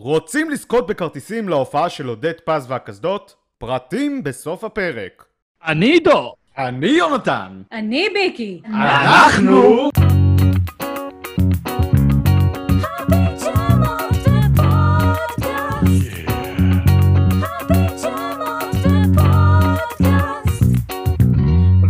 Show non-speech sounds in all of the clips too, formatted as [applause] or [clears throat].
רוצים לזכות בכרטיסים להופעה של עודד פז והקסדות? פרטים בסוף הפרק. אני עידו. אני יונתן. אני ביקי. אנחנו...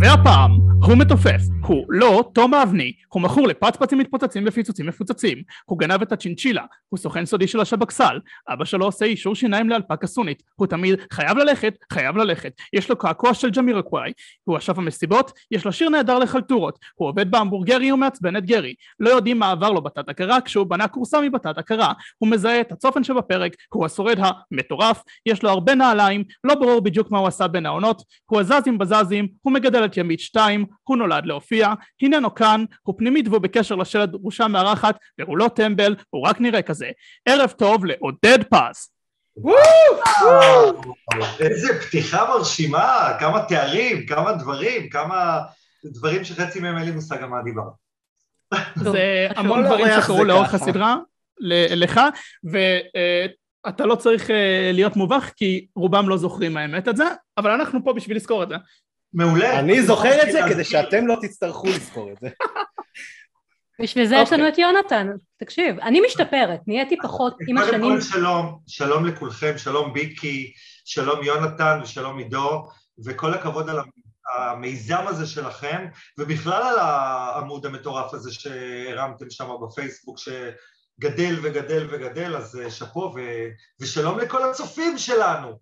והפעם הוא מתופף, הוא לא תום אבני, הוא מכור לפצפצים מתפוצצים ופיצוצים מפוצצים, הוא גנב את הצ'ינצ'ילה, הוא סוכן סודי של השב"כסל, אבא שלו עושה אישור שיניים לאלפקה סונית, הוא תמיד חייב ללכת, חייב ללכת, יש לו קעקוע של ג'מירקוואי, הוא אשף המסיבות, יש לו שיר נהדר לחלטורות, הוא עובד בהמבורגרי ומעצבן את גרי, לא יודעים מה עבר לו בתת הכרה כשהוא בנה כורסה מבתת הכרה, הוא מזהה את הצופן שבפרק, הוא השורד המטורף, יש לו הרבה נעליים, לא ברור בדיוק מה הוא עשה בין העונות, הוא הזזים בזזים, הוא מגדל את ימית 2, הוא נולד להופיע, הננו כאן, הוא פנימית והוא בקשר לשלד דרושה מארחת, והוא לא טמבל, הוא רק נראה כזה. ערב טוב לעודד פז. איזה פתיחה מרשימה, כמה תארים, כמה דברים, כמה דברים שחצי מהם אין לי מושג על מה דיברת. זה המון דברים שקרו לאורך הסדרה, לך, ואתה לא צריך אה, להיות מובך, כי רובם לא זוכרים האמת את זה, אבל אנחנו פה בשביל לזכור את זה. מעולה. אני זוכר את זה רציתי כדי להזכיר. שאתם לא תצטרכו לזכור את זה. [laughs] בשביל זה יש אוקיי. לנו את יונתן. תקשיב, אני משתפרת, נהייתי פחות עם קודם השנים. כל שלום, שלום לכולכם, שלום ביקי, שלום יונתן ושלום עידו, וכל הכבוד על המיזם הזה שלכם, ובכלל על העמוד המטורף הזה שהרמתם שם בפייסבוק, שגדל וגדל וגדל, אז אה, שאפו, ו- ושלום לכל הצופים שלנו.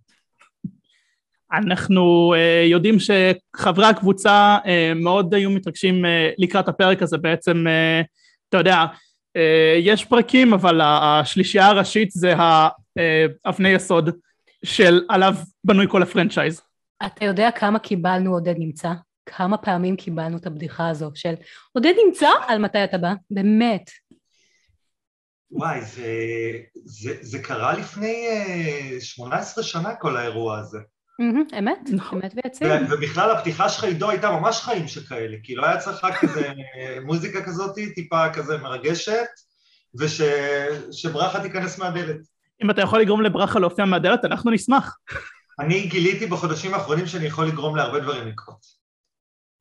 אנחנו uh, יודעים שחברי הקבוצה uh, מאוד היו מתרגשים uh, לקראת הפרק הזה בעצם, uh, אתה יודע, uh, יש פרקים אבל השלישייה הראשית זה האבני יסוד של עליו בנוי כל הפרנצ'ייז. אתה יודע כמה קיבלנו עודד נמצא? כמה פעמים קיבלנו את הבדיחה הזו של עודד נמצא? על מתי אתה בא? באמת. וואי, זה, זה, זה קרה לפני אה, 18 שנה כל האירוע הזה. אמת, נכון. אמת ויציב. ובכלל הפתיחה שלך עידו הייתה ממש חיים שכאלה, כאילו היה צריך רק כזה [laughs] מוזיקה כזאת, טיפה כזה מרגשת, ושברכה תיכנס מהדלת. אם אתה יכול לגרום לברכה להופיע מהדלת אנחנו נשמח. אני גיליתי בחודשים האחרונים שאני יכול לגרום להרבה דברים לקרות.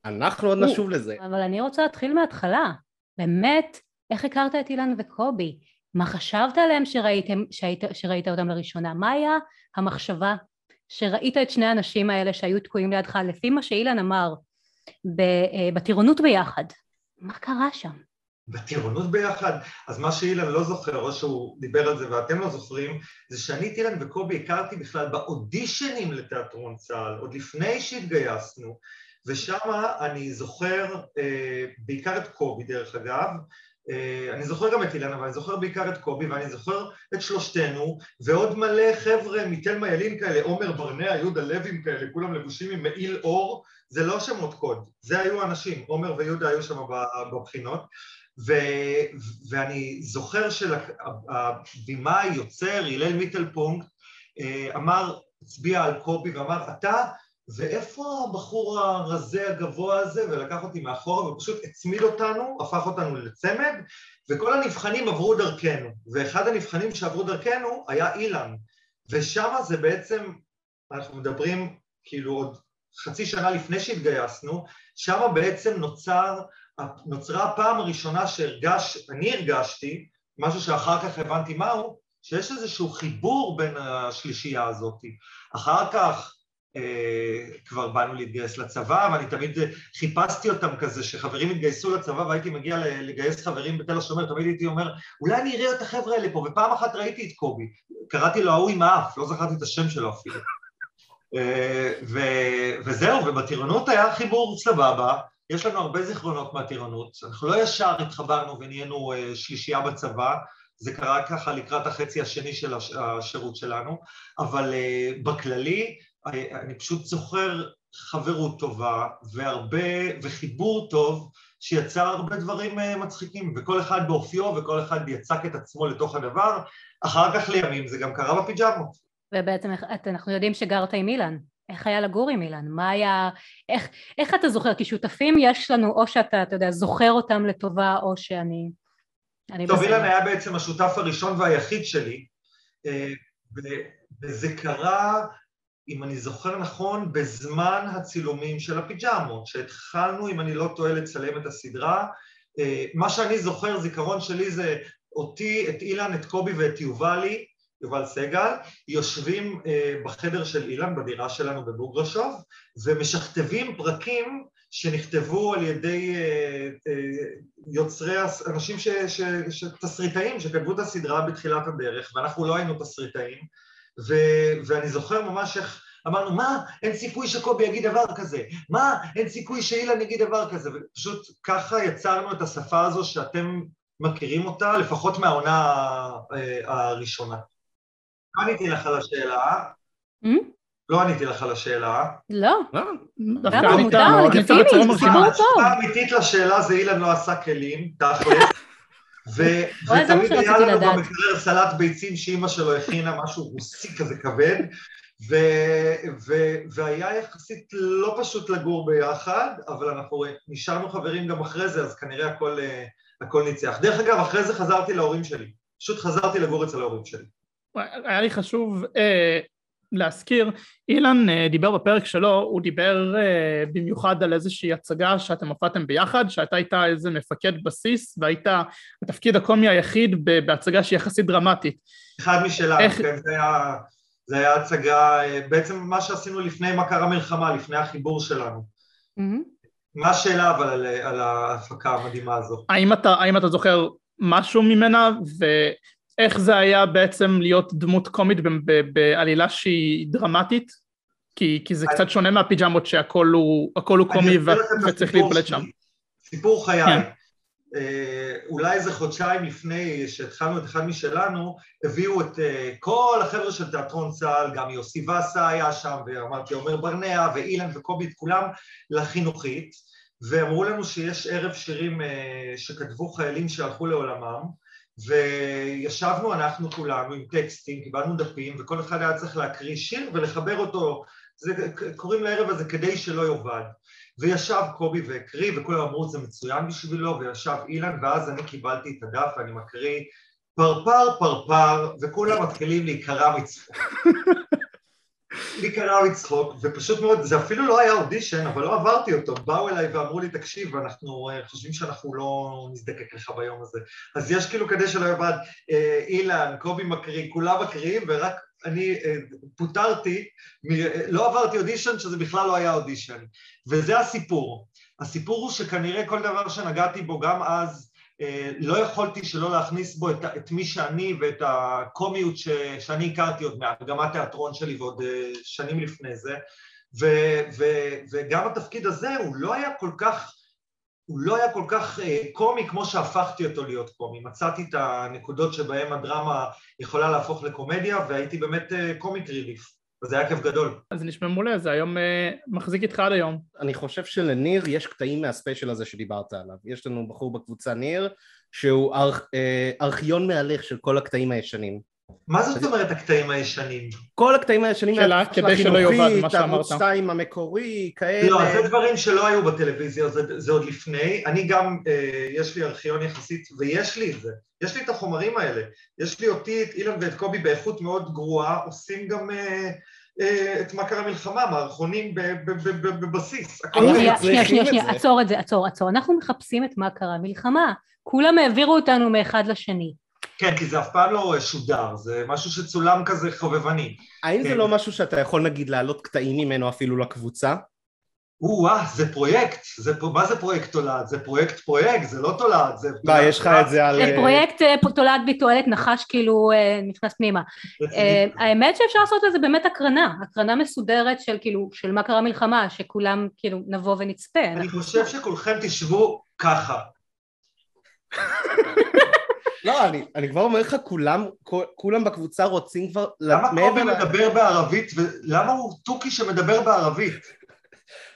אנחנו עוד נשוב לזה. אבל אני רוצה להתחיל מההתחלה. באמת, איך הכרת את אילן וקובי? מה חשבת עליהם שראיתם, שהיית, שראית אותם לראשונה? מה היה המחשבה שראית את שני האנשים האלה שהיו תקועים לידך, לפי מה שאילן אמר, אה, בטירונות ביחד? מה קרה שם? בטירונות ביחד, אז מה שאילן לא זוכר, או שהוא דיבר על זה ואתם לא זוכרים, זה שאני את אילן וקובי הכרתי בכלל באודישנים לתיאטרון צה"ל, עוד לפני שהתגייסנו, ושם אני זוכר אה, בעיקר את קובי דרך אגב, אני זוכר גם את אילן, אבל אני זוכר בעיקר את קובי, ואני זוכר את שלושתנו, ועוד מלא חבר'ה מתלמה ילין כאלה, עומר ברנע, יהודה לוין כאלה, כולם לבושים עם מעיל אור, זה לא שמות קוד, זה היו אנשים, עומר ויהודה היו שם בבחינות, ו, ואני זוכר שהבמאי, יוצר, הלל מיטלפונקט, אה, אמר, הצביע על קובי ואמר, אתה, ואיפה הבחור הרזה הגבוה הזה? ולקח אותי מאחורה ופשוט הצמיד אותנו, הפך אותנו לצמד, וכל הנבחנים עברו דרכנו, ואחד הנבחנים שעברו דרכנו היה אילן, ושם זה בעצם, אנחנו מדברים כאילו עוד חצי שנה לפני שהתגייסנו, שם בעצם נוצר נוצרה הפעם הראשונה שהרגש, אני הרגשתי, משהו שאחר כך הבנתי מהו, שיש איזשהו חיבור בין השלישייה הזאת. אחר כך כבר באנו להתגייס לצבא, ואני תמיד חיפשתי אותם כזה, שחברים התגייסו לצבא והייתי מגיע לגייס חברים בתל השומר, תמיד הייתי אומר, אולי אני אראה את החבר'ה האלה פה, ופעם אחת ראיתי את קובי, קראתי לו ההוא עם האף, לא זכרתי את השם שלו אפילו. אה, ו- וזהו, ובטירונות היה חיבור סבבה, יש לנו הרבה זיכרונות מהטירונות, אנחנו לא ישר התחברנו ונהיינו אה, שלישייה בצבא, זה קרה ככה לקראת החצי השני של הש- השירות שלנו, אבל אה, בכללי אה, אני פשוט זוכר חברות טובה והרבה, וחיבור טוב שיצר הרבה דברים אה, מצחיקים, וכל אחד באופיו וכל אחד יצק את עצמו לתוך הדבר, אחר כך לימים זה גם קרה בפיג'מות. ובעצם אנחנו יודעים שגרת עם אילן. איך היה לגור עם אילן? מה היה... איך, איך אתה זוכר? כי שותפים יש לנו, או שאתה, אתה יודע, זוכר אותם לטובה, או שאני... אני טוב, בסדר. אילן היה בעצם השותף הראשון והיחיד שלי, אה, וזה קרה, אם אני זוכר נכון, בזמן הצילומים של הפיג'מות, שהתחלנו, אם אני לא טועה, לצלם את הסדרה. אה, מה שאני זוכר, זיכרון שלי זה אותי, את אילן, את קובי ואת יובלי, יובל סגל, יושבים אה, בחדר של אילן, בדירה שלנו בבוגרשוב, ומשכתבים פרקים שנכתבו על ידי אה, יוצרי, אנשים, ש, ש, ש, תסריטאים שכתבו את הסדרה בתחילת הדרך, ואנחנו לא היינו תסריטאים, ו, ואני זוכר ממש איך אמרנו, מה, אין סיכוי שקובי יגיד דבר כזה, מה, אין סיכוי שאילן יגיד דבר כזה, ופשוט ככה יצרנו את השפה הזו שאתם מכירים אותה, לפחות מהעונה אה, הראשונה. לא עניתי לך על השאלה, Hmm? לא עניתי לך על השאלה. לא, דווקא למה? ענית מותר, לגיטימי. סיפור טוב. התשובה האמיתית לשאלה זה אילן לא עשה כלים, תכל'ס. ו- וואי, זה מה ותמיד היה לנו. במקרר סלט ביצים שאימא שלו הכינה, משהו רוסי כזה כבד, ו- ו- והיה יחסית לא פשוט לגור ביחד, אבל אנחנו נשארנו חברים גם אחרי זה, אז כנראה הכל, אה, הכל ניצח. דרך אגב, אחרי זה חזרתי להורים שלי. פשוט חזרתי לגור אצל ההורים שלי. היה לי חשוב אה, להזכיר, אילן אה, דיבר בפרק שלו, הוא דיבר אה, במיוחד על איזושהי הצגה שאתם הופעתם ביחד, שאתה היית איזה מפקד בסיס והיית התפקיד הקומי היחיד בהצגה שהיא יחסית דרמטית. אחד משלנו, איך- כן, זה היה, זה היה הצגה, אה, בעצם מה שעשינו לפני מה קרה מלחמה, לפני החיבור שלנו. מהמם. מה השאלה אבל על, על ההפקה המדהימה הזו? האם אתה, האם אתה זוכר משהו ממנה ואיך זה היה בעצם להיות דמות קומית בעלילה שהיא דרמטית? כי, כי זה קצת שונה מהפיג'מות שהכל הוא, הוא קומי אני וצריך להתבלט. שם. סיפור חיי. כן. אה, אולי איזה חודשיים לפני שהתחלנו את אחד משלנו, הביאו את אה, כל החבר'ה של תיאטרון צה"ל, גם יוסי וסה היה שם, ואמרתי עומר ברנע, ואילן וקובי, את כולם לחינוכית, ואמרו לנו שיש ערב שירים אה, שכתבו חיילים שהלכו לעולמם, וישבנו אנחנו כולנו עם טקסטים, קיבלנו דפים, וכל אחד היה צריך להקריא שיר ולחבר אותו, זה, קוראים לערב הזה כדי שלא יאבד. וישב קובי והקריא, וכולם אמרו זה מצוין בשבילו, וישב אילן, ואז אני קיבלתי את הדף ואני מקריא פרפר פרפר, וכולם מתחילים להיקרע מצחוק. [laughs] להיקרע מצחוק, ופשוט מאוד, זה אפילו לא היה אודישן, אבל לא עברתי אותו, באו אליי ואמרו לי, תקשיב, אנחנו אה, חושבים שאנחנו לא נזדקק לך ביום הזה. אז יש כאילו כדי שלא יאבד, אה, אילן, קובי מקריא, כולם מקריאים, ורק אני אה, פוטרתי, לא עברתי אודישן, שזה בכלל לא היה אודישן. וזה הסיפור. הסיפור הוא שכנראה כל דבר שנגעתי בו גם אז, לא יכולתי שלא להכניס בו את, את מי שאני ואת הקומיות ש, שאני הכרתי עוד מהמגמת תיאטרון שלי ועוד אה, שנים לפני זה. ו, ו, וגם התפקיד הזה הוא לא היה כל כך, הוא לא היה כל כך אה, קומי כמו שהפכתי אותו להיות קומי. מצאתי את הנקודות שבהן הדרמה יכולה להפוך לקומדיה, והייתי באמת אה, קומיק ריליף. וזה היה כיף גדול. אז זה נשמע מעולה, זה היום אה, מחזיק איתך עד היום. אני חושב שלניר יש קטעים מהספיישל הזה שדיברת עליו. יש לנו בחור בקבוצה ניר, שהוא ארכ, אה, ארכיון מהלך של כל הקטעים הישנים. מה זאת אומרת הקטעים הישנים? כל הקטעים הישנים מהתקופה כדי שלא יאבד החינוכית, מה שאמרת. ערוץ 2 המקורי, כאלה. לא, זה דברים שלא היו בטלוויזיה, זה, זה עוד לפני. אני גם, אה, יש לי ארכיון יחסית, ויש לי את זה. יש לי את החומרים האלה. יש לי אותי, את אילן ואת קובי באיכות מאוד גרועה, עושים גם אה, אה, את מה קרה מלחמה, מערכונים ב- ב- ב- ב- בבסיס. שנייה, שנייה, שנייה. עצור את זה, עצור, עצור. אנחנו מחפשים את מה קרה מלחמה. כולם העבירו אותנו מאחד לשני. כן, כי זה אף פעם לא שודר, זה משהו שצולם כזה חובבני. האם זה כן. לא משהו שאתה יכול נגיד להעלות קטעים ממנו אפילו לקבוצה? או-אה, זה פרויקט. זה, מה זה פרויקט תולעת? זה פרויקט פרויקט, זה לא תולעת, זה... מה, יש לך את זה על... זה אה, פרויקט אה, תולעת בי תועלת נחש כאילו אה, נכנס פנימה. האמת שאפשר לעשות לזה באמת הקרנה, הקרנה מסודרת של כאילו, של מה קרה מלחמה, שכולם כאילו נבוא ונצפה. אני חושב שכולכם תשבו ככה. [laughs] לא, אני, אני כבר אומר לך, כולם, כולם בקבוצה רוצים כבר... למה קובי ל- מדבר בערבית, ולמה הוא תוכי שמדבר בערבית?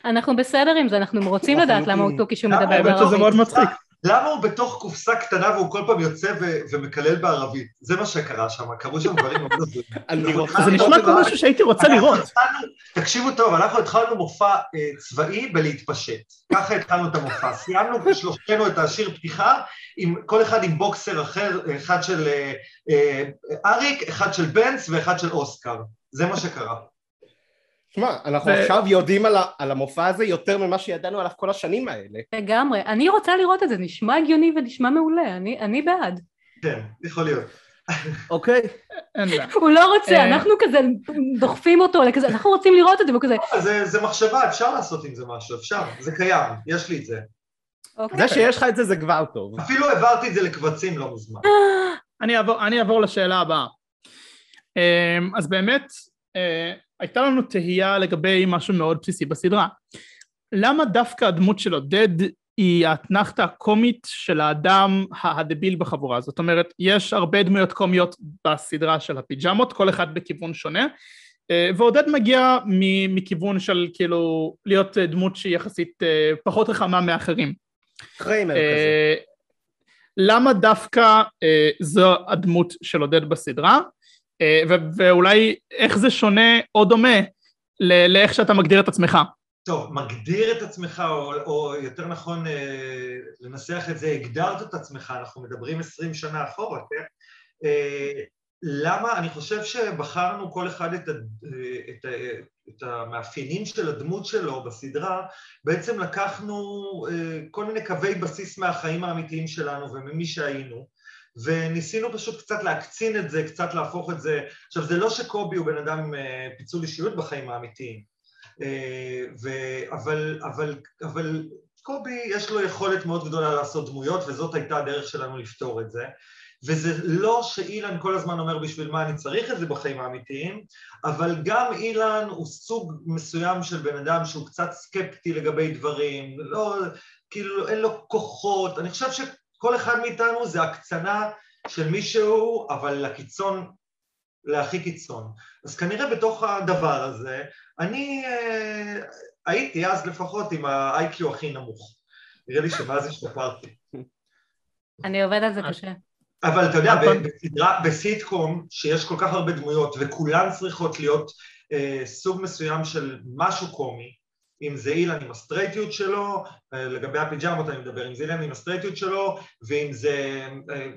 אנחנו בסדר עם זה, אנחנו רוצים לדעת למה הוא. תוכי שהוא למה? מדבר האמת שזה בערבית. מאוד מצחיק. למה הוא בתוך קופסה קטנה והוא כל פעם יוצא ומקלל בערבית? זה מה שקרה שם, קרו שם דברים מאוד הזויים. [laughs] זה נשמע כמו. משהו שהייתי רוצה לראות. תקשיבו טוב, אנחנו התחלנו מופע אה, צבאי בלהתפשט. ככה התחלנו את המופע. [laughs] סיימנו שלושתנו את השיר פתיחה, כל אחד עם בוקסר אחר, אחד של אה, אה, אריק, אחד של בנץ ואחד של אוסקר. זה מה שקרה. שמע, אנחנו ו- עכשיו יודעים על ה- על המופע הזה יותר ממה שידענו עליו כל השנים האלה. לגמרי. אני רוצה לראות את זה, נשמע הגיוני ונשמע מעולה, אני, אני בעד. כן, יכול להיות. אוקיי. אין בעיה. [laughs] הוא לא רוצה, אה. אנחנו כזה דוחפים אותו לכזה, אנחנו רוצים לראות את זה, והוא כזה, זה, זה מחשבה, אפשר לעשות עם זה משהו, אפשר, זה קיים, יש לי את זה. אוקיי. זה שיש לך את זה זה כבר טוב. אפילו העברתי את זה לקבצים לא מזמן. [gasps] אני אעבור, אני אעבור לשאלה הבאה. אמ, אז באמת, אה, הייתה לנו תהייה לגבי משהו מאוד בסיסי בסדרה. למה דווקא הדמות של עודד היא האתנחתא הקומית של האדם הדביל בחבורה? זאת אומרת, יש הרבה דמויות קומיות בסדרה של הפיג'מות, כל אחד בכיוון שונה, אה, ועודד מגיע מכיוון של כאילו להיות אה, דמות שהיא יחסית אה, פחות רחמה מאחרים. קריימר כזה. למה דווקא זו הדמות של עודד בסדרה, ואולי איך זה שונה או דומה לאיך שאתה מגדיר את עצמך. טוב, מגדיר את עצמך, או, או יותר נכון אה, לנסח את זה, הגדרת את עצמך, אנחנו מדברים עשרים שנה אחורה, כן? אה, למה? אני חושב שבחרנו כל אחד את, ה, את, ה, את המאפיינים של הדמות שלו בסדרה, בעצם לקחנו אה, כל מיני קווי בסיס מהחיים האמיתיים שלנו וממי שהיינו, וניסינו פשוט קצת להקצין את זה, קצת להפוך את זה. עכשיו, זה לא שקובי הוא בן אדם עם אה, פיצול אישיות בחיים האמיתיים. אה, ו... אבל, אבל, אבל קובי יש לו יכולת מאוד גדולה לעשות דמויות וזאת הייתה הדרך שלנו לפתור את זה וזה לא שאילן כל הזמן אומר בשביל מה אני צריך את זה בחיים האמיתיים אבל גם אילן הוא סוג מסוים של בן אדם שהוא קצת סקפטי לגבי דברים, לא, כאילו אין לו כוחות, אני חושב שכל אחד מאיתנו זה הקצנה של מישהו אבל לקיצון להכי קיצון. אז כנראה בתוך הדבר הזה, אני אה, הייתי אז לפחות עם ה-IQ הכי נמוך. נראה לי שמאז השתפרתי. אני עובד על זה קשה. אבל אתה יודע, נכון. בסדרה, בסיטקום, שיש כל כך הרבה דמויות וכולן צריכות להיות אה, סוג מסוים של משהו קומי, אם זה אילן עם הסטרייטיות שלו, אה, לגבי הפיג'מות אני מדבר, אם זה אילן עם הסטרייטיות שלו, ואם זה אה,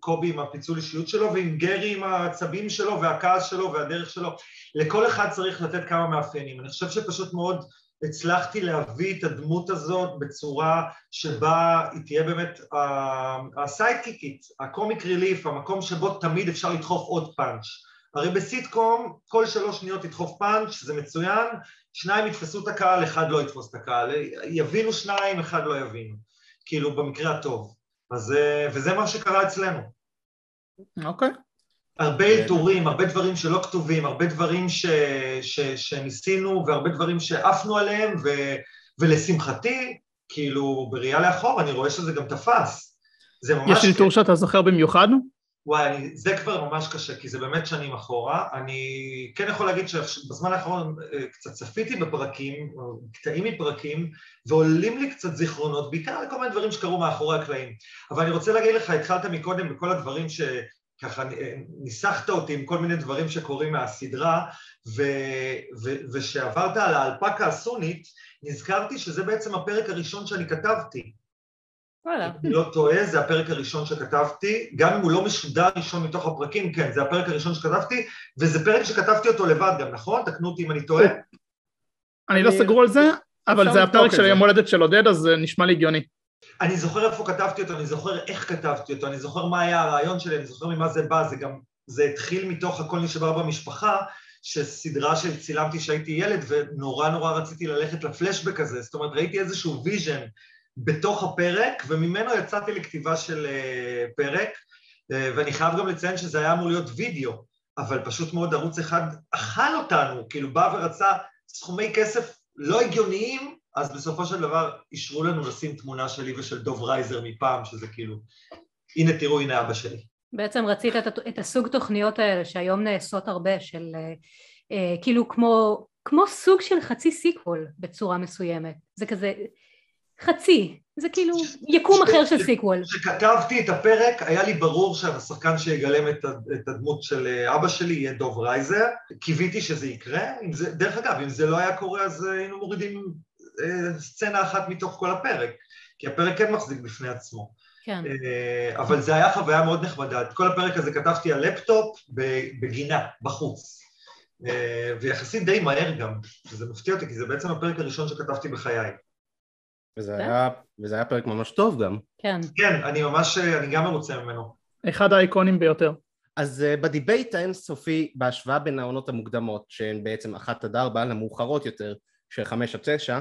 קובי עם הפיצול אישיות שלו, ועם גרי עם העצבים שלו והכעס שלו והדרך שלו, לכל אחד צריך לתת כמה מאפיינים. אני חושב שפשוט מאוד הצלחתי להביא את הדמות הזאת בצורה שבה היא תהיה באמת הסיידקיקית, הקומיק ריליף, המקום שבו תמיד אפשר לדחוף עוד פאנץ'. הרי בסיטקום כל שלוש שניות תדחוף פאנץ', זה מצוין, שניים יתפסו את הקהל, אחד לא יתפוס את הקהל, יבינו שניים, אחד לא יבינו, כאילו במקרה הטוב. אז, אה, וזה מה שקרה אצלנו. אוקיי. הרבה אלתורים, הרבה דברים שלא כתובים, הרבה דברים ש, ש, שניסינו והרבה דברים שעפנו עליהם, ו, ולשמחתי, כאילו בראייה לאחור, אני רואה שזה גם תפס. זה ממש... יש אלתור שאתה זוכר במיוחד? וואי, זה כבר ממש קשה, כי זה באמת שנים אחורה. אני כן יכול להגיד שבזמן האחרון אה, קצת צפיתי בפרקים, קטעים מפרקים, ועולים לי קצת זיכרונות, בעיקר לכל מיני דברים שקרו מאחורי הקלעים. אבל אני רוצה להגיד לך, התחלת מקודם בכל הדברים ש... ככה אה, ניסחת אותי עם כל מיני דברים שקורים מהסדרה, ו, ו, ושעברת על האלפקה הסונית, נזכרתי שזה בעצם הפרק הראשון שאני כתבתי. וואלה. אני לא טועה, זה הפרק הראשון שכתבתי, גם אם הוא לא משודר ראשון מתוך הפרקים, כן, זה הפרק הראשון שכתבתי, וזה פרק שכתבתי אותו לבד גם, נכון? תקנו אותי אם אני טועה. אני לא סגור על זה, אבל זה הפרק של זה. היום הולדת של עודד, אז זה נשמע לי הגיוני. אני זוכר איפה כתבתי אותו, אני זוכר איך כתבתי אותו, אני זוכר מה היה הרעיון שלי, אני זוכר ממה זה בא, זה גם, זה התחיל מתוך הכל נשבר במשפחה, שסדרה שצילמתי כשהייתי ילד, ונורא נורא רציתי ללכת לפלשבק הזה, זאת אומרת, ראיתי איזשהו vision בתוך הפרק, וממנו יצאתי לכתיבה של אה, פרק, אה, ואני חייב גם לציין שזה היה אמור להיות וידאו, אבל פשוט מאוד ערוץ אחד אכל אותנו, כאילו בא ורצה סכומי כסף לא הגיוניים, אז בסופו של דבר אישרו לנו לשים תמונה שלי ושל דוב רייזר מפעם, שזה כאילו, הנה תראו, הנה אבא שלי. בעצם רצית את, את הסוג תוכניות האלה שהיום נעשות הרבה של אה, אה, כאילו כמו, כמו סוג של חצי sequel בצורה מסוימת זה כזה חצי, זה כאילו יקום אחר של sequel. כשכתבתי את הפרק, היה לי ברור שהשחקן שיגלם את, את הדמות של אה, אבא שלי יהיה דוב רייזר. קיוויתי שזה יקרה. זה, דרך אגב, אם זה לא היה קורה, אז היינו מורידים אה, סצנה אחת מתוך כל הפרק, כי הפרק כן מחזיק בפני עצמו. כן. אה, אבל זה היה חוויה מאוד נחמדה. את כל הפרק הזה כתבתי על לפטופ בגינה, בחוץ. אה, ויחסית די מהר גם, שזה מפתיע אותי, כי זה בעצם הפרק הראשון שכתבתי בחיי. וזה כן? היה, וזה היה פרק ממש טוב גם. כן. כן, אני ממש, אני גם מרוצה ממנו. אחד האייקוניים ביותר. אז אה, ב debate האינסופי, בהשוואה בין העונות המוקדמות, שהן בעצם אחת עד ארבע, למאוחרות יותר, של חמש עד תשע,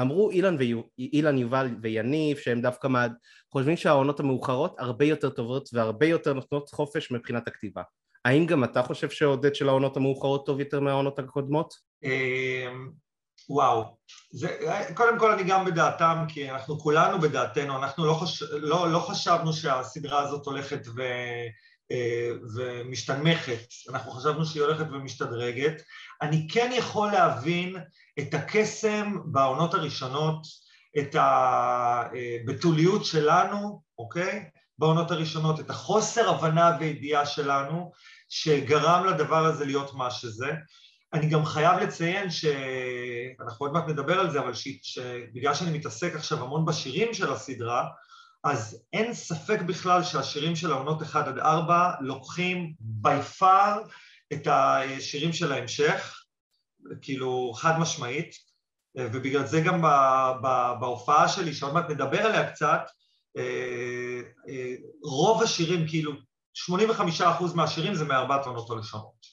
אמרו אילן, ויו, אילן יובל ויניב שהם דווקא מה... חושבים שהעונות המאוחרות הרבה יותר טובות והרבה יותר נותנות חופש מבחינת הכתיבה. האם גם אתה חושב שעודד של העונות המאוחרות טוב יותר מהעונות הקודמות? וואו, זה, קודם כל אני גם בדעתם, כי אנחנו כולנו בדעתנו, אנחנו לא, חש, לא, לא חשבנו שהסדרה הזאת הולכת ו, אה, ומשתנמכת, אנחנו חשבנו שהיא הולכת ומשתדרגת. אני כן יכול להבין את הקסם בעונות הראשונות, את הבתוליות שלנו, אוקיי? בעונות הראשונות, את החוסר הבנה וידיעה שלנו, שגרם לדבר הזה להיות מה שזה. אני גם חייב לציין שאנחנו עוד מעט נדבר על זה, אבל ש... שבגלל שאני מתעסק עכשיו המון בשירים של הסדרה, אז אין ספק בכלל שהשירים של העונות 1 עד 4 לוקחים by far את השירים של ההמשך, כאילו חד משמעית, ובגלל זה גם בהופעה שלי, שעוד מעט נדבר עליה קצת, אה, אה, רוב השירים, כאילו 85% מהשירים זה מארבעת עונות הראשונות,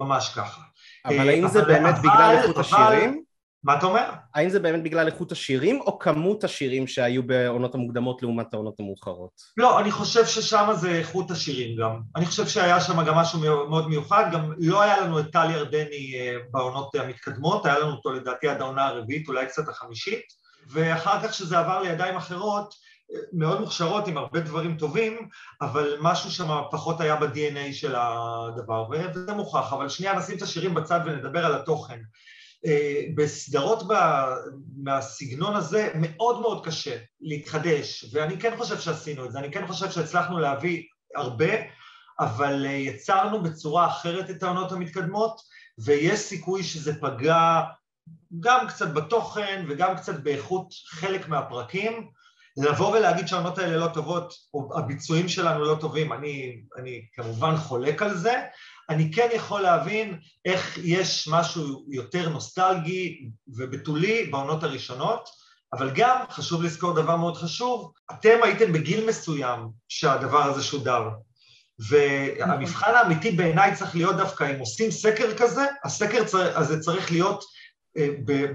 ממש ככה. אבל האם זה באמת בגלל איכות השירים? מה אתה אומר? האם זה באמת בגלל איכות השירים או כמות השירים שהיו בעונות המוקדמות לעומת העונות המאוחרות? לא, אני חושב ששם זה איכות השירים גם. אני חושב שהיה שם גם משהו מאוד מיוחד, גם לא היה לנו את טל ירדני אה, בעונות המתקדמות, היה לנו אותו לדעתי עד העונה הרביעית, אולי קצת החמישית, ואחר כך שזה עבר לידיים אחרות, מאוד מוכשרות עם הרבה דברים טובים, אבל משהו שם פחות היה ב-DNA של הדבר, וזה מוכח, אבל שנייה נשים את השירים בצד ונדבר על התוכן. אה, בסדרות מהסגנון הזה מאוד מאוד קשה להתחדש, ואני כן חושב שעשינו את זה, אני כן חושב שהצלחנו להביא הרבה, אבל אה, יצרנו בצורה אחרת את העונות המתקדמות, ויש סיכוי שזה פגע גם קצת בתוכן וגם קצת באיכות חלק מהפרקים. לבוא ולהגיד שהעונות האלה לא טובות, או הביצועים שלנו לא טובים, אני, אני כמובן חולק על זה, אני כן יכול להבין איך יש משהו יותר נוסטלגי ובתולי בעונות הראשונות, אבל גם חשוב לזכור דבר מאוד חשוב, אתם הייתם בגיל מסוים שהדבר הזה שודר, והמבחן האמיתי בעיניי צריך להיות דווקא אם עושים סקר כזה, הסקר הזה צריך להיות אה,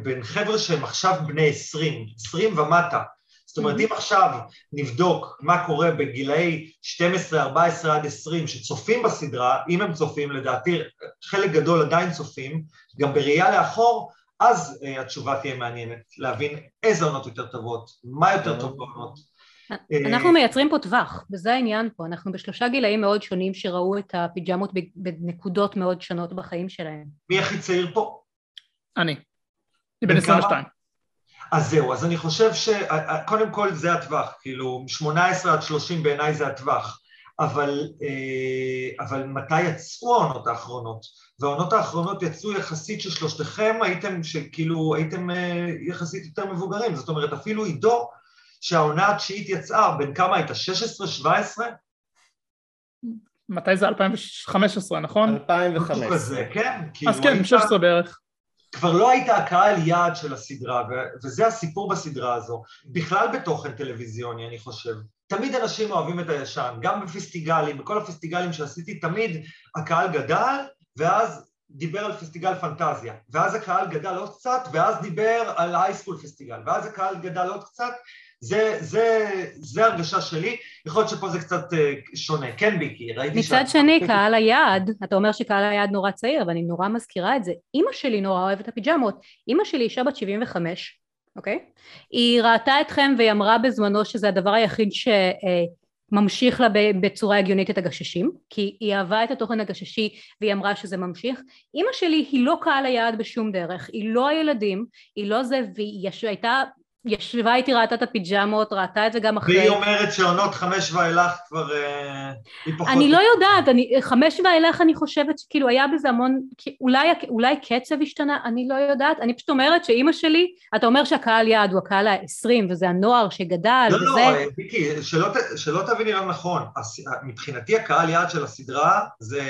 בין חבר'ה שהם עכשיו בני עשרים, עשרים ומטה, זאת אומרת, אם עכשיו נבדוק מה קורה בגילאי 12, 14 עד 20 שצופים בסדרה, אם הם צופים, לדעתי חלק גדול עדיין צופים, גם בראייה לאחור, אז uh, התשובה תהיה מעניינת, להבין איזה עונות יותר טובות, מה יותר טוב בעונות. אנחנו מייצרים פה טווח, וזה העניין פה, אנחנו בשלושה גילאים מאוד שונים שראו את הפיג'מות בנקודות מאוד שונות בחיים שלהם. מי הכי צעיר פה? אני. אני בן 22. אז זהו, אז אני חושב שקודם כל זה הטווח, כאילו 18 עד 30 בעיניי זה הטווח, אבל, אה, אבל מתי יצאו העונות האחרונות? והעונות האחרונות יצאו יחסית ששלושתכם הייתם, שכאילו הייתם אה, יחסית יותר מבוגרים, זאת אומרת אפילו עידו שהעונה התשיעית יצאה, בין כמה הייתה? 16-17? מתי זה? 2015, נכון? 2015. כזה, כן. אז כאילו, כן, 16 בערך. כבר לא היית הקהל יעד של הסדרה, וזה הסיפור בסדרה הזו. בכלל בתוכן טלוויזיוני, אני חושב. תמיד אנשים אוהבים את הישן, גם בפסטיגלים, בכל הפסטיגלים שעשיתי, תמיד הקהל גדל, ואז דיבר על פסטיגל פנטזיה, ואז הקהל גדל עוד קצת, ואז דיבר על אייסקול פסטיגל, ואז הקהל גדל עוד קצת, זה, זה, זה הרגשה שלי, יכול להיות שפה זה קצת אה, שונה, כן ביקי, ראיתי מצד ש... שני, קהל היעד, אתה אומר שקהל היעד נורא צעיר, אבל אני נורא מזכירה את זה, אימא שלי נורא אוהבת את הפיג'מות, אימא שלי אישה בת 75, אוקיי? היא ראתה אתכם והיא אמרה בזמנו שזה הדבר היחיד שממשיך לה בצורה הגיונית את הגששים, כי היא אהבה את התוכן הגששי והיא אמרה שזה ממשיך. אימא שלי היא לא קהל היעד בשום דרך, היא לא הילדים, היא לא זה, והיא הייתה ישבה איתי, ראתה את הפיג'מות, ראתה את זה גם אחרי. והיא אומרת שעונות חמש ואילך כבר... אה, היא פחות... אני לא יודעת, אני, חמש ואילך אני חושבת שכאילו היה בזה המון, אולי, אולי קצב השתנה, אני לא יודעת, אני פשוט אומרת שאימא שלי, אתה אומר שהקהל יעד הוא הקהל העשרים, וזה הנוער שגדל, לא, וזה... לא, לא, ויקי, שלא, שלא תביני לא נכון, מבחינתי הקהל יעד של הסדרה זה,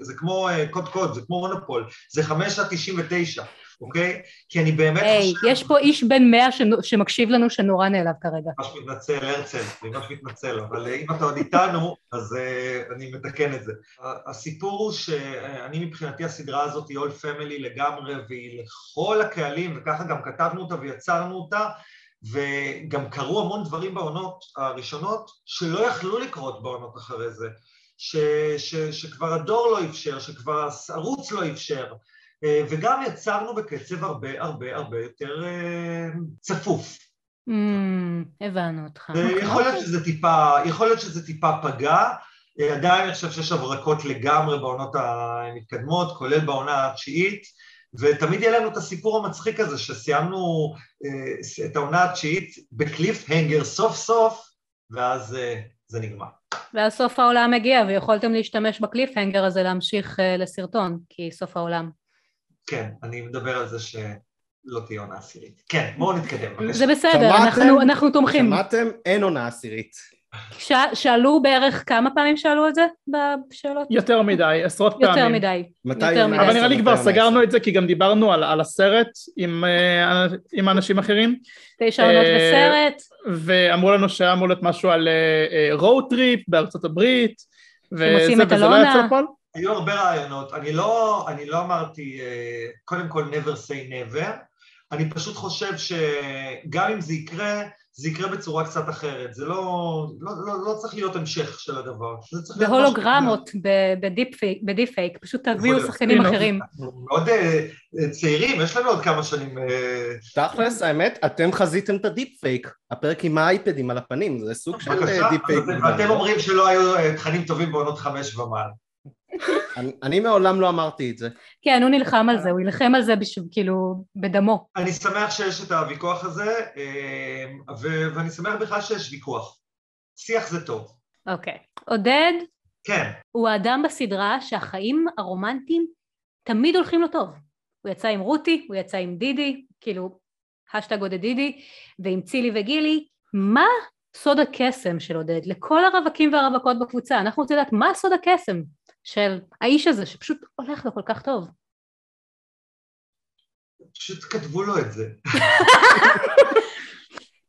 זה כמו אה, קוד קוד, זה כמו מונופול, זה חמש עד תשעים ותשע. אוקיי? כי אני באמת hey, חושב... יש פה איש בן מאה ש... שמקשיב לנו שנורא נעלב כרגע. ממש מתנצל, הרצל, אני ממש מתנצל, אבל אם אתה עוד איתנו, אז uh, אני מתקן את זה. הסיפור הוא שאני מבחינתי הסדרה הזאת היא אול פמילי לגמרי, והיא לכל הקהלים, וככה גם כתבנו אותה ויצרנו אותה, וגם קרו המון דברים בעונות הראשונות שלא יכלו לקרות בעונות אחרי זה. ש, ש, שכבר הדור לא אפשר, שכבר הערוץ לא אפשר, אה, וגם יצרנו בקצב הרבה הרבה הרבה יותר אה, צפוף. Mm, הבנו אותך. יכול להיות שזה טיפה, יכול להיות שזה טיפה פגע, אה, עדיין אני חושב שיש הברקות לגמרי בעונות המתקדמות, כולל בעונה התשיעית, ותמיד יהיה לנו את הסיפור המצחיק הזה, שסיימנו את העונה התשיעית בקליף הנגר סוף סוף, ואז זה נגמר. ואז סוף העולם הגיע, ויכולתם להשתמש בקליף הנגר הזה להמשיך לסרטון, כי סוף העולם. כן, אני מדבר על זה שלא תהיה עונה עשירית. כן, בואו נתקדם. זה בסדר, אנחנו, אנחנו תומכים. שמעתם? אין עונה עשירית. ש... שאלו בערך כמה פעמים שאלו את זה בשאלות? יותר מדי, עשרות יותר פעמים. מדי. מתי יותר מדי. אבל נראה לי כבר סגרנו את זה כי גם דיברנו על, על הסרט עם, אה, עם אנשים אחרים. תשע עונות אה, בסרט. ואמרו לנו שהיה אמור להיות משהו על road אה, trip בארצות הברית. וזה, וזה לא יצא לפועל. היו הרבה רעיונות, אני לא, אני לא אמרתי, אה, קודם כל never say never, אני פשוט חושב שגם אם זה יקרה, זה יקרה בצורה קצת אחרת, זה לא, לא, לא, לא צריך להיות המשך של הדבר. בהולוגרמות, ב deep fake, פשוט תביאו שחקנים אחרים. מאוד אה, צעירים, יש לנו עוד כמה שנים. אה, תכלס, האמת, אתם חזיתם את ה deep fake, הפרק עם האייפדים על הפנים, זה סוג של deep fake. ואתם אומרים שלא היו תכנים טובים בעונות חמש ומעלה. אני מעולם לא אמרתי את זה. כן, הוא נלחם על זה, הוא ילחם על זה בשביל, כאילו, בדמו. אני שמח שיש את הוויכוח הזה, אה, ואני שמח בכלל שיש ויכוח. שיח זה טוב. אוקיי. עודד? כן. הוא האדם בסדרה שהחיים הרומנטיים תמיד הולכים לו טוב. הוא יצא עם רותי, הוא יצא עם דידי, כאילו, השטג עודד דידי, ועם צילי וגילי. מה סוד הקסם של עודד? לכל הרווקים והרווקות בקבוצה, אנחנו רוצים לדעת מה סוד הקסם של האיש הזה שפשוט הולך לו כל כך טוב. פשוט כתבו לו את זה. [laughs]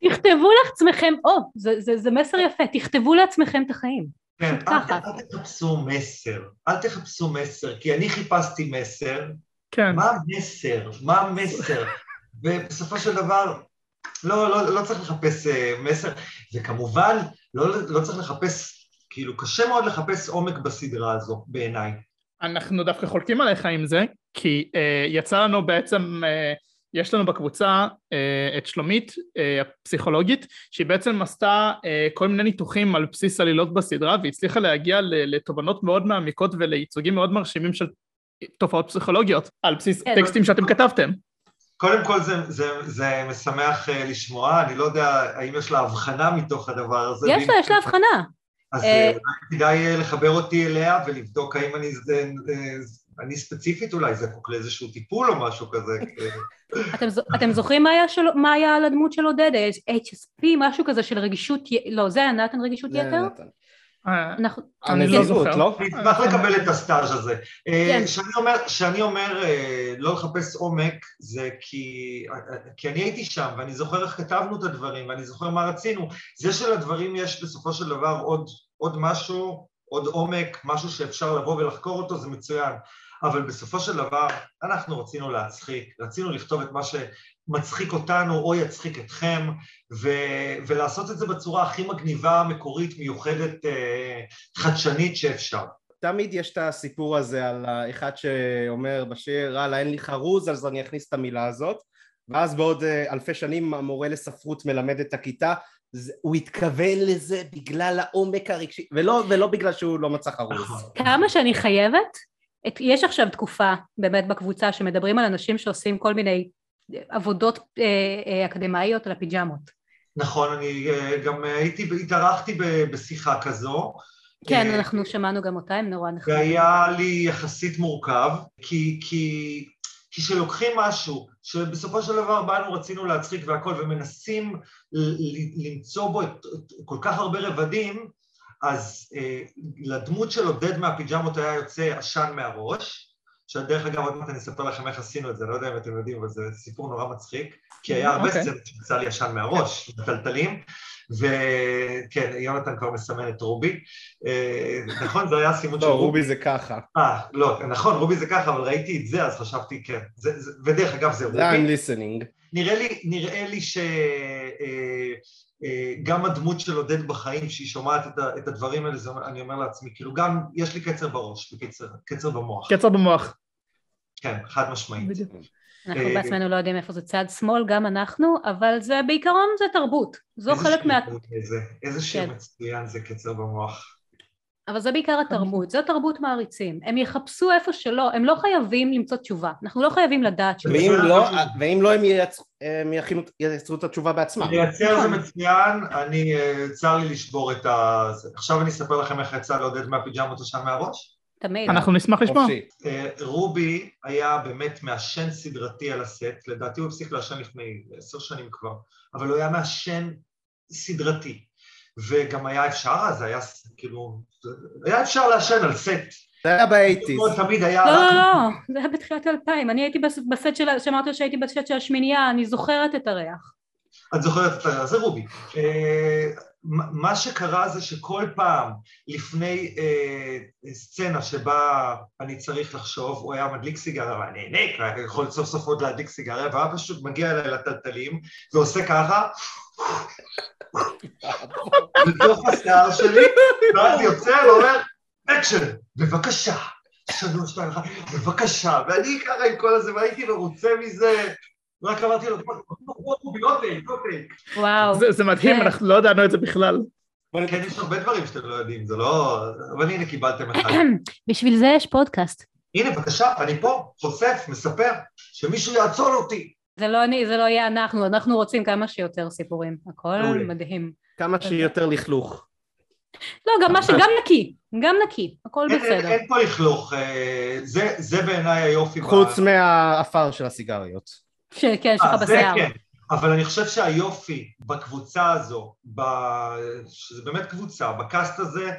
תכתבו לעצמכם, או, זה, זה, זה מסר יפה, תכתבו לעצמכם את החיים. כן, אל, אל תחפשו מסר, אל תחפשו מסר, כי אני חיפשתי מסר, כן. מה המסר? מה המסר? [laughs] ובסופו של דבר, לא, לא, לא צריך לחפש uh, מסר, וכמובן, לא, לא צריך לחפש כאילו קשה מאוד לחפש עומק בסדרה הזו בעיניי. אנחנו דווקא חולקים עליך עם זה, כי uh, יצא לנו בעצם, uh, יש לנו בקבוצה uh, את שלומית uh, הפסיכולוגית, שהיא בעצם עשתה uh, כל מיני ניתוחים על בסיס עלילות בסדרה, והצליחה להגיע לתובנות מאוד מעמיקות ולייצוגים מאוד מרשימים של תופעות פסיכולוגיות, על בסיס כן. טקסטים שאתם כתבתם. קודם כל זה, זה, זה משמח uh, לשמוע, אני לא יודע האם יש לה הבחנה מתוך הדבר הזה. יש לה, יש לה הבחנה. אז אה, אולי כדאי אה, לחבר אותי אליה ולבדוק האם אני, אה, אני ספציפית אולי זקוק לאיזשהו טיפול או משהו כזה. [laughs] אתם, אתם זוכרים מה היה, של, מה היה על הדמות של עודד? HSP, משהו כזה של רגישות, לא, זה היה נתן רגישות יתר? אני לא זוכר. לא? אני אשמח לקבל את הסטאז' הזה. כשאני כן. אומר לא לחפש עומק, זה כי אני הייתי שם, ואני זוכר איך כתבנו את הדברים, ואני זוכר מה רצינו. זה שלדברים יש בסופו של דבר עוד משהו, עוד עומק, משהו שאפשר לבוא ולחקור אותו, זה מצוין. אבל בסופו של דבר אנחנו רצינו להצחיק, רצינו לכתוב את מה שמצחיק אותנו או יצחיק אתכם, ו- ולעשות את זה בצורה הכי מגניבה, מקורית, מיוחדת, אה, חדשנית שאפשר. תמיד יש את הסיפור הזה על האחד שאומר בשיר, הלאה אין לי חרוז אז אני אכניס את המילה הזאת ואז בעוד אה, אלפי שנים המורה לספרות מלמד את הכיתה הוא התכוון לזה בגלל העומק הרגשי ולא, ולא בגלל שהוא לא מצא חרוז. נכון. כמה שאני חייבת את, יש עכשיו תקופה באמת בקבוצה שמדברים על אנשים שעושים כל מיני עבודות אה, אה, אקדמאיות על הפיג'מות. נכון, אני אה, גם הייתי, התארחתי בשיחה כזו. כן, אנחנו שמענו גם אותה, הם נורא נחמדים. והיה לי יחסית מורכב, כי, כי, כי כשלוקחים משהו שבסופו של דבר באנו רצינו להצחיק והכל ומנסים למצוא בו את, את כל כך הרבה רבדים, אז אה, לדמות של עודד מהפיג'מות היה יוצא עשן מהראש, שדרך אגב עוד מעט אני אספר לכם איך עשינו את זה, לא יודע אם אתם יודעים, אבל זה סיפור נורא מצחיק, כי היה הרבה אוקיי. סצנות שיצא לי עשן מהראש, מטלטלים, וכן, יונתן כבר מסמן את רובי. אה, נכון, זה היה הסימון של לא, רובי. רובי זה ככה. אה, לא, נכון, רובי זה ככה, אבל ראיתי את זה, אז חשבתי, כן. זה, זה, ודרך אגב, זה זה I'm רובי. listening. נראה לי, נראה לי שגם הדמות של עודד בחיים, שהיא שומעת את, ה, את הדברים האלה, זה, אני אומר לעצמי, כאילו גם יש לי קצר בראש, בקיצר, קצר במוח. קצר במוח. כן, חד משמעית. בדיוק. אנחנו אה, בעצמנו לא יודעים איפה זה צד שמאל, גם אנחנו, אבל זה בעיקרון זה תרבות. זו חלק מה... איזה, שיר כן. מצוין זה קצר במוח. אבל זה בעיקר התרבות, זו תרבות מעריצים. הם יחפשו איפה שלא, הם לא חייבים למצוא תשובה. אנחנו לא חייבים לדעת ש... ואם לא, ואם לא הם ייצ- הם יכינו- ייצרו את התשובה בעצמם. לייצר זה נכון. מצוין, אני, אה, צר לי לשבור את ה... זה. עכשיו אני אספר לכם איך יצא לעודד מהפיג'מות עשן מהראש. תמיד. אנחנו נשמח לשמוע. אה, רובי היה באמת מעשן סדרתי על הסט, לדעתי הוא הפסיק לעשן לפני עשר שנים כבר, אבל הוא היה מעשן סדרתי. וגם היה אפשר אז, היה כאילו, היה אפשר לעשן על סט. זה היה ב eighties. תמיד היה... לא, לא, לא, זה היה בתחילת אלפיים. אני הייתי בס- בסט של, שאמרת שהייתי בסט של השמינייה, אני זוכרת את הריח. את זוכרת את ה... זה רובי. מה שקרה זה שכל פעם לפני אה, סצנה שבה אני צריך לחשוב, הוא היה מדליק סיגריה, ואני נהניק, היה יכול סוף סוף עוד להדליק סיגריה, והיה פשוט מגיע אליי לתלתלים, ועושה ככה, בתוך השיער שלי, ואז יוצא ואומר, אקשן, בבקשה, שלוש, שתיים, אחת, בבקשה, ואני ככה עם כל הזה, והייתי מרוצה מזה, רק אמרתי לו, רובי, עוד טייק. וואו. זה- זה מדהים, כן. אנחנו לא ידענו את זה בכלל. כן, יש הרבה דברים שאתם לא יודעים, זה לא... אבל הנה, קיבלתם אחד. [clears throat] בשביל זה יש פודקאסט. הנה, בבקשה, אני פה, חושף, מספר, שמישהו יעצור אותי. זה לא אני, זה לא יהיה אנחנו, אנחנו רוצים כמה שיותר סיפורים. הכל. מדהים. כמה שיותר לכלוך. לא, גם מה שגם נקי, גם נקי, הכל אין- בסדר. אין פה לכלוך, אה, זה- זה בעיניי היופי. ב- חוץ מהעפר של הסיגריות. ש- כן, אה, שלך זה בשיער. כן, אבל אני חושב שהיופי בקבוצה הזו, ב... שזה באמת קבוצה, בקאסט הזה,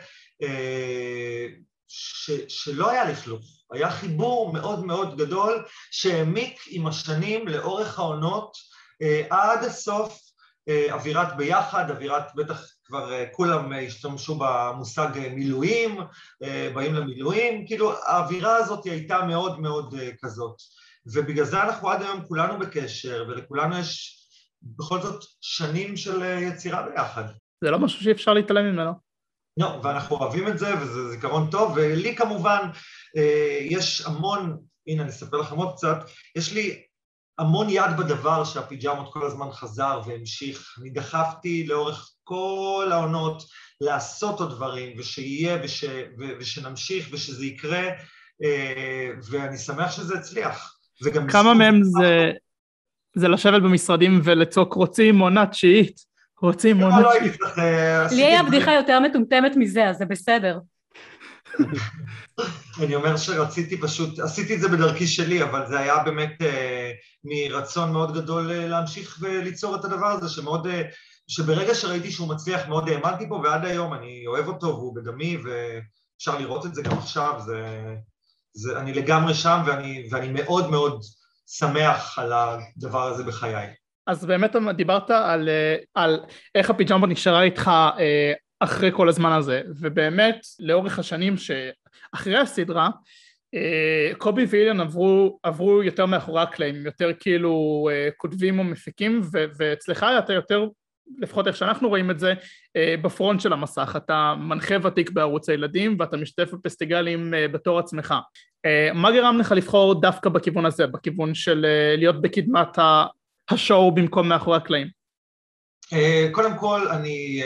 אה, ש... שלא היה לכלוך, היה חיבור מאוד מאוד גדול שהעמיק עם השנים לאורך העונות אה, עד הסוף אה, אווירת ביחד, אווירת, בטח כבר אה, כולם אה, השתמשו במושג אה, מילואים, אה, באים למילואים, כאילו האווירה הזאת הייתה מאוד מאוד אה, כזאת. ובגלל זה אנחנו עד היום כולנו בקשר, ולכולנו יש בכל זאת שנים של אה, יצירה ביחד. זה לא משהו שאי אפשר להתעלם ממנו. לא, ואנחנו אוהבים את זה, וזה זיכרון טוב, ולי כמובן אה, יש המון, הנה אני אספר לכם עוד קצת, יש לי המון יד בדבר שהפיג'מות כל הזמן חזר והמשיך. אני דחפתי לאורך כל העונות לעשות עוד דברים, ושיהיה, וש, ו, ושנמשיך, ושזה יקרה, אה, ואני שמח שזה הצליח. וגם כמה בזכות- מהם זה... זה לשבת במשרדים ולצעוק רוצים עונה תשיעית, רוצים לא, עונה לא תשיעית. אה, לי היה בדיחה יותר מטומטמת מזה, אז זה בסדר. [laughs] אני אומר שרציתי פשוט, עשיתי את זה בדרכי שלי, אבל זה היה באמת אה, מרצון מאוד גדול אה, להמשיך וליצור את הדבר הזה, שמאוד, אה, שברגע שראיתי שהוא מצליח מאוד האמנתי בו, ועד היום אני אוהב אותו והוא בדמי, ואפשר לראות את זה גם עכשיו, זה, זה, אני לגמרי שם, ואני, ואני מאוד מאוד שמח על הדבר הזה בחיי. אז באמת דיברת על, אה, על איך הפיג'מבה נשארה איתך אה, אחרי כל הזמן הזה, ובאמת לאורך השנים שאחרי הסדרה, אה, קובי ואילן עברו, עברו יותר מאחורי הקלעים, יותר כאילו כותבים או מפיקים, ואצלך אתה יותר, לפחות איך שאנחנו רואים את זה, אה, בפרונט של המסך, אתה מנחה ותיק בערוץ הילדים ואתה משתתף בפסטיגלים אה, בתור עצמך. אה, מה גרם לך לבחור דווקא בכיוון הזה, בכיוון של להיות בקדמת. השואו במקום מאחורי הקלעים. קודם כל, אני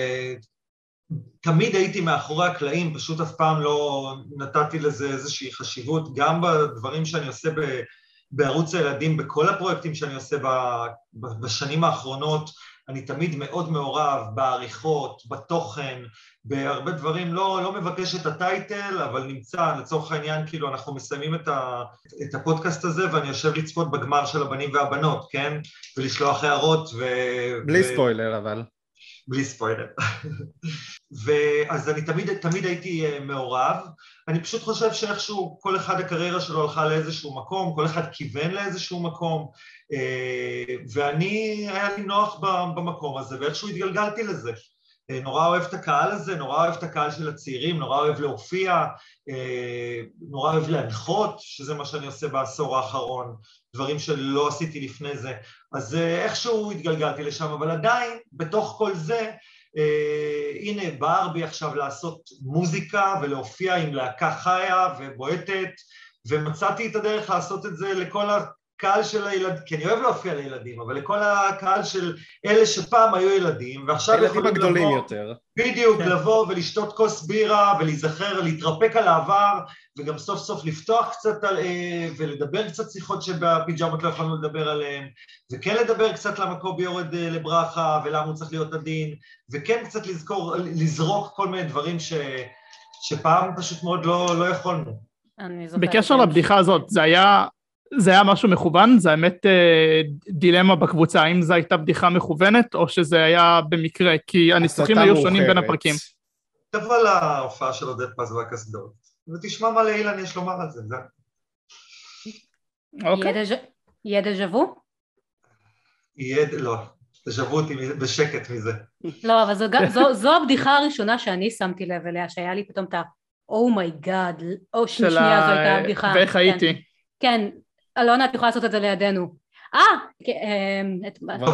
תמיד הייתי מאחורי הקלעים, פשוט אף פעם לא נתתי לזה איזושהי חשיבות, גם בדברים שאני עושה בערוץ הילדים, בכל הפרויקטים שאני עושה בשנים האחרונות, אני תמיד מאוד מעורב בעריכות, בתוכן, בהרבה דברים, לא, לא מבקש את הטייטל, אבל נמצא, לצורך העניין, כאילו אנחנו מסיימים את, ה, את הפודקאסט הזה ואני יושב לצפות בגמר של הבנים והבנות, כן? ולשלוח הערות ו... בלי ו... ספוילר אבל. בלי ספוילר. ואז אני תמיד, תמיד הייתי אה, מעורב, אני פשוט חושב שאיכשהו כל אחד הקריירה שלו הלכה לאיזשהו מקום, כל אחד כיוון לאיזשהו מקום, אה, ואני, היה לי נוח במקום הזה, ואיכשהו התגלגלתי לזה. אה, נורא אוהב את הקהל הזה, נורא אוהב את הקהל של הצעירים, נורא אוהב להופיע, נורא אוהב להנחות, שזה מה שאני עושה בעשור האחרון, דברים שלא עשיתי לפני זה. אז איכשהו התגלגלתי לשם, אבל עדיין, בתוך כל זה, הנה בער בי עכשיו לעשות מוזיקה ולהופיע עם להקה חיה ובועטת ומצאתי את הדרך לעשות את זה לכל הקהל של הילדים, כי אני אוהב להופיע לילדים, אבל לכל הקהל של אלה שפעם היו ילדים ועכשיו יכולים לבוא... הגדולים יותר. בדיוק, כן. לבוא ולשתות כוס בירה ולהיזכר, להתרפק על העבר וגם סוף סוף לפתוח קצת אה, ולדבר קצת שיחות שבפיג'מות לא יכולנו לדבר עליהן וכן לדבר קצת למה קובי יורד אה, לברכה ולמה הוא צריך להיות עדין וכן קצת לזכור, לזרוק כל מיני דברים ש, שפעם פשוט מאוד לא, לא יכולנו. בקשר לבדיחה הזאת, זה היה, זה היה משהו מכוון? זה האמת אה, דילמה בקבוצה, האם זו הייתה בדיחה מכוונת או שזה היה במקרה? כי הניסוחים היו שונים בין הפרקים. תבוא להופעה של עודד פז והקסדות. ותשמע מה לאילן יש לומר על זה, זה... אוקיי. יהיה דז'ה וו? יהיה, לא, תשבו אותי בשקט מזה. לא, אבל זו, זו, זו הבדיחה הראשונה שאני שמתי לב אליה, שהיה לי פתאום את ה... oh my god, או שנייה זו הייתה הבדיחה. ואיך כן. הייתי? כן, אלונה, את יכולה לעשות את זה לידינו. אה, אמ,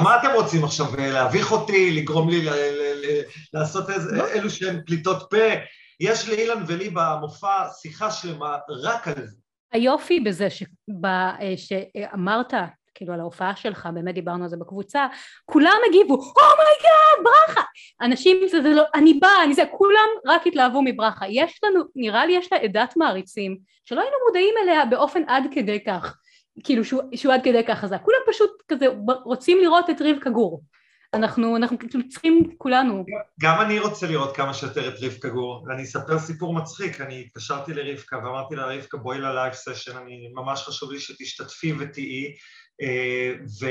מה אתם רוצים עכשיו? להביך אותי, לגרום לי לעשות לא. אלו שהן פליטות פה? יש לאילן ולי במופע שיחה שלמה רק על זה. היופי בזה אה, שאמרת, כאילו על ההופעה שלך, באמת דיברנו על זה בקבוצה, כולם הגיבו, oh my god, oh ברכה! אנשים זה, זה לא, אני באה, אני זה, כולם רק התלהבו מברכה. יש לנו, נראה לי יש לה עדת מעריצים, שלא היינו מודעים אליה באופן עד כדי כך, כאילו שהוא, שהוא עד כדי כך חזק. כולם פשוט כזה רוצים לראות את רבקה גור. אנחנו, אנחנו צריכים כולנו. גם אני רוצה לראות כמה שיותר את רבקה גור, ואני אספר סיפור מצחיק, אני התקשרתי לרבקה ואמרתי לה, רבקה בואי ללייב סשן, אני ממש חשוב לי שתשתתפי ותהיי, אה, ו,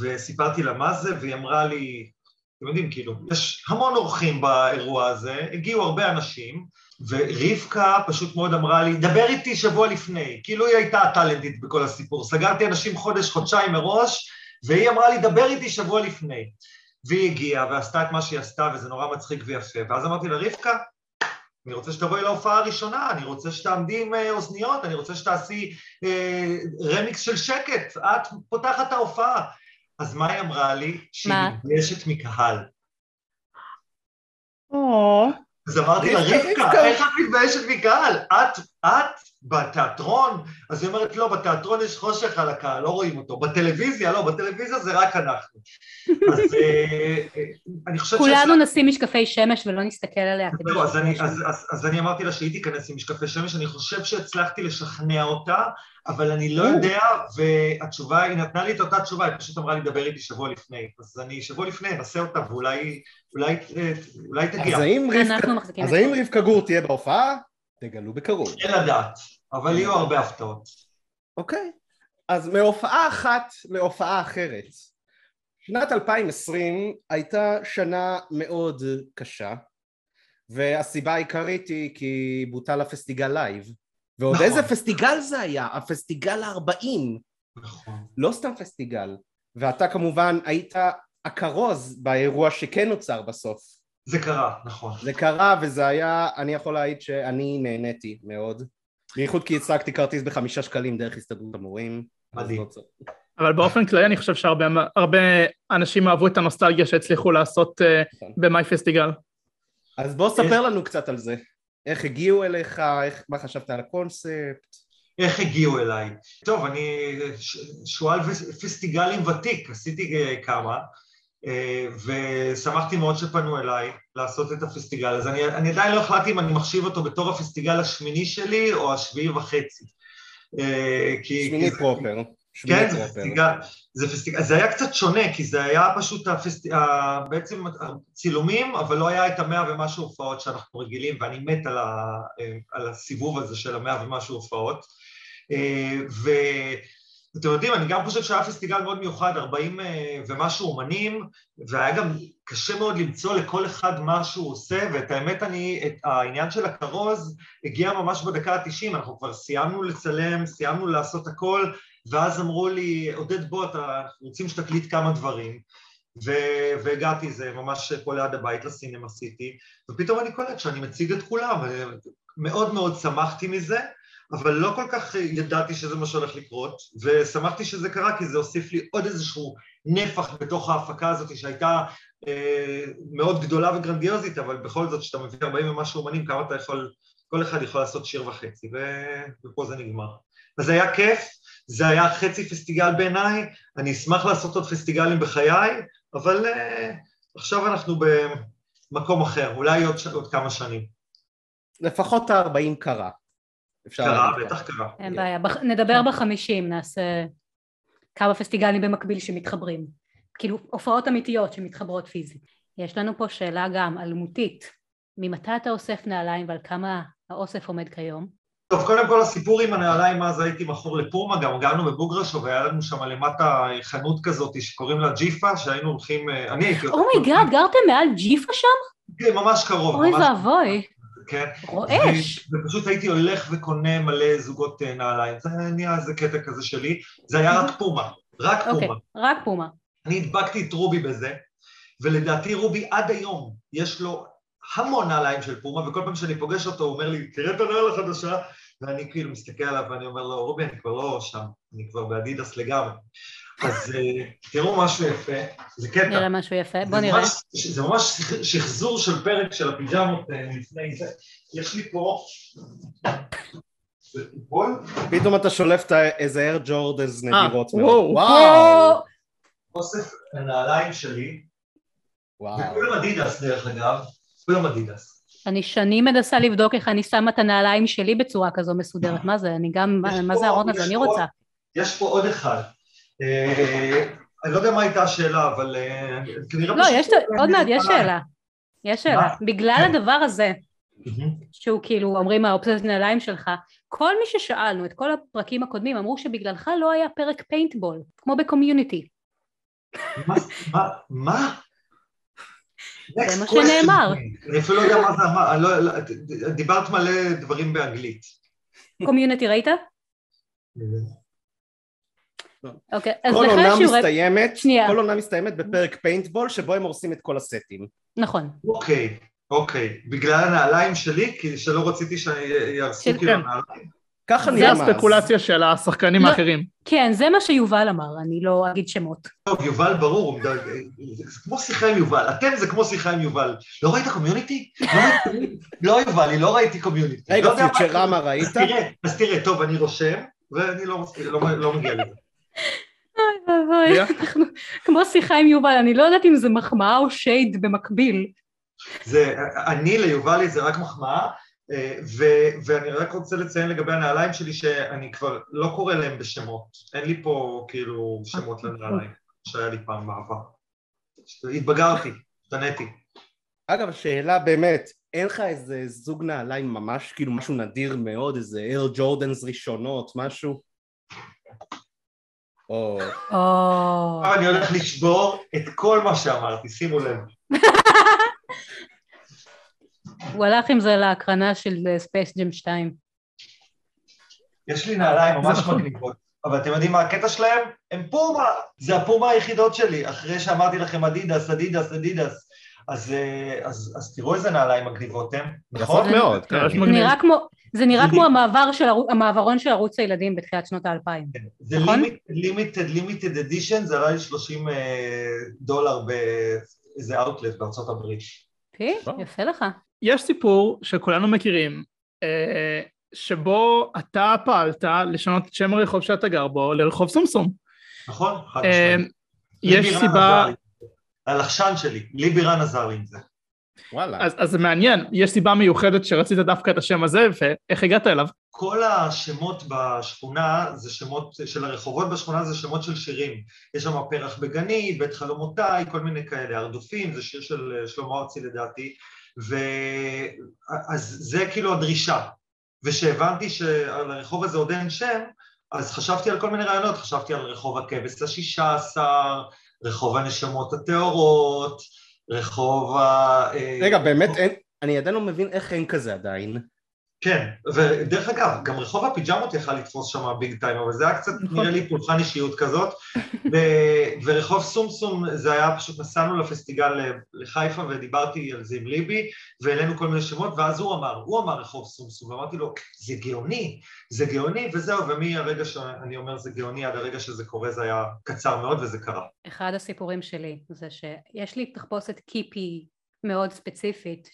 וסיפרתי לה מה זה, והיא אמרה לי, אתם יודעים, כאילו, יש המון אורחים באירוע הזה, הגיעו הרבה אנשים, ורבקה פשוט מאוד אמרה לי, דבר איתי שבוע לפני, כאילו היא הייתה הטאלנטית בכל הסיפור, סגרתי אנשים חודש, חודשיים מראש, והיא אמרה לי, דבר איתי שבוע לפני. והיא הגיעה ועשתה את מה שהיא עשתה, וזה נורא מצחיק ויפה. ואז אמרתי לה, רבקה, אני רוצה שתבואי להופעה הראשונה, אני רוצה שתעמדי עם אה, אוזניות, אני רוצה שתעשי אה, רמיקס של שקט, את פותחת ההופעה. אז מה היא אמרה לי? שהיא מתביישת מקהל. אז אמרתי לה, רבקה, איך את מתביישת מקהל? את, את בתיאטרון? אז היא אומרת, לא, בתיאטרון יש חושך על הקהל, לא רואים אותו. בטלוויזיה, לא, בטלוויזיה זה רק אנחנו. [laughs] אז אה, אה, אני חושבת כולנו נשים משקפי שמש ולא נסתכל עליה. לא, אז אני, אז, אז, אז אני אמרתי לה שהיא תיכנס עם משקפי שמש, אני חושב שהצלחתי לשכנע אותה, אבל אני לא יודע, והתשובה, היא נתנה לי את אותה תשובה, היא פשוט אמרה לי, דבר איתי שבוע לפני. אז אני שבוע לפני אנסה אותה, ואולי אולי, אולי תגיע. אז האם רבקה גור תהיה בהופעה? תגלו בקרוב. אין לדעת, אבל יהיו הרבה הפתעות. אוקיי. אז מהופעה אחת להופעה אחרת. שנת 2020 הייתה שנה מאוד קשה, והסיבה העיקרית היא כי בוטל הפסטיגל לייב. ועוד נכון. איזה פסטיגל זה היה? הפסטיגל ה-40. נכון. לא סתם פסטיגל. ואתה כמובן היית הכרוז באירוע שכן נוצר בסוף. זה קרה, נכון. זה קרה וזה היה, אני יכול להעיד שאני נהניתי מאוד. בייחוד כי הצגתי כרטיס בחמישה שקלים דרך הסתדרות המורים. מדהים. לא אבל באופן כללי אני חושב שהרבה אנשים אהבו את הנוסטלגיה שהצליחו לעשות uh, במאי פסטיגל. אז בוא ספר לנו קצת על זה. איך הגיעו אליך, איך, מה חשבת על הקונספט? איך הגיעו אליי? טוב, אני שועל פסטיגלים ותיק, עשיתי אה, כמה, אה, ושמחתי מאוד שפנו אליי לעשות את הפסטיגל הזה. אני, אני עדיין לא החלטתי אם אני מחשיב אותו בתור הפסטיגל השמיני שלי או השביעי וחצי. אה, כי... שמיני כי- פרופר. כן, זה. פסטיגל, זה פסטיגל, זה היה קצת שונה, כי זה היה פשוט הפסט... בעצם צילומים, אבל לא היה את המאה ומשהו הופעות שאנחנו רגילים, ואני מת על, ה... על הסיבוב הזה של המאה ומשהו הופעות. אה, ואתם יודעים, אני גם חושב שהיה פסטיגל מאוד מיוחד, 40 אה, ומשהו אומנים, והיה גם קשה מאוד למצוא לכל אחד מה שהוא עושה, ואת האמת אני, את העניין של הכרוז הגיע ממש בדקה ה-90, אנחנו כבר סיימנו לצלם, סיימנו לעשות הכל, ואז אמרו לי, עודד בוא, אתה, אנחנו רוצים שתקליט כמה דברים. ו- והגעתי, זה ממש פה ליד הבית לסינמה סיטי, ופתאום אני קולט שאני מציג את כולם, מאוד מאוד שמחתי מזה, אבל לא כל כך ידעתי שזה מה שהולך לקרות, ושמחתי שזה קרה כי זה הוסיף לי עוד איזשהו נפח בתוך ההפקה הזאת שהייתה אה, מאוד גדולה וגרנדיוזית, אבל בכל זאת, כשאתה מביא 40 ומשהו אומנים, כמה אתה יכול, כל אחד יכול לעשות שיר וחצי, ו- ופה זה נגמר. אז זה היה כיף, זה היה חצי פסטיגל בעיניי, אני אשמח לעשות עוד פסטיגלים בחיי, אבל uh, עכשיו אנחנו במקום אחר, אולי עוד. עוד כמה שנים. לפחות ה-40 קרה. אפשר קרה, בטח קרה. אין בעיה, בח- נדבר בחמישים, נעשה כמה פסטיגלים במקביל שמתחברים. כאילו הופעות אמיתיות שמתחברות פיזית. יש לנו פה שאלה גם אלמותית, ממתי אתה אוסף נעליים ועל כמה האוסף עומד כיום? טוב, קודם כל הסיפור עם הנעליים, אז הייתי מכור לפומה, גם גרנו בבוגרשו והיה לנו שם למטה חנות כזאת שקוראים לה ג'יפה, שהיינו הולכים, אה, אני הייתי... oh my god, גרתם מעל ג'יפה שם? כן, ממש קרוב. אוי ואבוי, כן. רועש. ופשוט הייתי הולך וקונה מלא זוגות אה, נעליים, זה נהיה איזה קטע כזה שלי, זה היה רק פומה, רק אוקיי, פומה. רק פומה. אני הדבקתי את רובי בזה, ולדעתי רובי עד היום יש לו המון נעליים של פומה, וכל פעם שאני פוגש אותו הוא אומר לי, תראה את הנעל החדשה, ואני כאילו מסתכל עליו ואני אומר לו, רובי, אני כבר לא שם, אני כבר באדידס לגמרי. אז אה, תראו משהו יפה, זה קטע. נראה משהו יפה, בוא זה נראה. ממש- זה ממש שח- שחזור של פרק של הפיג'מות אה, לפני זה. יש לי פה... פתאום אתה שולף איזה אייר ג'ורדנס נדירות וואו. אוסף הנעליים שלי, וואו. וכולם אדידס דרך אגב, כולם אדידס. אני שנים מנסה לבדוק איך אני שמה את הנעליים שלי בצורה כזו מסודרת. מה זה? אני גם, מה זה הארון הזה? אני רוצה. יש פה עוד אחד. אה, אני לא יודע מה הייתה השאלה, אבל אה, כנראה... לא, פשוט- יש, עוד מעט, יש שאלה. יש שאלה. בגלל כן. הדבר הזה. שהוא כאילו אומרים ה obsessed נעליים שלך, כל מי ששאלנו את כל הפרקים הקודמים אמרו שבגללך לא היה פרק פיינטבול, כמו ב Community. מה? מה? זה מה. שנאמר. אני אפילו לא יודע מה זה אמר, לא- לא- דיברת מלא דברים באנגלית. Community ראית? אוקיי, אז כל לך עונה יש שיעורי... מסתיימת, שנייה. כל עונה מסתיימת בפרק פיינטבול שבו הם הורסים את כל הסטים. נכון. אוקיי, אוקיי. בגלל הנעליים שלי? כי שלא רציתי שיהרסו כאילו כן. הנעליים? ככה זה נראה מאז. הספקולציה של השחקנים לא. האחרים. כן, זה מה שיובל אמר, אני לא אגיד שמות. טוב, יובל ברור, זה כמו שיחה עם יובל, אתם זה כמו שיחה עם יובל. לא ראית קומיוניטי? לא לא יובל, אני לא ראיתי קומיוניטי. רגע, לא פיוטרמה אז ראית? תראה, אז תראה, טוב, אני רושם, ואני לא לא- לא מגיע לזה. אוי ואבוי? אנחנו כמו שיחה עם יובל, אני לא יודעת אם זה מחמאה או שייד במקביל. זה, אני ליובלי זה רק מחמאה, אה, ו- ואני רק רוצה לציין לגבי הנעליים שלי שאני כבר לא קורא להם בשמות. אין לי פה כאילו שמות לנעליים, שהיה לי פעם בעבר. התבגרתי, השתניתי. אגב, שאלה באמת, אין לך איזה זוג נעליים ממש, כאילו משהו נדיר מאוד, איזה אייר ג'ורדנס ראשונות, משהו? או... אני הולך לשבור את כל מה שאמרתי, שימו לב. הוא הלך עם זה להקרנה של Space Jam 2. יש לי נעליים ממש נכון. מגניבות, אבל אתם יודעים מה הקטע שלהם? הם פומה, זה הפומה היחידות שלי, אחרי שאמרתי לכם אדידס, אדידס, אדידס. אז, אה, אז, אז תראו איזה נעליים מגניבות הם, נכון? יפות מאוד, כן. מגניב. נראה כמו... זה נראה כמו המעבר של המעברון של ערוץ הילדים בתחילת שנות האלפיים. זה נכון? limited, limited edition, זה עלה לי 30 אה, דולר באיזה אאוטלט בארצות הברית. פי, וואו. יפה לך. יש סיפור שכולנו מכירים, אה, שבו אתה פעלת לשנות את שם הרחוב שאתה גר בו לרחוב סומסום. נכון? חד אה, משמעית. יש סיבה, לי. הלחשן שלי, ליבי רן עזר לי עם זה. וואלה. אז, אז זה מעניין, יש סיבה מיוחדת שרצית דווקא את השם הזה, ואיך הגעת אליו? כל השמות בשכונה, זה שמות של הרחובות בשכונה, זה שמות של שירים. יש שם פרח בגני, בית חלומותיי, כל מיני כאלה, הרדופים, זה שיר של אה, שלמה ארצי לדעתי, ו... אז זה כאילו הדרישה. וכשהבנתי שלרחוב הזה עוד אין שם, אז חשבתי על כל מיני רעיונות, חשבתי על רחוב הכבש השישה עשר, רחוב הנשמות הטהורות, רחוב ה... אה, רגע, באמת אין, אני עדיין לא מבין איך אין כזה עדיין. כן, ודרך אגב, גם רחוב הפיג'מות יכל לתפוס שם ביג טיים, אבל זה היה קצת נכון. נראה לי פולחן אישיות כזאת. [laughs] ו, ורחוב סומסום, זה היה פשוט, נסענו לפסטיגל לחיפה ודיברתי על זה עם ליבי, והעלינו כל מיני שמות, ואז הוא אמר, הוא אמר רחוב סומסום, ואמרתי לו, זה גאוני, זה גאוני, וזהו, ומהרגע שאני אומר זה גאוני עד הרגע שזה קורה, זה היה קצר מאוד וזה קרה. אחד הסיפורים שלי זה שיש לי תחפושת קיפי מאוד ספציפית,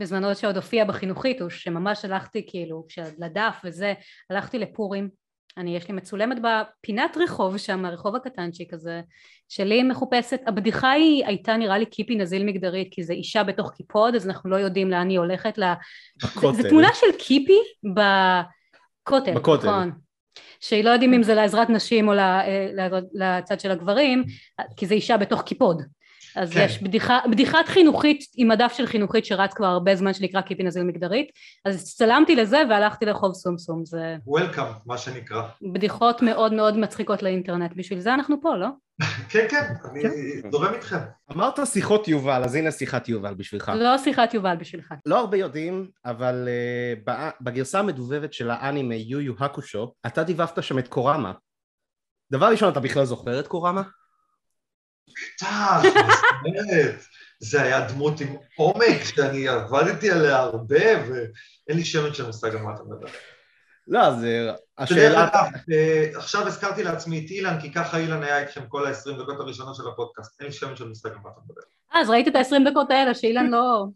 שבזמנו שעוד הופיע בחינוכית, או שממש הלכתי כאילו, לדף וזה, הלכתי לפורים, אני יש לי מצולמת בפינת רחוב שם, הרחוב הקטנצ'יק הזה, שלי מחופשת, הבדיחה היא הייתה נראה לי קיפי נזיל מגדרית, כי זה אישה בתוך קיפוד, אז אנחנו לא יודעים לאן היא הולכת, לה... זה תמונה של קיפי בכותל, בכותל. נכון. שלא יודעים אם זה לעזרת נשים או ל- אה, לצד של הגברים, כי זה אישה בתוך קיפוד. אז כן. יש בדיחה, בדיחת חינוכית עם מדף של חינוכית שרץ כבר הרבה זמן שנקרא קיפי נזיל מגדרית, אז צלמתי לזה והלכתי לרחוב סומסום, זה Welcome, מה שנקרא. בדיחות מאוד מאוד מצחיקות לאינטרנט, בשביל זה אנחנו פה, לא? [laughs] כן, כן, אני זורם איתכם. אמרת שיחות יובל, אז הנה שיחת יובל בשבילך. לא שיחת יובל בשבילך. לא הרבה יודעים, אבל uh, בגרסה המדובבת של האנימה יו יו הקושו, אתה דיבבת שם את קוראמה. דבר ראשון, אתה בכלל זוכר את קוראמה? טאח, באמת. זה היה דמות עם עומק שאני עבדתי עליה הרבה, ואין לי שמץ של מושג על מה אתה מדבר. לא, זה... דרך השאלה... אה, עכשיו הזכרתי לעצמי את אילן, כי ככה אילן היה איתכם כל ה-20 דקות הראשונות של הפודקאסט. אין לי שמץ של מושג על מה אתה מדבר. אה, אז ראית את ה-20 דקות האלה שאילן לא...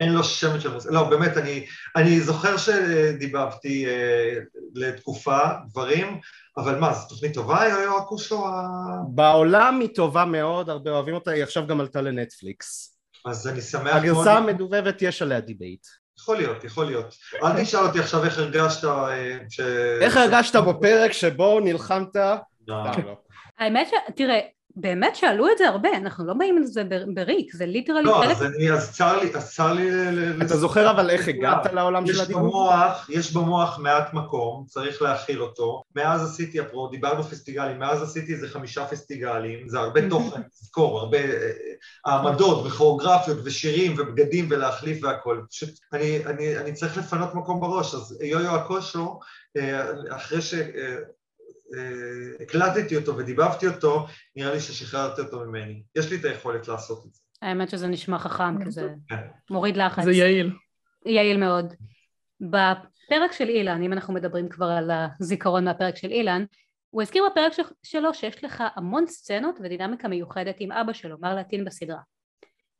אין לו שמץ של מושג. לא, באמת, אני, אני זוכר שדיבבתי אה, לתקופה דברים, אבל מה, זו תוכנית טובה, יו-יו הקושו? ה- בעולם היא טובה מאוד, הרבה אוהבים אותה, היא עכשיו גם עלתה לנטפליקס. אז אני שמח מאוד. הגרסה המדובבת יש עליה debate. יכול להיות, יכול להיות. אל תשאל אותי עכשיו איך הרגשת אה, ש... איך הרגשת בפרק שבו נלחמת? לא. סתם לא. האמת ש... תראה, באמת שאלו את זה הרבה, אנחנו לא באים לזה בריק, זה literally לא, חלק... אז אני, אז צר לי, אז צר לי... אתה זוכר אבל איך הגעת לעולם של יש הדיבור? במוח, יש במוח מעט מקום, צריך להכיל אותו. מאז עשיתי, אפרופו, דיברנו פסטיגלים, מאז עשיתי איזה חמישה פסטיגלים, זה הרבה תוכן, תזכור, הרבה אה, העמדות וכוריאוגרפיות ושירים ובגדים ולהחליף והכל. פשוט, אני, אני, אני צריך לפנות מקום בראש, אז יו-יו הקושו, אה, אחרי ש... אה, אה, הקלטתי אותו ודיבבתי אותו, נראה לי ששחררתי אותו ממני. יש לי את היכולת לעשות את זה. האמת שזה נשמע חכם, כי זה כן. מוריד לחץ. זה יעיל. יעיל מאוד. בפרק של אילן, אם אנחנו מדברים כבר על הזיכרון מהפרק של אילן, הוא הזכיר בפרק שלו שיש לך המון סצנות ודינמיקה מיוחדת עם אבא שלו, מר לטין בסדרה.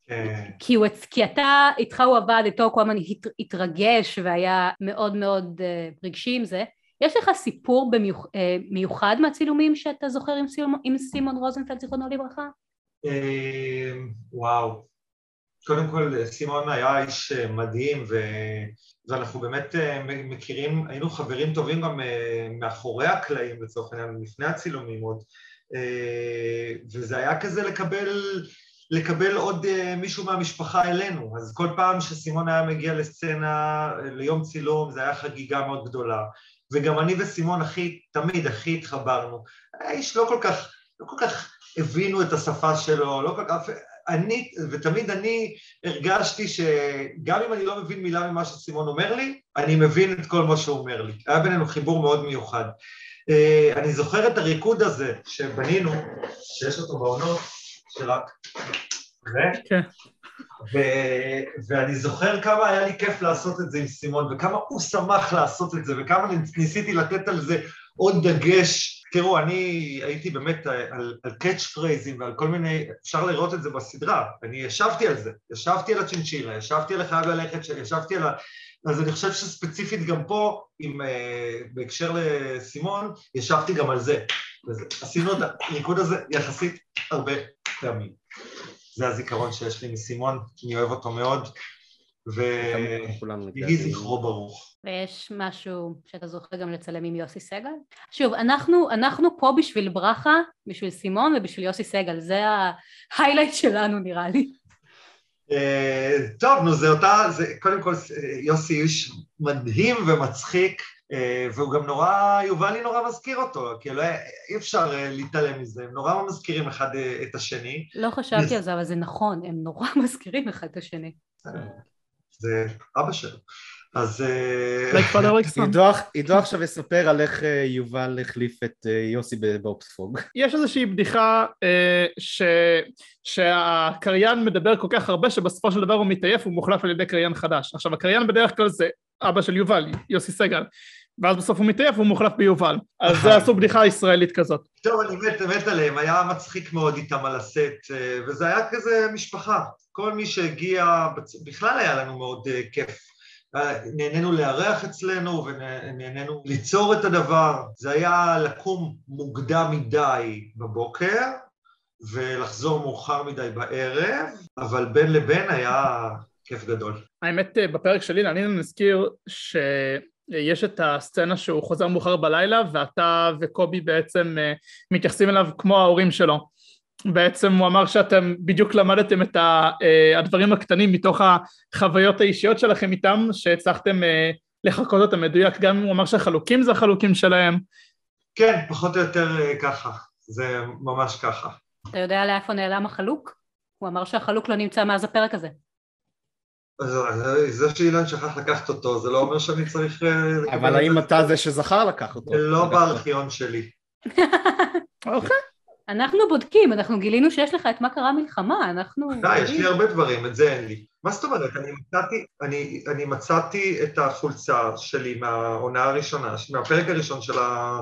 כן. כי, הוא, כי אתה, איתך הוא עבד, איתו הוא כל הזמן הת, התרגש והיה מאוד מאוד uh, רגשי עם זה. יש לך סיפור במיוח, uh, מיוחד מהצילומים שאתה זוכר עם, סימון, עם סימון רוזנפלד, זיכרונו לברכה? אה, וואו. קודם כל, סימון היה איש אה, מדהים, ו... ואנחנו באמת אה, מכירים, היינו חברים טובים גם אה, מאחורי הקלעים לצורך העניין, לפני הצילומים עוד, אה, וזה היה כזה לקבל, לקבל עוד אה, מישהו מהמשפחה אלינו, אז כל פעם שסימון היה מגיע לסצנה, אה, ליום צילום, זה היה חגיגה מאוד גדולה, וגם אני וסימון הכי, תמיד הכי התחברנו. האיש לא כל כך, לא כל כך הבינו את השפה שלו, לא כל כך... אני, ותמיד אני הרגשתי שגם אם אני לא מבין מילה ממה שסימון אומר לי, אני מבין את כל מה שהוא אומר לי. היה בינינו חיבור מאוד מיוחד. אה, אני זוכר את הריקוד הזה שבנינו, שיש אותו בעונות, שרק... כן. ו- ואני זוכר כמה היה לי כיף לעשות את זה עם סימון, וכמה הוא שמח לעשות את זה, וכמה ניסיתי לתת על זה עוד דגש. תראו, אני הייתי באמת על, על קאץ' פרייזים ועל כל מיני, אפשר לראות את זה בסדרה, אני ישבתי על זה, ישבתי על הצ'ינצ'ילה, ישבתי על החייב ללכת, ישבתי על ה... אז אני חושב שספציפית גם פה, עם, uh, בהקשר לסימון, ישבתי גם על זה. וזה. עשינו את הריקוד הזה יחסית הרבה פעמים. זה הזיכרון שיש לי מסימון, אני אוהב אותו מאוד, ויהי. זכרו ברוך. ויש משהו שאתה זוכר גם לצלם עם יוסי סגל? שוב, אנחנו, אנחנו פה בשביל ברכה, בשביל סימון ובשביל יוסי סגל, זה ההיילייט שלנו נראה לי. אה, טוב, נו, זה אותה, זה קודם כל יוסי איש מדהים ומצחיק, והוא גם נורא, יובלי נורא מזכיר אותו, כאילו אי אפשר אה, להתעלם מזה, הם נורא מזכירים אחד אה, את השני. לא חשבתי על זה, אבל זה נכון, הם נורא [laughs] מזכירים אחד את השני. זה אבא שלו. אז... אה. עידו עידו עכשיו יספר על איך אה, יובל החליף את אה, יוסי בבוקספוג. [laughs] יש איזושהי בדיחה אה, ש... שהקריין מדבר כל כך הרבה שבסופו של דבר הוא מתעייף והוא מוחלף על ידי קריין חדש. עכשיו הקריין בדרך כלל זה אבא של יובל, יוסי סגל, ואז בסוף הוא מתעייף והוא מוחלף ביובל. אז זה עשו בדיחה ישראלית כזאת. טוב, אני מת, מת עליהם, היה מצחיק מאוד איתם על הסט, אה, וזה היה כזה משפחה. כל מי שהגיע, בכלל היה לנו מאוד אה, כיף. אה, נהנינו לארח אצלנו ונהנינו ליצור את הדבר. זה היה לקום מוקדם מדי בבוקר ולחזור מאוחר מדי בערב, אבל בין לבין היה כיף גדול. האמת בפרק שלי אני נזכיר שיש את הסצנה שהוא חוזר מאוחר בלילה ואתה וקובי בעצם אה, מתייחסים אליו כמו ההורים שלו. בעצם הוא אמר שאתם בדיוק למדתם את אה, הדברים הקטנים מתוך החוויות האישיות שלכם איתם שהצלחתם אה, לחקות אותם מדויק גם אם הוא אמר שהחלוקים זה החלוקים שלהם כן, פחות או יותר ככה, זה ממש ככה. אתה יודע לאיפה נעלם החלוק? הוא אמר שהחלוק לא נמצא מאז הפרק הזה. אז אה, זה שאילן שכח לקחת אותו, זה לא אומר שאני צריך... אה, אבל האם זה. אתה זה שזכר לקח אותו? זה לא. בארכיון שלי. [laughs] אוקיי אנחנו בודקים, אנחנו גילינו שיש לך את מה קרה מלחמה, אנחנו... די, יש לי הרבה דברים, את זה אין לי. מה זאת אומרת? אני מצאתי, אני, אני מצאתי את החולצה שלי מהעונה הראשונה, מהפרק הראשון של, ה,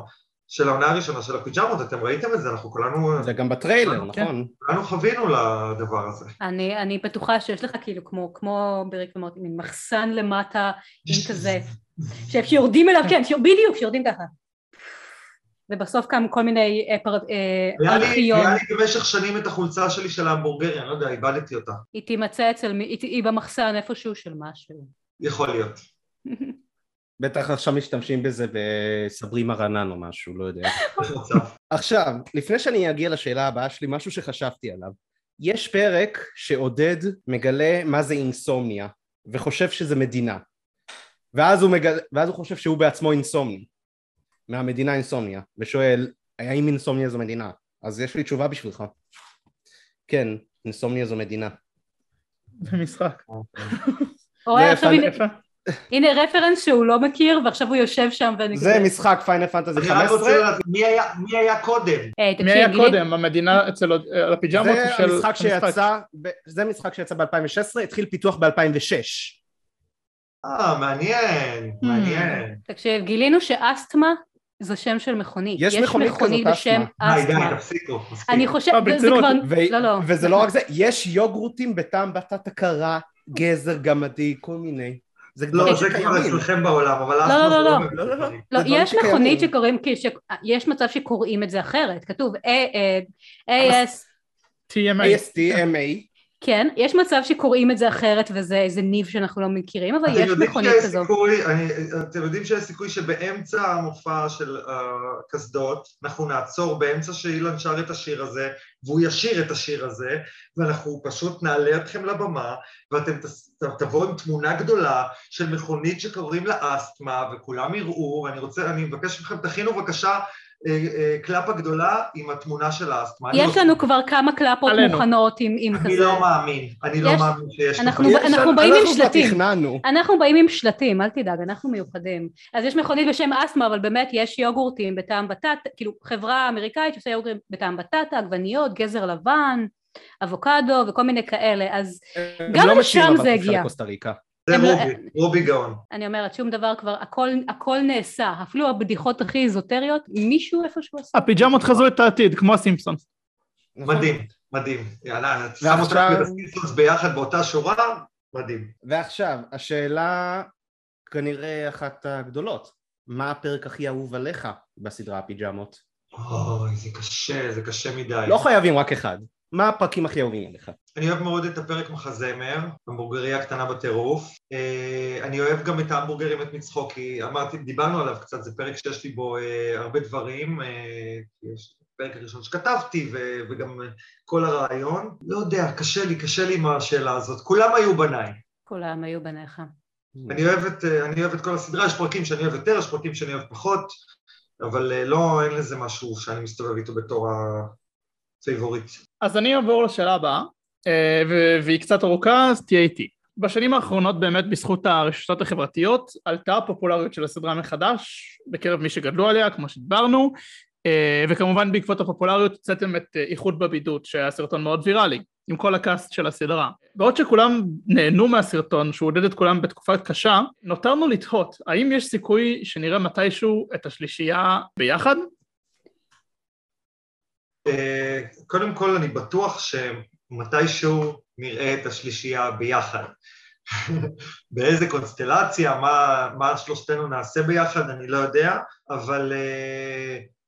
של העונה הראשונה של הפיג'מות, אתם ראיתם את זה? אנחנו כולנו, זה גם בטריילר, כן. נכון? כולנו חווינו לדבר הזה. אני, אני בטוחה שיש לך כאילו כמו, כמו בריק ומורטי, מין מחסן למטה עם כזה, [laughs] שיורדים אליו, כן, שיור- בדיוק, שיורדים ככה. ובסוף קם כל מיני אה, פר- אה, ארכיון, היה לי במשך שנים את החולצה שלי של ההמבורגרי, אני לא יודע, איבדתי אותה. היא תימצא אצל, היא במחסן איפשהו של משהו. יכול להיות. [laughs] בטח עכשיו משתמשים בזה בסברימה רענן או משהו, לא יודע. [laughs] עכשיו, לפני שאני אגיע לשאלה הבאה שלי, משהו שחשבתי עליו. יש פרק שעודד מגלה מה זה אינסומניה, וחושב שזה מדינה. ואז הוא, מגל... ואז הוא חושב שהוא בעצמו אינסומני, מהמדינה אינסומניה, ושואל, האם אינסומניה זו מדינה? אז יש לי תשובה בשבילך. כן, אינסומניה זו מדינה. במשחק רואה זה עכשיו, פן- הנה, רפרנס שהוא לא מכיר, ועכשיו הוא יושב שם ואני זה משחק פיינל פנטזי אני רק רוצה 15, לדעת, מי היה- קודם? תקשיב, מי היה קודם המדינה אצל על הפיג'מות זה של זה משחק שיצא ב-2016, התחיל פיתוח ב-2006. אה, מעניין, Hmm. מעניין. תקשיב, גילינו שאסתמה זה שם של מכונית. יש מכונית כזאת, בשם די, די, אסתמה. תפסיקו, מספיק. אני חושבת, אה, זה-. כבר, ו- לא, לא. וזה לא רק זה, יש יוגורטים בטעם בטטה קרה, גזר גמדי, כל מיני. זה לא, זה כבר. אצלכם בעולם, אבל לא, לא, לא. לא לא, לא, לא. לא, יש. מכונית שקוראים, יש מצב שקוראים את זה אחרת, כתוב אה, AS, TMA כן, יש מצב שקוראים את זה אחרת וזה איזה ניב שאנחנו לא מכירים, אבל יש מכונית אני, אתם יודעים שיש סיכוי שבאמצע המופע של הקסדות, אנחנו נעצור באמצע שאילן שר את השיר הזה, והוא ישיר את השיר הזה, ואנחנו פשוט נעלה אתכם לבמה, ואתם תבואו עם תמונה גדולה של מכונית שקוראים לה אסתמה, וכולם יראו, ואני רוצה, אני מבקש מכם, תכינו בבקשה קלפה גדולה עם התמונה של האסתמה. אני יש לא- לנו כבר כמה קלפות עלינו. מוכנות עם עם אני כזה. לא מאמין, אני לא יש- מאמין שיש אנחנו-. יש- אנחנו באים עם שלטים. אנחנו באים עם שלטים, אל תדאג, אנחנו מיוחדים. אז יש מכונית בשם אסתמה, אבל באמת יש יוגורטים בטעם בטטה, כאילו חברה אמריקאית שעושה יוגורטים בטעם בטטה, עגבניות, גזר לבן, אבוקדו וכל מיני כאלה, אז גם לא לשם זה הגיע. זה לא- רובי, רובי גאון. אני אומרת, שום דבר כבר, הכל, הכל נעשה, אפילו הבדיחות הכי איזוטריות, מישהו איפשהו עשה. הפיג'מות חזו את העתיד כמו הסימפסונס נכון? מדהים, מדהים. יאללה, שם אותך ואת ביחד באותה שורה, מדהים. ועכשיו, השאלה כנראה אחת הגדולות. מה הפרק הכי אהוב עליך בסדרה הפיג'מות? אוי, זה קשה, זה קשה מדי. לא חייבים רק אחד. מה הפרקים הכי אהובים לך? אני אוהב מאוד את הפרק מחזמר, המבורגריה הקטנה בטירוף. אה, אני אוהב גם את ההמבורגרים את מצחוקי, אמרתי, דיברנו עליו קצת, זה פרק שיש לי בו אה, הרבה דברים. אה, יש פרק הראשון שכתבתי ו- וגם כל הרעיון. לא יודע, קשה לי, קשה לי עם השאלה הזאת. כולם היו בניי. כולם היו בניך. אני אוהב, את, אני אוהב את כל הסדרה, יש פרקים שאני אוהב יותר, יש פרקים שאני אוהב פחות, אבל לא, אין לזה משהו שאני מסתובב איתו בתור ה favorite. אז אני אעבור לשאלה הבאה, והיא קצת ארוכה, אז תהיה איתי. בשנים האחרונות באמת בזכות הרשתות החברתיות עלתה הפופולריות של הסדרה מחדש בקרב מי שגדלו עליה, כמו שדיברנו, אה, וכמובן בעקבות הפופולריות הוצאתם את אה, איחוד בבידוד שהיה סרטון מאוד ויראלי עם כל הקאסט של הסדרה. בעוד שכולם נהנו מהסרטון שהוא עודד את כולם בתקופה קשה, נותרנו לתהות האם יש סיכוי שנראה מתישהו את השלישייה ביחד? אה, קודם כל אני בטוח שמתישהו נראה את השלישייה ביחד. [laughs] באיזה קונסטלציה, מה, מה שלושתנו נעשה ביחד, אני לא יודע, אבל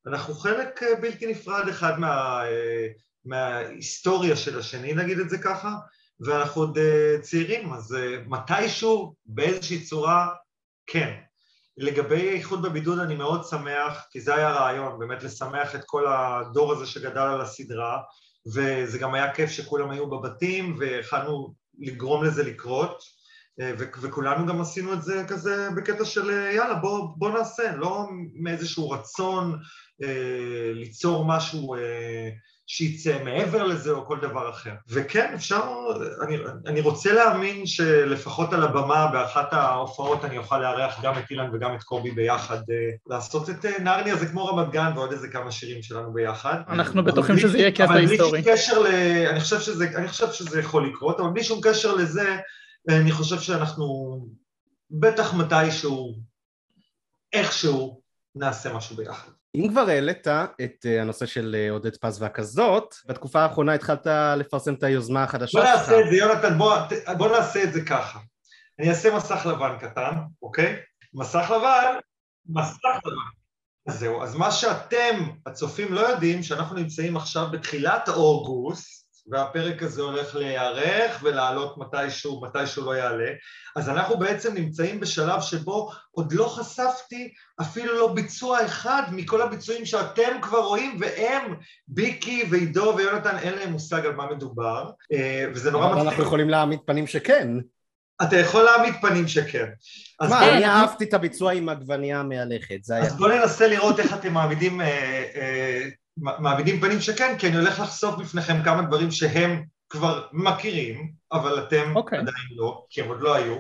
אנחנו חלק אה, בלתי נפרד אחד מה, אה, מההיסטוריה של השני, נגיד את זה ככה, ואנחנו עוד אה, צעירים, אז מתישהו, באיזושהי צורה, כן. לגבי איחוד בבידוד אני מאוד שמח, כי זה היה הרעיון, באמת לשמח את כל הדור הזה שגדל על הסדרה, וזה גם היה כיף שכולם היו בבתים, והכנו לגרום לזה לקרות. אה, וכולנו גם עשינו את זה כזה בקטע של אה, יאללה בוא, בוא נעשה, לא מאיזשהו רצון אה, ליצור משהו אה, שיצא מעבר לזה או כל דבר אחר. וכן, אפשר, אני, אני רוצה להאמין שלפחות על הבמה באחת ההופעות אני אוכל לארח גם את אילן וגם את קובי ביחד, אה, לעשות את אה, נרניה זה כמו רמת גן ועוד איזה כמה שירים שלנו ביחד. אנחנו בטוחים שזה יהיה קטע היסטורי. אבל בלי קשר ל... אני חושב, שזה, אני חושב שזה יכול לקרות, אבל בלי שום קשר לזה אני חושב שאנחנו בטח מתישהו, איכשהו, נעשה משהו ביחד. אם כבר העלית את אה, הנושא של אה, עודד פז והקסדות, בתקופה האחרונה התחלת לפרסם את היוזמה החדשה שלך. בוא נעשה את זה, יונתן, בוא, בוא נעשה את זה ככה. אני אעשה מסך לבן קטן, אוקיי? מסך לבן, מסך לבן. אז זהו, אז מה שאתם, הצופים, לא יודעים, שאנחנו נמצאים עכשיו בתחילת אוגוסט, והפרק הזה הולך להיערך ולעלות מתישהו, מתישהו לא יעלה, אז אנחנו בעצם נמצאים בשלב שבו עוד לא חשפתי אפילו לא ביצוע אחד מכל הביצועים שאתם כבר רואים, והם, ביקי ועידו ויונתן, אין להם מושג על מה מדובר, אה, וזה נורא מצחיק. אנחנו יכולים להעמיד פנים שכן. אתה יכול להעמיד פנים שכן. מה, אני אהבתי את הביצוע עם עגבנייה המהלכת, זה היה... אז בואו ננסה לראות איך אתם מעמידים אה, אה, מעמידים פנים שכן, כי אני הולך לחשוף בפניכם כמה דברים שהם כבר מכירים, אבל אתם okay. אוקיי. עדיין לא, כי הם עוד לא היו,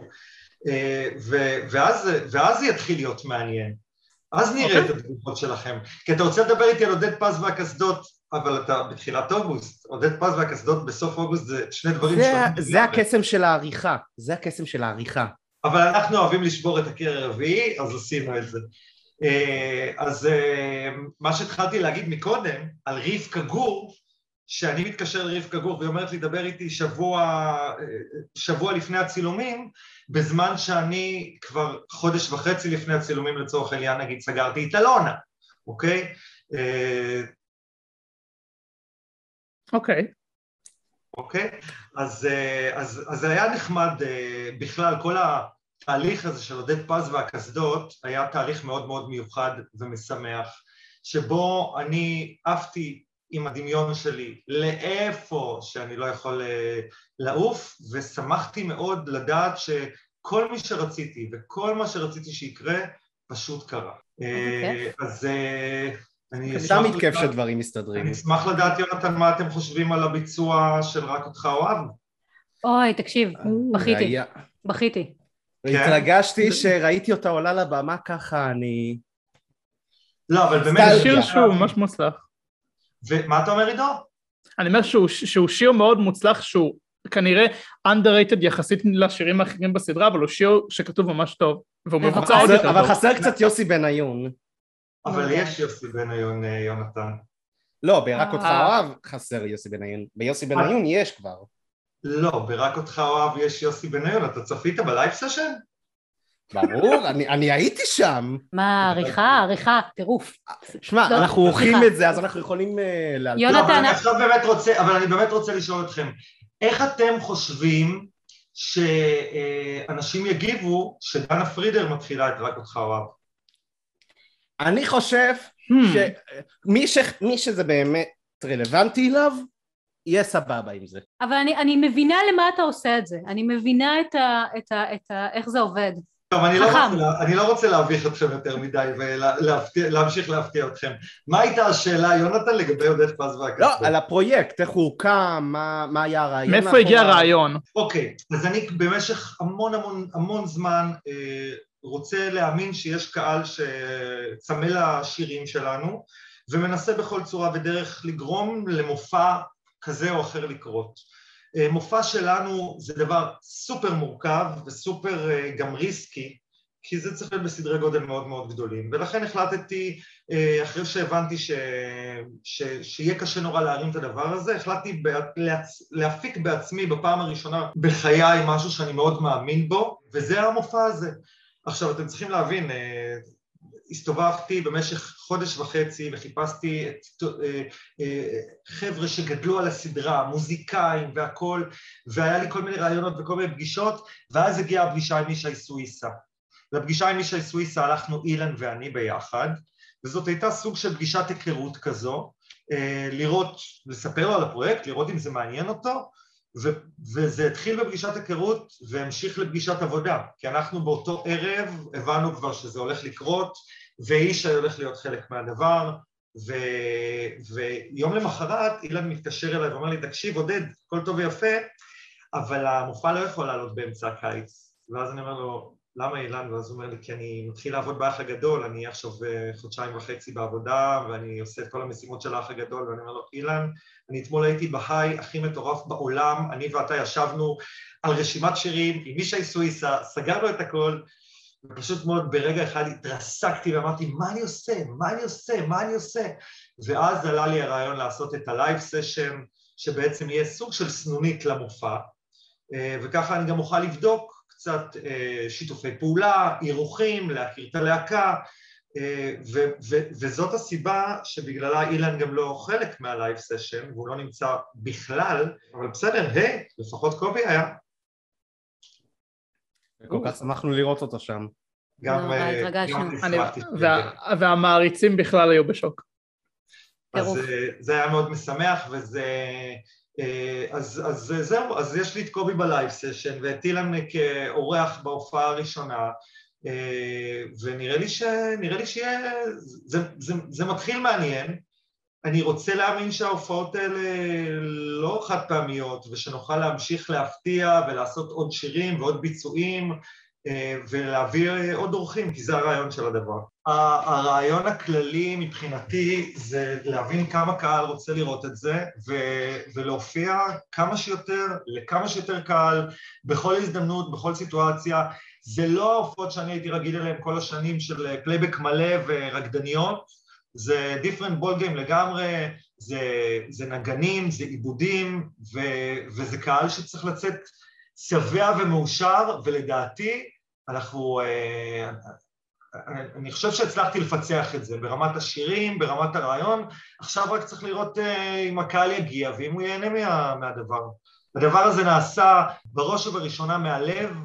אה, ו- ואז, ואז זה יתחיל להיות מעניין. אז נראה okay. את אוקיי. התגובות שלכם. כי אתה רוצה לדבר איתי על עודד פז והקסדות, אבל אתה בתחילת אוגוסט, עודד פז והקסדות בסוף אוגוסט זה שני דברים זה, זה הקסם של העריכה, זה הקסם של העריכה. אבל אנחנו אוהבים לשבור את הקיר הרביעי, אז עשינו את זה. אה, אז אה, מה שהתחלתי להגיד מקודם על רבקה גור, שאני מתקשר לרבקה גור והיא אומרת לי דבר איתי שבוע, אה, שבוע לפני הצילומים, בזמן שאני כבר חודש וחצי לפני הצילומים לצורך העניין נגיד סגרתי את אלונה, אוקיי? אוקיי. אוקיי? אז, אז, אז זה היה נחמד בכלל, כל ה... התהליך הזה של עודד פז והקסדות היה תהליך מאוד מאוד מיוחד ומשמח, שבו אני עפתי עם הדמיון שלי לאיפה שאני לא יכול אה, לעוף, ושמחתי מאוד לדעת שכל מי שרציתי וכל מה שרציתי שיקרה, פשוט קרה. אה, אז אה, אני אשמח... סתם מתכיף שדברים מסתדרים. אני אשמח לדעת, יונתן, מה אתם חושבים על הביצוע של רק אותך אוהב? אוי, תקשיב, בכיתי, בכיתי. והתרגשתי כן. שראיתי אותה עולה לבמה ככה, אני... לא, אבל באמת... זה שיר שהוא ממש מוצלח. ומה אתה אומר עידו? אני אומר שהוא, שהוא שיר מאוד מוצלח, שהוא כנראה underrated יחסית לשירים האחרים בסדרה, אבל הוא שיר שכתוב ממש טוב, והוא מבוצע עוד יותר טוב. אבל חסר קצת יוסי בניון. אבל יש יוסי בניון, אה, יונתן. לא, ברק אותך אה. אוהב חסר יוסי בניון. ביוסי בניון יש כבר. לא, ברק אותך אוהב יש יוסי בניון, אתה צפית ב live session? ברור, אני, אני הייתי שם. מה, עריכה, עריכה, טירוף. שמע, לא, אנחנו עורכים סליחה. את זה, אז אנחנו יכולים אה, לה... יונתן, לא, אבל אני עכשיו באמת רוצה, אבל אני באמת רוצה לשאול אתכם, איך אתם חושבים שאנשים יגיבו שדנה פרידר מתחילה את רק אותך אוהב? אני חושב Hmm. שמי ש... מי שזה באמת רלוונטי אליו, יהיה סבבה עם זה. אבל אני, אני מבינה למה אתה עושה את זה. אני מבינה את ה, את ה, את ה, איך זה עובד. טוב, אני לא. רוצה, אני לא רוצה להביך אתכם יותר מדי ולהמשיך להפתיע אתכם. מה הייתה השאלה, יונתן, לגבי עודד פז והקסטור? לא, על הפרויקט, איך הוא הוקם, מה, מה היה הרעיון. מאיפה הגיע. הרעיון? אוקיי, אז אני במשך המון המון המון זמן אה, רוצה להאמין שיש קהל שצמא לשירים שלנו ומנסה בכל צורה ודרך לגרום למופע כזה או אחר לקרות. אה, מופע שלנו זה דבר סופר מורכב וסופר אה, גם ריסקי כי זה צריך להיות בסדרי גודל מאוד מאוד גדולים ולכן החלטתי אה, אחרי שהבנתי ש... ש... שיהיה קשה נורא להרים את הדבר הזה החלטתי בה... להצ... להפיק בעצמי בפעם הראשונה בחיי משהו שאני מאוד מאמין בו וזה המופע הזה. עכשיו אתם צריכים להבין הסתובבתי במשך חודש וחצי וחיפשתי את אה, אה, חבר'ה שגדלו על הסדרה, מוזיקאים והכל, והיה לי כל מיני רעיונות וכל מיני פגישות, ואז הגיעה הפגישה עם ישי סוויסה. לפגישה עם ישי סוויסה הלכנו אילן ואני ביחד, וזאת הייתה סוג של פגישת היכרות כזו, אה, לראות, לספר לו על הפרויקט, לראות אם זה מעניין אותו, ו- וזה התחיל בפגישת היכרות והמשיך לפגישת עבודה, כי אנחנו באותו ערב הבנו כבר שזה הולך לקרות, ואיש הולך להיות חלק מהדבר, ו... ויום למחרת אילן מתקשר אליי ואומר לי, תקשיב עודד, הכל טוב ויפה, אבל המופע לא יכול לעלות באמצע הקיץ. ואז אני אומר לו, למה אילן? ואז הוא אומר לי, כי אני מתחיל לעבוד באח הגדול, אני עכשיו אה, חודשיים וחצי בעבודה, ואני עושה את כל המשימות של האח הגדול, ואני אומר לו, אילן, אני אתמול הייתי ב high הכי מטורף בעולם, אני ואתה ישבנו על רשימת שירים עם ישי סוויסה, סגרנו את הכל, ופשוט מאוד ברגע אחד התרסקתי ואמרתי, מה אני עושה? מה אני עושה? מה אני עושה? ואז עלה לי הרעיון לעשות את ה live session, שבעצם יהיה סוג של סנונית למופע, אה, וככה אני גם אוכל לבדוק קצת אה, שיתופי פעולה, אירוחים, להכיר את הלהקה, אה, ו- ו- וזאת הסיבה שבגללה אילן גם לא חלק מה live session, והוא לא נמצא בכלל, אבל בסדר, היי, לפחות קובי היה. כל כך שמחנו לראות אותו שם. גם, נורא אה, התרגשנו. והמעריצים בכלל היו בשוק. אז. אה, זה היה מאוד משמח, וזה... אה, אז, אז זהו, אז יש לי את קובי ב live session, ואת אילן כאורח בהופעה הראשונה, אה, ונראה לי, ש... לי שיהיה... זה, זה, זה מתחיל מעניין. אני רוצה להאמין שההופעות האלה לא חד פעמיות, ושנוכל להמשיך להפתיע ולעשות עוד שירים ועוד ביצועים, אה, ולהביא אה, עוד אורחים, כי זה הרעיון של הדבר. הרעיון הכללי מבחינתי זה להבין כמה קהל רוצה לראות את זה, ולהופיע כמה שיותר, לכמה שיותר קהל, בכל הזדמנות, בכל סיטואציה. זה לא ההופעות שאני הייתי רגיל אליהן כל השנים של פלייבק מלא ורקדניות, זה different ball game לגמרי, זה, זה נגנים, זה עיבודים, ו, וזה קהל שצריך לצאת שבע ומאושר, ולדעתי אנחנו... אה, אני- אני חושב שהצלחתי לפצח את זה ברמת השירים, ברמת הרעיון, עכשיו רק צריך לראות אה, אם הקהל יגיע ואם הוא ייהנה מה, מהדבר. הדבר הזה נעשה בראש ובראשונה מהלב,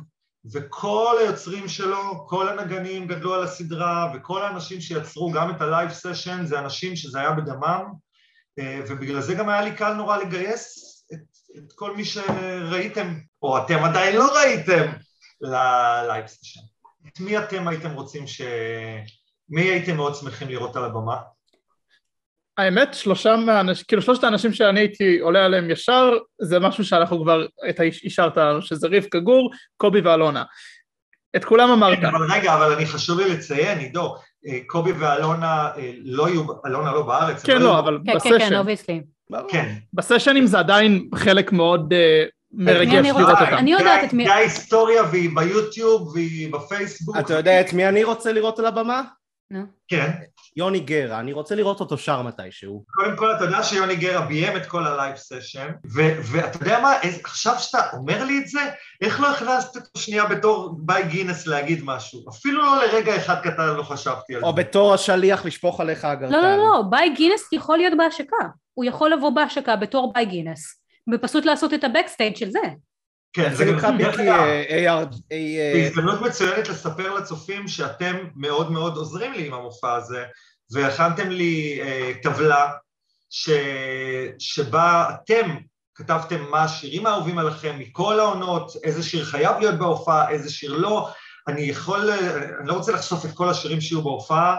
וכל היוצרים שלו, כל הנגנים גדלו על הסדרה, וכל האנשים שיצרו גם את ה live session זה אנשים שזה היה בדמם, אה, ובגלל זה גם היה לי קל נורא לגייס את, את כל מי שראיתם, או אתם עדיין לא ראיתם, ל live session. את מי אתם הייתם רוצים ש... מי הייתם מאוד שמחים לראות על הבמה? האמת, שלושה מהאנשים, כאילו שלושת האנשים שאני הייתי עולה עליהם ישר, זה משהו שאנחנו כבר, אישרת לנו, שזה רבקה גור, קובי ואלונה. את כולם אמרת. כן, אבל רגע, אבל אני חשוב לי לציין, עידו, אה, קובי ואלונה אה, לא יהיו, אלונה לא בארץ. כן, לא, אבל כן, כן, כן, בסשן, obviously. כן. בסשנים זה עדיין חלק מאוד אה, מרגש לראות אותם. אני יודעת את מי- זה ההיסטוריה והיא ביוטיוב והיא בפייסבוק. אתה יודע את מי אני רוצה לראות על הבמה? נו. כן. יוני גרה, אני רוצה לראות אותו שר מתישהו. קודם כל, אתה יודע שיוני גרה ביים את כל ה live session, ואתה יודע מה, עכשיו שאתה אומר לי את זה, איך לא הכנסת אותו שנייה בתור ביי גינס להגיד משהו? אפילו לא לרגע אחד קטן לא חשבתי על או זה. בתור השליח לשפוך עליך אגרטל. לא, לא, לא, ביי גינס יכול להיות בהשקה. הוא יכול לבוא בהשקה בתור ביי גינס, ופשוט לעשות את ה backstage של זה. כן, זה נקרא דרך ביקי אגב, אה, AR... אה, זו הזדמנות מצוינת לספר לצופים שאתם מאוד מאוד עוזרים לי עם המופע הזה, והכנתם לי אה, טבלה ש... שבה אתם כתבתם מה השירים האהובים עליכם מכל העונות, איזה שיר חייב להיות בהופעה, איזה שיר לא. אני יכול, אני לא רוצה לחשוף את כל השירים שיהיו בהופעה,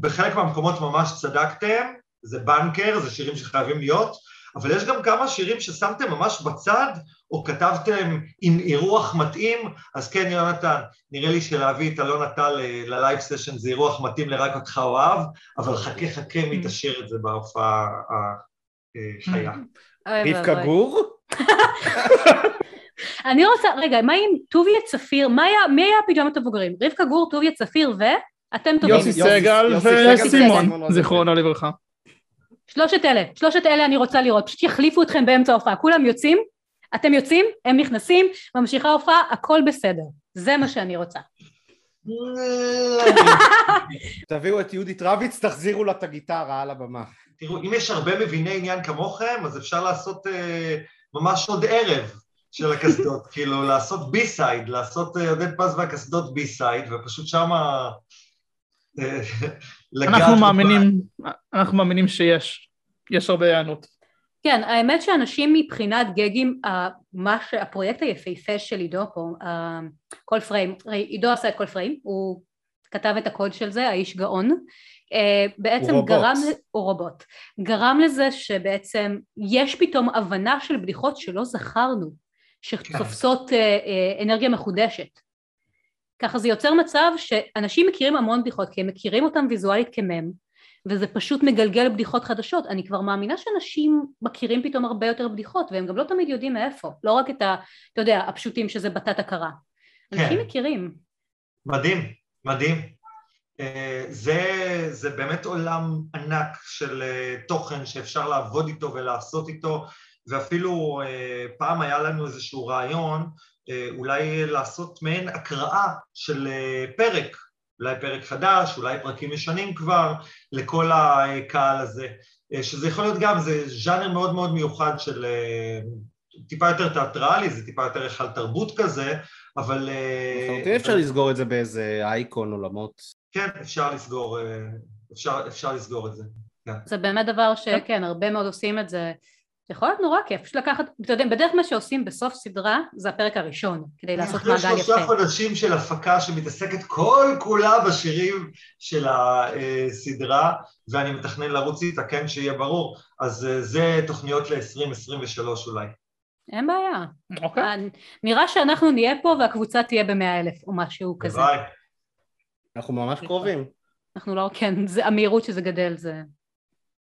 בחלק מהמקומות ממש צדקתם, זה banker, זה שירים שחייבים להיות, אבל יש גם כמה שירים ששמתם ממש בצד, או כתבתם עם אירוח מתאים, אז כן, יונתן, נראה לי שלהביא את אלון עטל ל- ל live session זה אירוח מתאים לרק אותך אוהב, אבל חכה חכה מי תשיר את זה בהופעה החיה. אוי רבקה ואבוי. גור? [laughs] אני רוצה, רגע, מה עם טוביה צפיר, מי היה פיג'מת הבוגרים? רבקה גור, טוביה צפיר ו... אתם טובים. יוסי סגל וסימון זיכרונו לברכה. שלושת אלה, שלושת אלה אני רוצה לראות, פשוט יחליפו אתכם באמצע ההופעה, כולם יוצאים, אתם יוצאים, הם נכנסים, ממשיכה ההופעה, הכל בסדר. זה מה שאני רוצה. [laughs] תביאו את יהודית רביץ, תחזירו לה את הגיטרה על הבמה. תראו, אם יש הרבה מביני עניין כמוכם, אז אפשר לעשות אה, ממש עוד ערב של הקסדות, [laughs] כאילו לעשות B side, לעשות אה, עודד פז והקסדות B side, ופשוט שמה... אנחנו מאמינים, אנחנו מאמינים שיש, יש הרבה היענות. כן, האמת שאנשים מבחינת גאגים, מה ש- הפרויקט היפהפה של עידו פה, כל פריים, עידו עשה את כל פריים, הוא כתב את הקוד של זה, האיש גאון, אה, בעצם הוא רובוט. גרם, ל- הוא רובוט, גרם לזה שבעצם יש פתאום הבנה של בדיחות שלא זכרנו, שתופסות אה, אה, אנרגיה מחודשת. ככה זה יוצר מצב שאנשים מכירים המון בדיחות כי הם מכירים אותם ויזואלית כמם וזה פשוט מגלגל בדיחות חדשות. אני כבר מאמינה שאנשים מכירים פתאום הרבה יותר בדיחות והם גם לא תמיד יודעים מאיפה. לא רק את ה... אתה יודע, הפשוטים שזה בטטה קרה. אנשים כן. מכירים. מדהים, מדהים. אה, זה, זה באמת עולם ענק של אה, תוכן שאפשר לעבוד איתו ולעשות איתו, ואפילו אה, פעם היה לנו איזשהו רעיון אולי לעשות מעין הקראה של אה, פרק, אולי פרק חדש, אולי פרקים ישנים כבר, לכל הקהל הזה, אה, שזה יכול להיות גם, זה ז'אנר מאוד מאוד מיוחד של אה, טיפה יותר תיאטרלי, זה טיפה יותר היכל תרבות כזה, אבל... אה, לחלוטין אפשר לסגור את זה באיזה אייקון עולמות. כן, אפשר לסגור, אה, אפשר, אפשר לסגור את זה. זה באמת דבר שכן, הרבה מאוד עושים את זה. זה יכול להיות נורא כיף, פשוט לקחת, אתה יודע, בדרך כלל מה שעושים בסוף סדרה זה הפרק הראשון, כדי לעשות אחרי מעגל שלושה יפה. חודשים של הפקה שמתעסקת כל כולה בשירים של הסדרה, ואני מתכנן לרוץ איתה, כן, שיהיה ברור, אז אה, זה תוכניות ל-2023 אולי. אין בעיה. אוקיי. אה, נראה שאנחנו נהיה פה והקבוצה תהיה במאה אלף או משהו כזה. ביי. אנחנו ממש קרובים. אנחנו לא, כן, זה המהירות שזה גדל זה...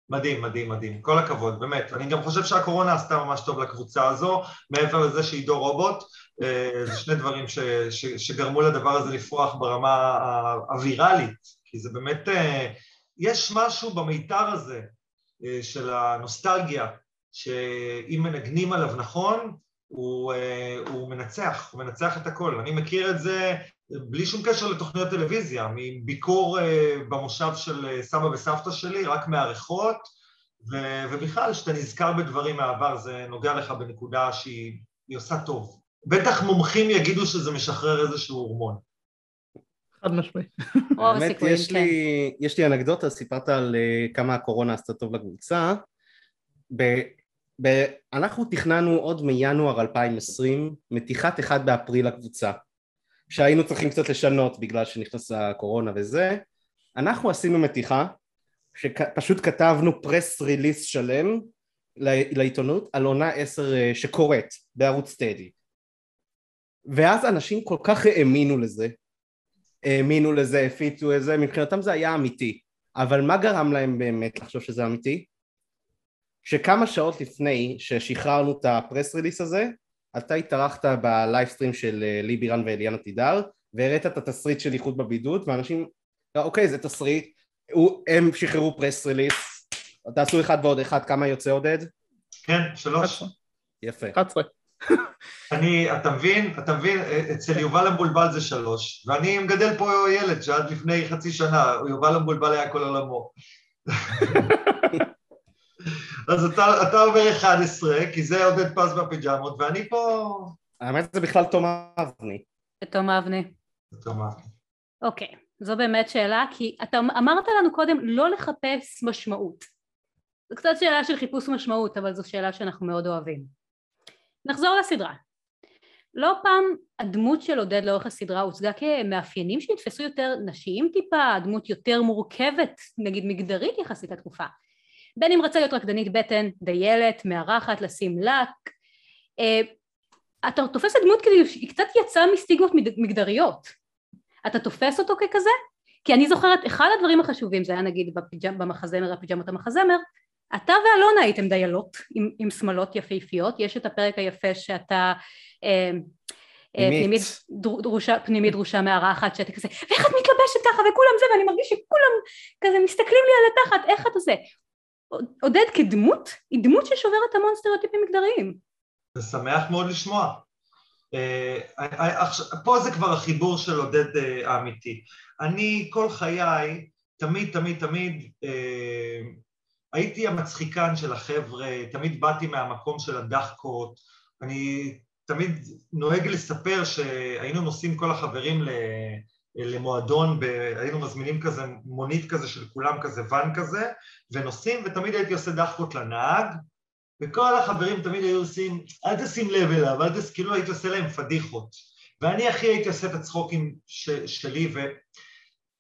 מדהים, מדהים, מדהים. כל הכבוד, באמת. אני גם חושב שהקורונה עשתה ממש טוב לקבוצה הזו, מעבר לזה שעידו רובוט, אה, זה שני דברים ש, ש, שגרמו לדבר הזה לפרוח ברמה ה- הווירלית, כי זה באמת, אה, יש משהו במיתר הזה אה, של הנוסטלגיה, שאם מנגנים עליו נכון, הוא, הוא מנצח, הוא מנצח את הכל. אני מכיר את זה בלי שום קשר לתוכניות טלוויזיה, מביקור אה, במושב של אה, סבא וסבתא שלי, רק מהריחות, ו- ובכלל, כשאתה נזכר בדברים מהעבר, זה נוגע לך בנקודה שהיא היא עושה טוב. בטח מומחים יגידו שזה משחרר איזשהו הורמון. חד משמעית. האמת, יש כן. לי, יש לי אנקדוטה, סיפרת על אה, כמה הקורונה עשתה טוב לקבוצה. ב, ב, אנחנו תכננו עוד מינואר 2020 מתיחת 1 באפריל לקבוצה, שהיינו צריכים קצת לשנות בגלל שנכנסה הקורונה וזה. אנחנו עשינו מתיחה, שפשוט כתבנו פרס ריליס שלם לעיתונות על עונה 10 אה, שקורית בערוץ טדי. ואז אנשים כל כך האמינו לזה, האמינו לזה, הפיצו את זה, מבחינתם זה היה אמיתי. אבל מה גרם להם באמת לחשוב שזה אמיתי? שכמה שעות לפני ששחררנו את ה press release הזה, אתה התארחת ב livestream של אה, לי בירן ואליאנה תדהר, והראית את התסריט של איחוד בבידוד, ואנשים אוקיי, זה תסריט. הוא- הם שחררו press release. תעשו אחד ועוד אחד, כמה יוצא עודד? כן, שלוש. יפה. 11. אני, אתה מבין, אתה מבין, אצל יובל המבולבל זה שלוש, ואני מגדל פה ילד שעד לפני חצי שנה, יובל המבולבל היה כל עולמו. [laughs] אז אתה, אתה אומר 11, כי זה עודד פז בפיג'מות, ואני פה... האמת זה בכלל תום אבני. תום אבני. אתה אומר, אוקיי, זו באמת שאלה, כי אתה אמרת לנו קודם לא לחפש משמעות. זו קצת שאלה של חיפוש משמעות, אבל זו שאלה שאנחנו מאוד אוהבים. נחזור לסדרה. לא פעם הדמות של עודד לאורך הסדרה הוצגה כמאפיינים שנתפסו יותר נשיים טיפה, הדמות יותר מורכבת, נגיד מגדרית יחסית לתקופה. בין אם רצה להיות רקדנית בטן, דיילת, מארחת, לשים לק. אה, אתה תופס את הדמות כאילו שהיא קצת יצאה מסטיגמות מגדריות. אתה תופס אותו ככזה? כי אני זוכרת, אחד הדברים החשובים, זה היה נגיד בפיג'מ, במחזמר, הפיג'מות המחזמר, אתה ואלונה הייתם דיילות עם, עם שמלות יפהפיות, יש את הפרק היפה שאתה אה, אה, פנימית. פנימית, דר, דרושה, פנימית דרושה מארחת, שאתה כזה, ואיך את מתלבשת ככה וכולם זה, ואני מרגיש שכולם כזה מסתכלים לי על התחת, איך אתה זה? עודד כדמות, היא דמות ששוברת המון סטריאוטיפים מגדריים. זה שמח מאוד לשמוע. אה, אה, עכשיו, פה זה כבר החיבור של עודד אה, האמיתי. אני כל חיי, תמיד, תמיד, תמיד, אה, הייתי המצחיקן של החבר'ה, תמיד באתי מהמקום של הדחקות, אני תמיד נוהג לספר שהיינו נוסעים כל החברים ל... למועדון, ב... היינו מזמינים כזה מונית כזה של כולם כזה ואן כזה, ונוסעים, ותמיד הייתי עושה דחקות לנהג, וכל החברים תמיד היו עושים, אל תשים לב אליו, אל תס... כאילו הייתי עושה להם פדיחות. ואני הכי הייתי עושה את הצחוקים ש... שלי,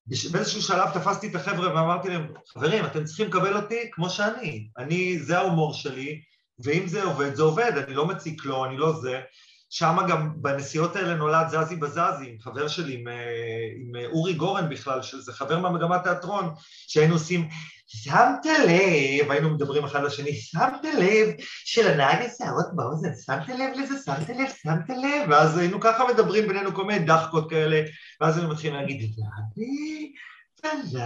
ובאיזשהו שלב תפסתי את החבר'ה ואמרתי להם, חברים, אתם צריכים לקבל אותי כמו שאני. אני, זה ההומור שלי, ואם זה עובד, זה עובד, אני לא מציק לו, אני לא זה. שם גם בנסיעות האלה נולד זזי בזזי, עם חבר שלי, עם, אה, עם אה, אורי גורן בכלל, שזה חבר מהמגמת תיאטרון, שהיינו עושים, שמת לב, היינו מדברים אחד לשני, שמת לב שלנהג השערות באוזן, שמת לב לזה, שמת לב, שמת לב, ואז היינו ככה מדברים בינינו כל מיני דחקות כאלה, ואז היינו מתחילים להגיד, זזי,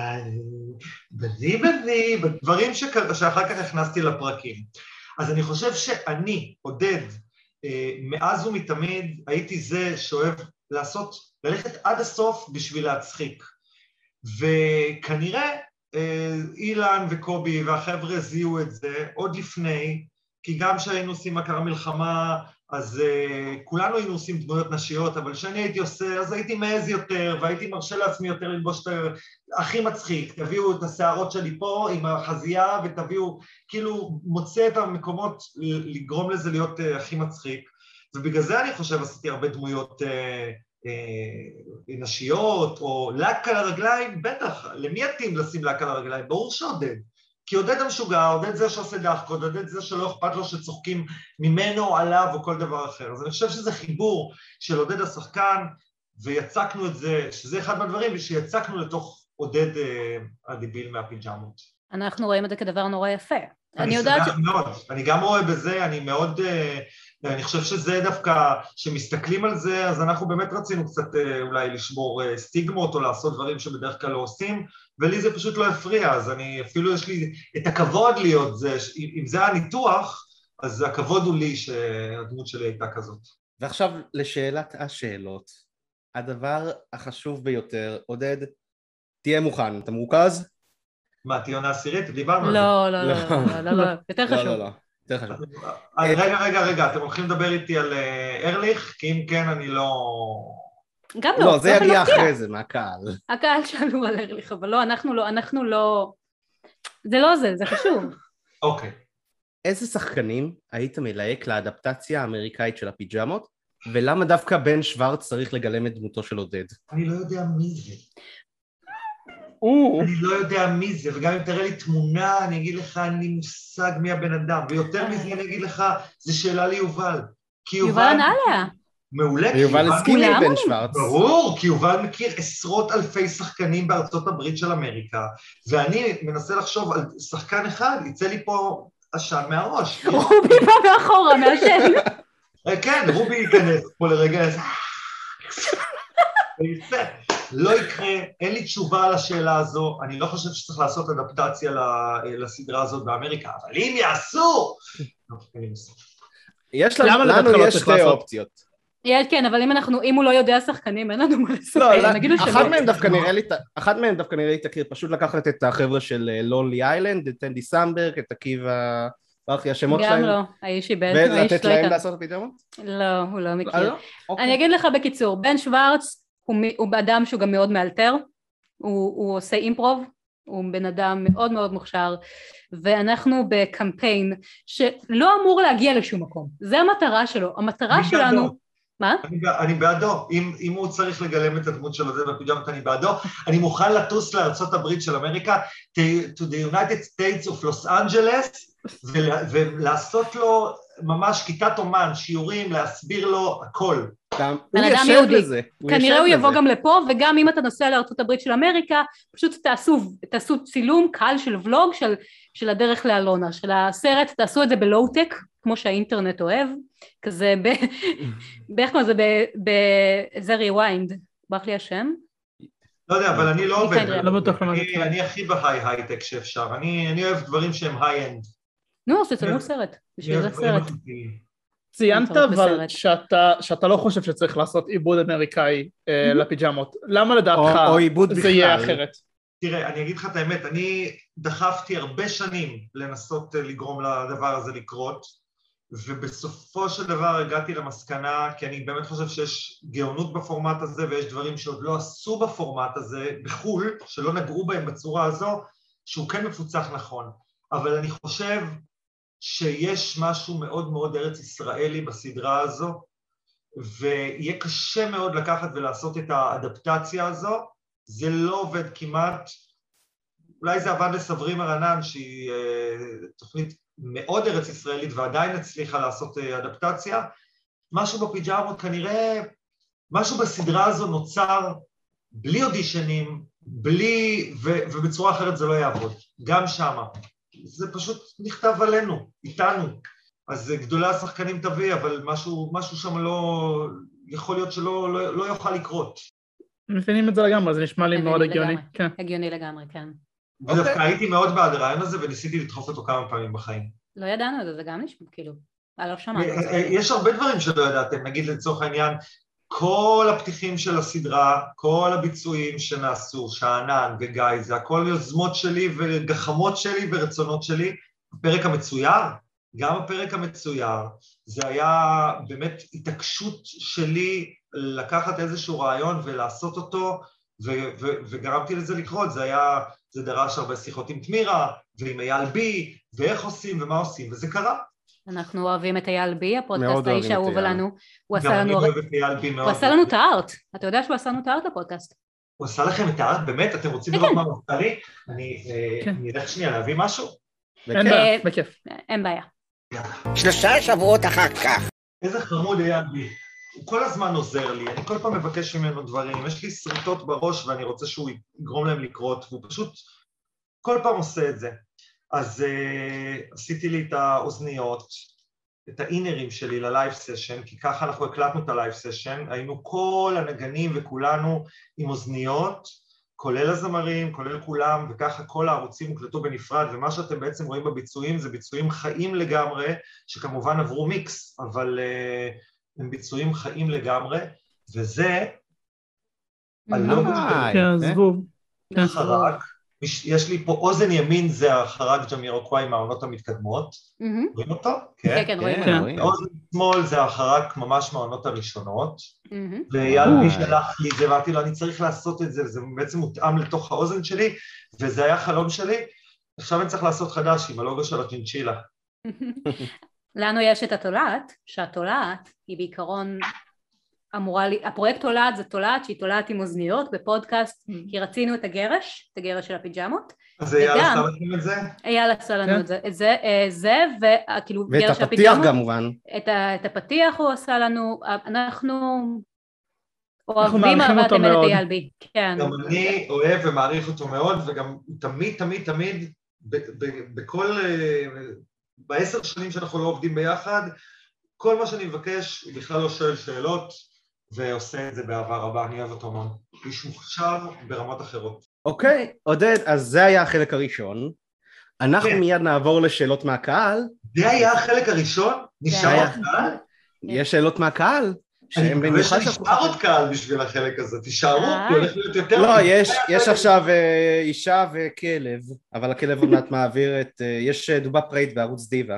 בזי בזי, דברים שכ- שאחר כך הכנסתי לפרקים. אז אני חושב שאני, עודד, מאז ומתמיד הייתי זה שאוהב לעשות, ללכת עד הסוף בשביל להצחיק. וכנראה אה, אילן וקובי והחבר'ה זיהו את זה עוד לפני, כי גם כשהיינו עושים קרה מלחמה, אז uh, כולנו היינו עושים דמויות נשיות, אבל כשאני הייתי עושה, אז הייתי מעז יותר, והייתי מרשה לעצמי יותר ללבוש את ה... הכי מצחיק, תביאו את השערות שלי פה עם החזייה, ותביאו, כאילו, מוצא את המקומות לגרום לזה להיות uh, הכי מצחיק. ובגלל זה אני חושב עשיתי הרבה דמויות uh, uh, נשיות, או לק על הרגליים, בטח, למי יתאים לשים לק על הרגליים? ברור שעודד. כי עודד המשוגע, עודד זה שעושה דחקות, עודד זה שלא אכפת לו שצוחקים ממנו עליו או כל דבר אחר. אז אני חושב שזה חיבור של עודד השחקן, ויצקנו את זה, שזה אחד מהדברים, ושיצקנו לתוך עודד אה, הדיביל מהפיג'מות. אנחנו רואים את זה כדבר נורא יפה. אני אני יודעת ש... שמח מאוד, אני גם רואה בזה, אני מאוד, אה, אני חושב שזה דווקא, כשמסתכלים על זה, אז אנחנו באמת רצינו קצת אה, אולי לשבור אה, סטיגמות או לעשות דברים שבדרך כלל לא עושים, ולי זה פשוט לא הפריע, אז אני, אפילו יש לי את הכבוד להיות זה, אם זה הניתוח, אז הכבוד הוא לי שהדמות שלי הייתה כזאת. ועכשיו לשאלת השאלות. הדבר החשוב ביותר, עודד, תהיה מוכן, אתה מרוכז? מה, תהיה עונה עשירית? דיברנו על זה. לא, לא, לא, לא, לא, לא, יותר לא, חשוב. יותר חשוב. רגע, רגע, רגע, אתם הולכים לדבר איתי על אה, ארליך? כי אם כן, אני לא... גם לא, לא, זה יגיע. אחרי זה, מהקהל. הקהל שלנו על ארליך, אבל לא, אנחנו לא, אנחנו לא... זה לא זה, זה חשוב. [laughs] אוקיי. איזה שחקנים היית מלהק לאדפטציה האמריקאית של הפיג'מות, ולמה דווקא בן שוורץ צריך לגלם את דמותו של עודד? אני לא יודע מי זה. אני לא יודע מי זה, וגם אם תראה לי תמונה, אני אגיד לך, אין לי מושג מי הבן אדם. ויותר מזה אני אגיד לך, זו שאלה ליובל. כי יובל ענה עליה. מעולה. כי ויובל הסכים עם כולם בן עונים. שוורץ. ברור, כי יובל מכיר עשרות אלפי שחקנים בארצות הברית של אמריקה, ואני מנסה לחשוב על שחקן אחד, יצא לי פה עשן מהראש. רובי בא מאחורה, מעשן. אה, כן, רובי ייכנס פה לרגע, איזה... [laughs] ויצא. לא יקרה, אין לי תשובה על השאלה הזו, אני לא חושב שצריך לעשות אדפטציה לסדרה הזאת באמריקה, אבל אם יעשו... מושג. יש למה לנו, לנו לא יש שתי? אופציות. כן, אבל אם אנחנו, אם הוא לא יודע שחקנים, אין לנו מה לספר. לא, נגיד שלא. מהם דווקא נראה לי, אחת מהם דווקא נראה לי תקריא, פשוט לקחת את החבר'ה של לונלי איילנד, את טנדי סמברג, את עקיבא, ברח לי השמות גם שלהם, לא, האיש איבד, האיש ולתת לא להם. לעשות הפיג'מות? לא, הוא לא אה, מכיר. לא? אוקיי. אני אגיד לך בקיצור, בן שוורץ הוא, הוא אדם שהוא גם מאוד מאלתר, הוא, הוא עושה אימפרוב, הוא בן אדם מאוד מאוד מוכשר, ואנחנו בקמפיין שלא אמור להגיע לשום מקום, זה המטרה שלו, המטרה אני שלנו, בעדו. מה? אני אני בעדו, אם, אם הוא צריך לגלם את הדמות שלו זה בפיג'מות אני בעדו, אני מוכן לטוס לארצות הברית של אמריקה, to, to the United States of Los Angeles, [laughs] ול, ולעשות לו ממש כיתת אומן, שיעורים, להסביר לו הכל. בן אדם יהודי. לזה, כנראה הוא יבוא. גם לפה, וגם אם אתה נוסע לארצות הברית של אמריקה, פשוט תעשו, תעשו צילום קל של ולוג של, של הדרך לאלונה, של הסרט, תעשו את זה בלואו-טק, כמו שהאינטרנט אוהב, כזה ב... באיך קוראים לזה? ב... ב... זה rewind, ברח לי השם? לא יודע, אבל אני לא עובד. כנראה לא אני, הכי ב high הייטק שאפשר, אני אוהב דברים שהם high-end. נו, אז תצלמו סרט, בשביל זה סרט. ציינת אבל. שאתה, שאתה לא חושב שצריך לעשות עיבוד אמריקאי אה, Mhm. לפיג'מות. למה לדעתך או- או עיבוד זה יהיה. אחרת? תראה, אני אגיד לך את האמת, אני דחפתי הרבה שנים לנסות אה, לגרום לדבר הזה לקרות, ובסופו של דבר הגעתי למסקנה, כי אני באמת חושב שיש גאונות בפורמט הזה ויש דברים שעוד לא עשו בפורמט הזה בחו"ל, שלא נגעו בהם בצורה הזו, שהוא כן מפוצח נכון. אבל אני חושב שיש משהו מאוד מאוד ארץ ישראלי בסדרה הזו, ויהיה קשה מאוד לקחת ולעשות את האדפטציה הזו, זה לא עובד כמעט, אולי זה עבד לסברימה רנן שהיא אה, תוכנית מאוד ארץ ישראלית ועדיין הצליחה לעשות אה, אדפטציה, משהו בפיג'מות כנראה, משהו בסדרה הזו נוצר בלי אודישנים, בלי, ו, ובצורה אחרת זה לא יעבוד, גם שמה. זה פשוט נכתב עלינו, איתנו. אז אה, גדולי השחקנים תביא, אבל משהו, משהו שם לא, יכול להיות שלא לא, לא יוכל לקרות. מבינים את זה לגמרי, זה נשמע לי מאוד הגיוני. לגמרי. כן. הגיוני לגמרי, כן. ודווקא הייתי מאוד בעד הרעיון הזה וניסיתי לדחוף אותו כמה פעמים בחיים. לא ידענו את זה, זה גם נשמע, כאילו, אה, לא שמענו את זה. יש הרבה דברים שלא ידעתם, נגיד לצורך העניין, כל הפתיחים של הסדרה, כל הביצועים שנעשו, שאנן וגיא, זה הכל יוזמות שלי וגחמות שלי ורצונות שלי. הפרק המצויר, גם הפרק המצויר, זה היה באמת התעקשות שלי לקחת איזשהו רעיון ולעשות אותו, ו- ו- וגרמתי לזה לקרות, זה היה, זה דרש הרבה שיחות עם תמירה, ועם אייל בי, ואיך עושים ומה עושים, וזה קרה. אנחנו אוהבים את אייל בי, הפודקאסט האיש את האהוב. עלינו. הוא גם עשה אני לנו... אוהב את אייל בי מאוד. הוא עשה לנו את הארט. אתה יודע שהוא עשה לנו את הארט לפודקאסט. הוא עשה לכם את הארט? באמת? אתם רוצים כן, לראות כן. מה הוא עשה לי? אני אה, כן. אני אלך שנייה להביא משהו? אין. בעיה, אה, בכיף. אין בעיה. שלושה שבועות אחר כך. איזה חמוד אייל בי. הוא כל הזמן עוזר לי, אני כל פעם מבקש ממנו דברים, יש לי שריטות בראש ואני רוצה שהוא יגרום להם לקרות, והוא פשוט כל פעם עושה את זה. אז uh, עשיתי לי את האוזניות, את ה in-ears ים שלי ל live session, כי ככה אנחנו הקלטנו את ה live session, היינו כל הנגנים וכולנו עם אוזניות, כולל הזמרים, כולל כולם, וככה כל הערוצים הוקלטו בנפרד, ומה שאתם בעצם רואים בביצועים זה ביצועים חיים לגמרי, שכמובן עברו מיקס, אבל uh, הם ביצועים חיים לגמרי, וזה הלוגו אה, כן, יפה. זבוב. כן. חרק, יש- יש לי פה אוזן ימין זה החרק ג'מירוקוואי מהעונות המתקדמות. רואים אותו? כן, כן, רואים. כן. רואים. אוזן שמאל זה החרק ממש מהעונות הראשונות. ואייל אה. בי שלח לי את זה, ואמרתי לו, אני צריך לעשות את זה, וזה בעצם מותאם לתוך האוזן שלי, וזה היה חלום שלי. עכשיו אני צריך לעשות חדש עם הלוגו של הצ'ינצ'ילה. [laughs] לנו יש את התולעת, שהתולעת היא בעיקרון אמורה, לי- הפרויקט תולעת זה תולעת שהיא תולעת עם אוזניות בפודקאסט, כי רצינו את הגרש, את הגרש של הפיג'מות, אז אייל עשה לכם את זה? אייל עשה לנו כן. את זה, את זה, אה, זה, וכאילו ואת גרש של הפתיח הפיג'מות, כמובן. את, את הפתיח הוא עשה לנו, אנחנו אוהבים מעריכים אהבת אותו אמת את מאוד. אייל בי, כן, גם אני אוהב ומעריך אותו מאוד, וגם תמיד, תמיד, תמיד, ב- ב- בכל... אה, בעשר שנים שאנחנו לא עובדים ביחד, כל מה שאני מבקש, הוא בכלל לא שואל שאלות, ועושה את זה באהבה רבה, אני אוהב אותו מאוד. איש מוכשר ברמות אחרות. אוקיי, עודד, אז זה היה החלק הראשון. אנחנו כן. מיד נעבור לשאלות מהקהל. זה היה החלק הראשון? נשאר היה. עוד קהל? יש שאלות מהקהל? אני מקווה שנשאר עוד קהל בשביל החלק הזה, תישארו, אה. כי הולך להיות יותר... לא, יש, עכשיו אה, אישה וכלב, אבל הכלב עוד מעט [laughs] מעביר את... אה, יש דובה פרייט בערוץ דיווה.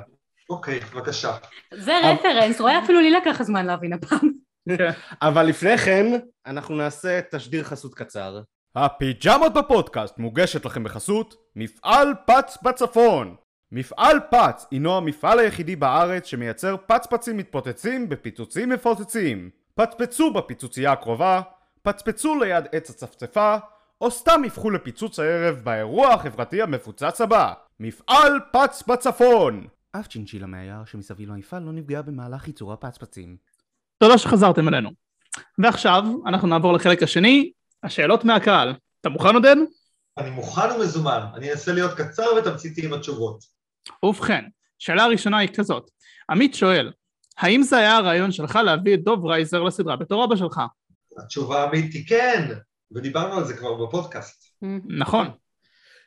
אוקיי, בבקשה. זה רפרנס, רואה אפילו לי לקח זמן להבין הפעם. [laughs] אבל לפני כן, אנחנו נעשה תשדיר חסות קצר. הפיג'מות בפודקאסט מוגשת לכם בחסות מפעל פץ בצפון. מפעל פץ הינו המפעל היחידי בארץ שמייצר פצפצים מתפוצצים בפיצוצים מפוצצים. פצפצו בפיצוצייה הקרובה, פצפצו ליד עץ הצפצפה, או סתם יפכו לפיצוץ הערב באירוע החברתי המפוצץ הבא. מפעל פץ בצפון! אף צ'ינצ'ילה מהיער שמסביב למפעל לא נפגעה במהלך ייצור הפצפצים. תודה שחזרתם אלינו. ועכשיו אנחנו נעבור לחלק השני, השאלות מהקהל. אתה מוכן עודד? אני מוכן ומזומן, אני אנסה להיות קצר ותמציתי עם התשובות. ובכן, שאלה הראשונה היא כזאת. עמית שואל, האם זה היה הרעיון שלך להביא את דוב רייזר לסדרה בתור אבא שלך? התשובה האמיתית היא כן, ודיברנו על זה כבר בפודקאסט. נכון.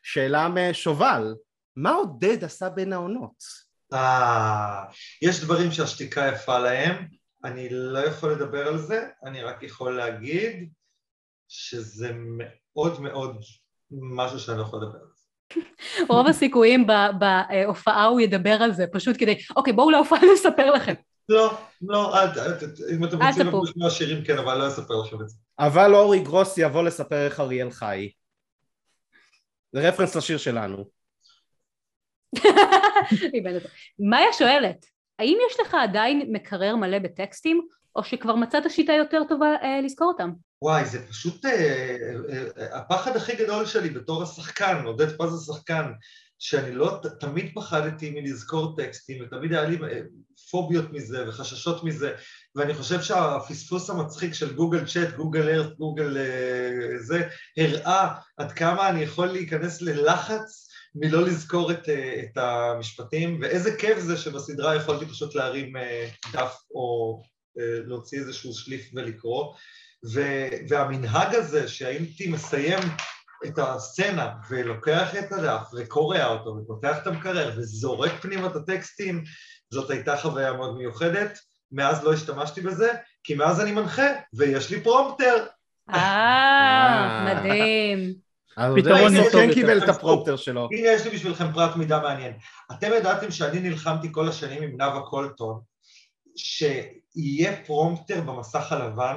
שאלה משובל, מה עודד עשה בין העונות? אה, יש דברים שהשתיקה יפה להם, אני לא יכול לדבר על זה, אני רק יכול להגיד שזה מאוד מאוד משהו שאני לא יכול לדבר על זה. רוב הסיכויים ב- בהופעה הוא ידבר על זה, פשוט כדי, אוקיי, בואו להופעה לספר לכם. לא, לא, אם אתם רוצים. לשמוע שירים כן, אבל לא אספר לכם את זה. אבל אורי גרוס יבוא לספר איך אריאל חי. זה רפרנס לשיר שלנו. [laughs] מאיה שואלת, האם יש לך עדיין מקרר מלא בטקסטים, או שכבר מצאת שיטה יותר טובה אה, לזכור אותם? וואי, זה פשוט אה, אה, אה, הפחד הכי גדול שלי בתור השחקן, עודד פז השחקן, שאני לא, ת- תמיד פחדתי מלזכור טקסטים, ותמיד היה לי אה, פוביות מזה וחששות מזה, ואני חושב שהפספוס המצחיק של גוגל צ'אט, גוגל ארט, גוגל אה, זה, הראה עד כמה אני יכול להיכנס ללחץ מלא לזכור את, אה, את המשפטים, ואיזה כיף זה שבסדרה יכולתי פשוט להרים אה, דף או אה, להוציא איזשהו שליף ולקרוא. ו- והמנהג הזה שהייתי מסיים את הסצנה ולוקח את הדף וקורע אותו ופותח את המקרר וזורק פנימה את הטקסטים, זאת הייתה חוויה מאוד מיוחדת. מאז לא השתמשתי בזה, כי מאז אני מנחה ויש לי פרומפטר. אה, מדהים. אז פתרון טוב כן יותר. קיבל את הפרומפטר שלו. הנה יש לי בשבילכם פרט מידע מעניין. אתם ידעתם שאני נלחמתי כל השנים עם נאוה קולטון, שיהיה פרומפטר במסך הלבן,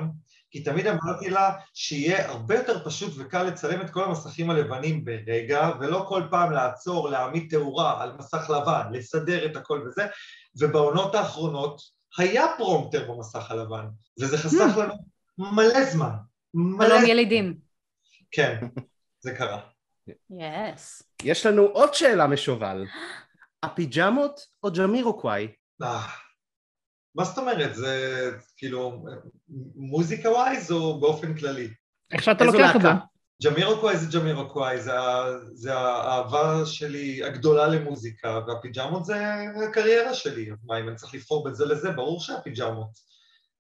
כי תמיד אמרתי לה שיהיה הרבה יותר פשוט וקל לצלם את כל המסכים הלבנים ברגע, ולא כל פעם לעצור, להעמיד תאורה על מסך לבן, לסדר את הכל וזה, ובעונות האחרונות היה פרומפטר במסך הלבן, וזה חסך לנו מלא זמן. מלא. ילידים. כן, זה קרה. yes. יש לנו עוד שאלה משובל. הפיג'מות או ג'מירוקוואי? אה, מה זאת אומרת? זה כאילו מוזיקה wise או באופן כללי? איך שאתה לוקח את זה. ג'מירוקוואי זה ג'מירוקוואי, זה, זה האהבה שלי הגדולה למוזיקה, והפיג'מות זה הקריירה שלי. מה, אם אני צריך לבחור בין זה לזה, ברור שהפיג'מות.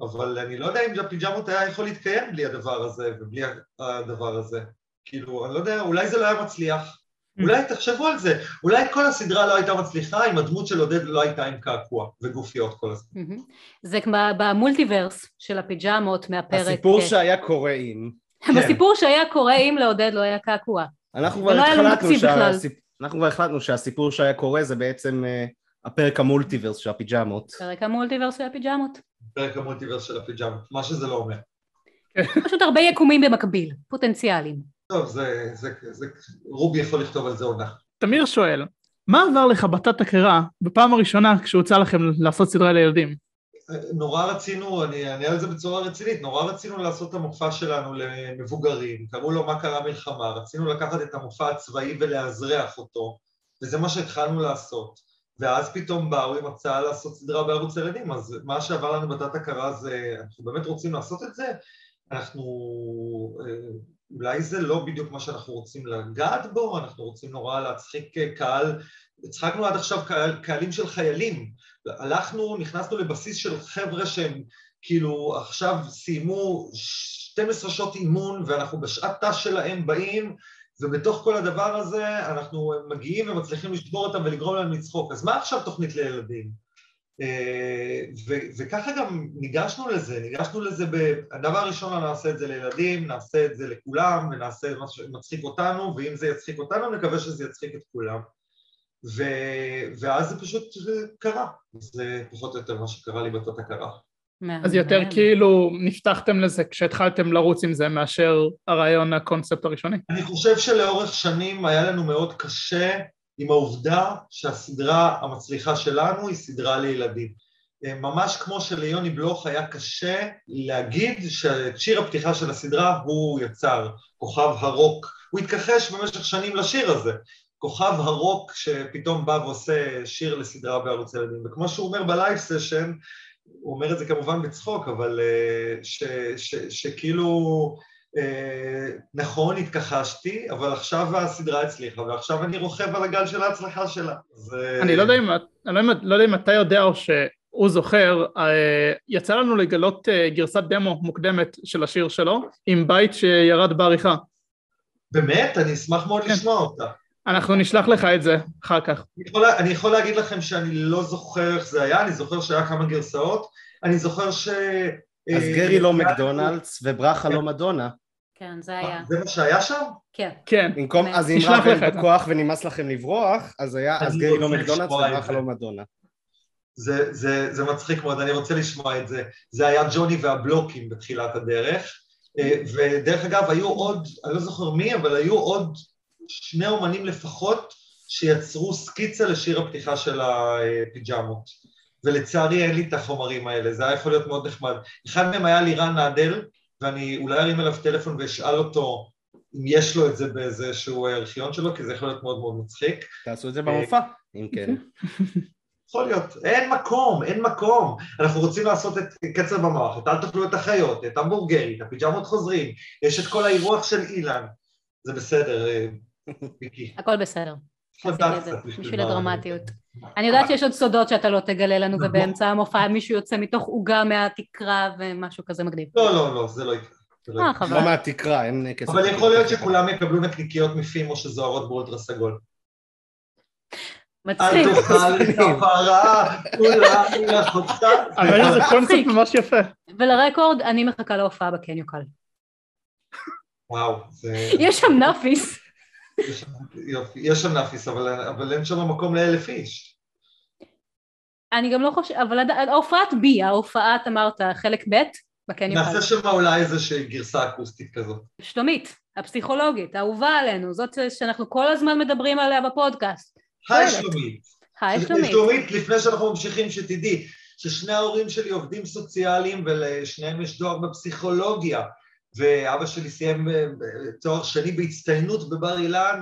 אבל אני לא יודע אם הפיג'מות היה יכול להתקיים בלי הדבר הזה ובלי הדבר הזה. כאילו, אני לא יודע, אולי זה לא היה מצליח. אולי תחשבו על זה, אולי כל הסדרה לא הייתה מצליחה אם הדמות של עודד לא הייתה עם קעקוע וגופיות כל הזמן. מהמם. זה כמו במולטיברס של הפיג'מות מהפרק. הסיפור אה, שהיה קורה אם. בסיפור [laughs] שהיה קורה אם לעודד לא היה קעקוע. אנחנו כבר החלטנו. שהסיפ- אנחנו כבר החלטנו שהסיפור שהיה קורה זה בעצם אה, הפרק המולטיברס של הפיג'מות. פרק המולטיברס של הפיג'מות. פרק המולטיברס של הפיג'מות, מה שזה לא אומר. [laughs] פשוט הרבה יקומים במקביל, פוטנציאלים. טוב, זה, זה, זה, רובי יכול לכתוב על זה עונה. תמיר שואל, מה עבר לך בתת הכרה בפעם הראשונה כשהוצע לכם לעשות סדרה לילדים? נורא רצינו, אני אענה על זה בצורה רצינית, נורא רצינו לעשות את המופע שלנו למבוגרים, קראו לו מה קרה מלחמה, רצינו לקחת את המופע הצבאי ולאזרח אותו, וזה מה שהתחלנו לעשות. ואז פתאום באו עם הצעה לעשות סדרה בערוץ ילדים, אז מה שעבר לנו בתת הכרה זה, אנחנו באמת רוצים לעשות את זה, אנחנו, אה, אולי זה לא בדיוק מה שאנחנו רוצים לגעת בו, אנחנו רוצים נורא להצחיק אה, קהל, הצחקנו עד עכשיו קהל, קהלים של חיילים, הלכנו, נכנסנו לבסיס של חבר'ה שהם כאילו עכשיו סיימו 12 שעות אימון ואנחנו בשעת ת"ש שלהם באים ובתוך כל הדבר הזה אנחנו מגיעים ומצליחים לשבור אותם ולגרום להם לצחוק. אז מה עכשיו תוכנית לילדים? אה, ו- וככה גם ניגשנו לזה, ניגשנו לזה, ב... הדבר הראשון נעשה את זה לילדים, נעשה את זה לכולם ונעשה מה שמצחיק אותנו ואם זה יצחיק אותנו נקווה שזה יצחיק את כולם ו... ואז זה פשוט קרה, זה פחות או יותר מה שקרה לי בתות הכרה. אז יותר כאילו נפתחתם לזה כשהתחלתם לרוץ עם זה מאשר הרעיון הקונספט הראשוני? אני חושב שלאורך שנים היה לנו מאוד קשה עם העובדה שהסדרה המצליחה שלנו היא סדרה לילדים. ממש כמו שליוני בלוך היה קשה להגיד שאת שיר הפתיחה של הסדרה הוא יצר, כוכב הרוק. הוא התכחש במשך שנים לשיר הזה, כוכב הרוק שפתאום בא ועושה שיר לסדרה בערוץ ילדים. וכמו שהוא אומר ב live session, הוא אומר את זה כמובן בצחוק, אבל שכאילו, נכון, התכחשתי, אבל עכשיו הסדרה הצליחה, ועכשיו אני רוכב על הגל של ההצלחה שלה. אני לא יודע אם, אני לא יודע אם אתה יודע או שהוא זוכר, יצא לנו לגלות גרסת דמו מוקדמת של השיר שלו, עם בית שירד בעריכה. באמת? אני אשמח מאוד לשמוע אותה. אנחנו נשלח לך את זה אחר כך. אני יכול, אני יכול להגיד לכם שאני לא זוכר איך זה היה, אני זוכר שהיה כמה גרסאות, אני זוכר ש... אז גרי לא מקדונלדס וברכה לא מדונה. כן, זה היה. זה מה שהיה שם? כן. כן. במקום, אז אם רק אין בכוח ונמאס לכם לברוח, אז היה, אז גרי לא מקדונלדס וברכה לא מדונה. זה, זה, זה מצחיק מאוד, אני רוצה לשמוע את זה. זה היה ג'וני והבלוקים בתחילת הדרך, ודרך אגב, היו עוד, אני לא זוכר מי, אבל היו עוד שני אומנים לפחות שיצרו סקיצה לשיר הפתיחה של הפיג'מות. ולצערי אין לי את החומרים האלה, זה היה יכול להיות מאוד נחמד. אחד מהם היה לירן נאדל, ואני אולי ארים אליו טלפון ואשאל אותו אם יש לו את זה באיזשהו ארכיון שלו, כי זה יכול להיות מאוד מאוד מצחיק. תעשו את זה במופע, אם כן. [laughs] יכול להיות, אין מקום, אין מקום. אנחנו רוצים לעשות את קצר במוח, את אל תאכלו את החיות, את המבורגרית, הפיג'מות חוזרים, יש את כל האירוח של אילן. זה בסדר, ויקי. הכל בסדר. בשביל הדרמטיות. אני יודעת שיש עוד סודות שאתה לא תגלה לנו ובאמצע המופע מישהו יוצא מתוך עוגה מהתקרה ומשהו כזה מגניב. לא, לא, לא, זה לא יקרה. אה, חבל. לא מהתקרה, אין כסף. אבל יכול להיות שכולם יקבלו נקניקיות מפימו שזוהרות באולטרה סגול. מצחיק. אל תאכל את הפרה, כולה מלאכותך. אבל זה קונספט ממש יפה. ולרקורד, אני מחכה להופעה בקניוקל. וואו, זה... יש שם נאפיס. יופי, יש שם נאפיס, אבל אין שם מקום לאלף איש. אני גם לא חושבת, אבל ההופעת בי, ההופעת אמרת חלק ב' בקניון. נעשה שם אולי איזושהי גרסה אקוסטית כזאת. שלומית, הפסיכולוגית, האהובה עלינו, זאת שאנחנו כל הזמן מדברים עליה בפודקאסט. היי שלומית. היי שלומית. שלומית, לפני שאנחנו ממשיכים, שתדעי ששני ההורים שלי עובדים סוציאליים ולשניהם יש תואר בפסיכולוגיה. ואבא שלי סיים תואר שני בהצטיינות בבר אילן,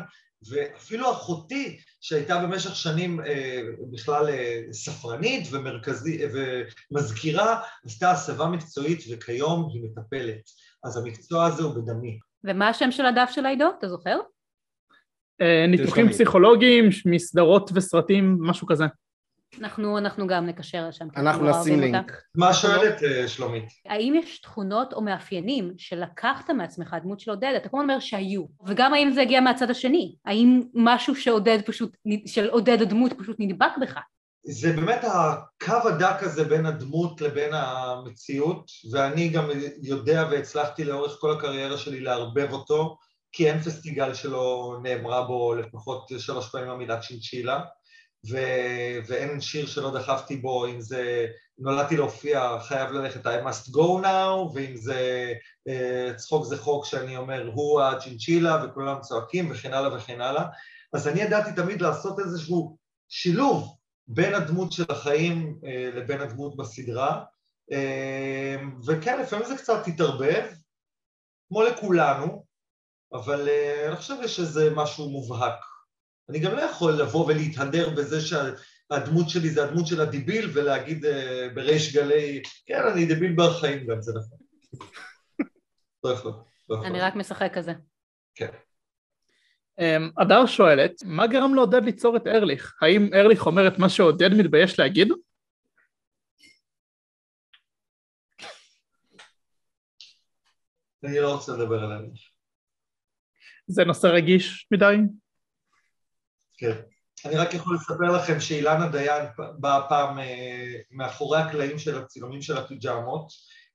ואפילו אחותי, שהייתה במשך שנים בכלל ספרנית ומרכזית ומזכירה, עשתה הסבה מקצועית וכיום היא מטפלת. אז המקצוע הזה הוא בדמי. ומה השם של הדף של העידו, אתה זוכר? ניתוחים פסיכולוגיים, מסדרות וסרטים, משהו כזה. אנחנו, אנחנו גם נקשר לשם. אנחנו נשים לינק. מה שואלת שלומית? האם יש תכונות או מאפיינים שלקחת מעצמך, דמות של עודד, אתה כל הזמן אומר שהיו, וגם האם זה הגיע מהצד השני? האם משהו שעודד פשוט, של עודד הדמות פשוט נדבק בך? זה באמת הקו הדק הזה בין הדמות לבין המציאות, ואני גם יודע והצלחתי לאורך כל הקריירה שלי לערבב אותו, כי אין פסטיגל שלא נאמרה בו לפחות שלוש פעמים המילה צ'ינצ'ילה. ו- ואין שיר שלא דחפתי בו, אם זה נולדתי להופיע, חייב ללכת I must go now, ואם זה uh, צחוק זה חוק שאני אומר הוא הצ'ינצ'ילה וכולם צועקים וכן הלאה וכן הלאה, אז אני ידעתי תמיד לעשות איזשהו שילוב בין הדמות של החיים uh, לבין הדמות בסדרה, uh, וכן, לפעמים זה קצת התערבב, כמו לכולנו, אבל uh, אני חושב שזה משהו מובהק. אני גם לא יכול לבוא ולהתהדר בזה שהדמות שלי זה הדמות של הדיביל ולהגיד בריש גלי, כן, אני דיביל בחיים גם, זה נכון. [laughs] לא יכול. אני רק משחק כזה. כן. הדר שואלת, מה גרם לעודד ליצור את ארליך? האם ארליך אומר את מה שעודד מתבייש להגיד? אני לא רוצה לדבר על ארליך. זה נושא רגיש מדי? כן. אני רק יכול לספר לכם שאילנה דיין באה פעם אה, מאחורי הקלעים של הצילומים של הפיג'מות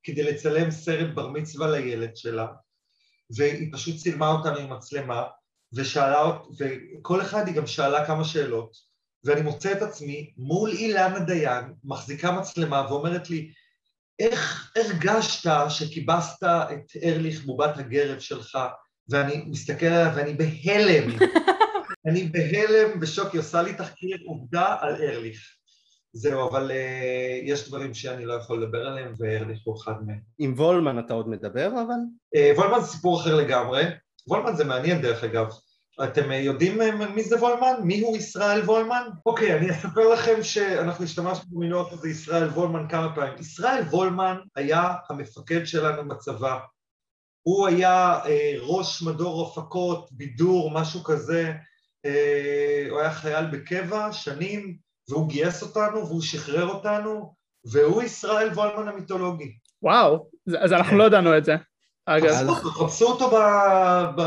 כדי לצלם סרט בר מצווה לילד שלה, והיא פשוט צילמה אותנו עם מצלמה, ושאלה, וכל אחד היא גם שאלה כמה שאלות, ואני מוצא את עצמי מול אילנה דיין, מחזיקה מצלמה ואומרת לי, איך הרגשת שכיבסת את ארליך בובת הגרב שלך? ואני מסתכל עליה ואני בהלם. [laughs] אני בהלם, בשוק, היא עושה לי תחקיר עובדה על ארליך. זהו, אבל uh, יש דברים שאני לא יכול לדבר עליהם, וארליך הוא אחד מהם. עם וולמן אתה עוד מדבר, אבל? Uh, וולמן זה סיפור אחר לגמרי. וולמן זה מעניין דרך אגב. אתם יודעים מי זה וולמן? מי הוא ישראל וולמן? אוקיי, אני אספר לכם שאנחנו השתמשנו במינוח הזה ישראל וולמן כמה פעמים. ישראל וולמן היה המפקד שלנו בצבא. הוא היה אה, ראש מדור הפקות, בידור, משהו כזה. אה, הוא היה חייל בקבע שנים, והוא גייס אותנו והוא שחרר אותנו, והוא ישראל וולמן המיתולוגי. וואו, אז אנחנו לא ידענו את זה. אגב. חפשו אותו ב...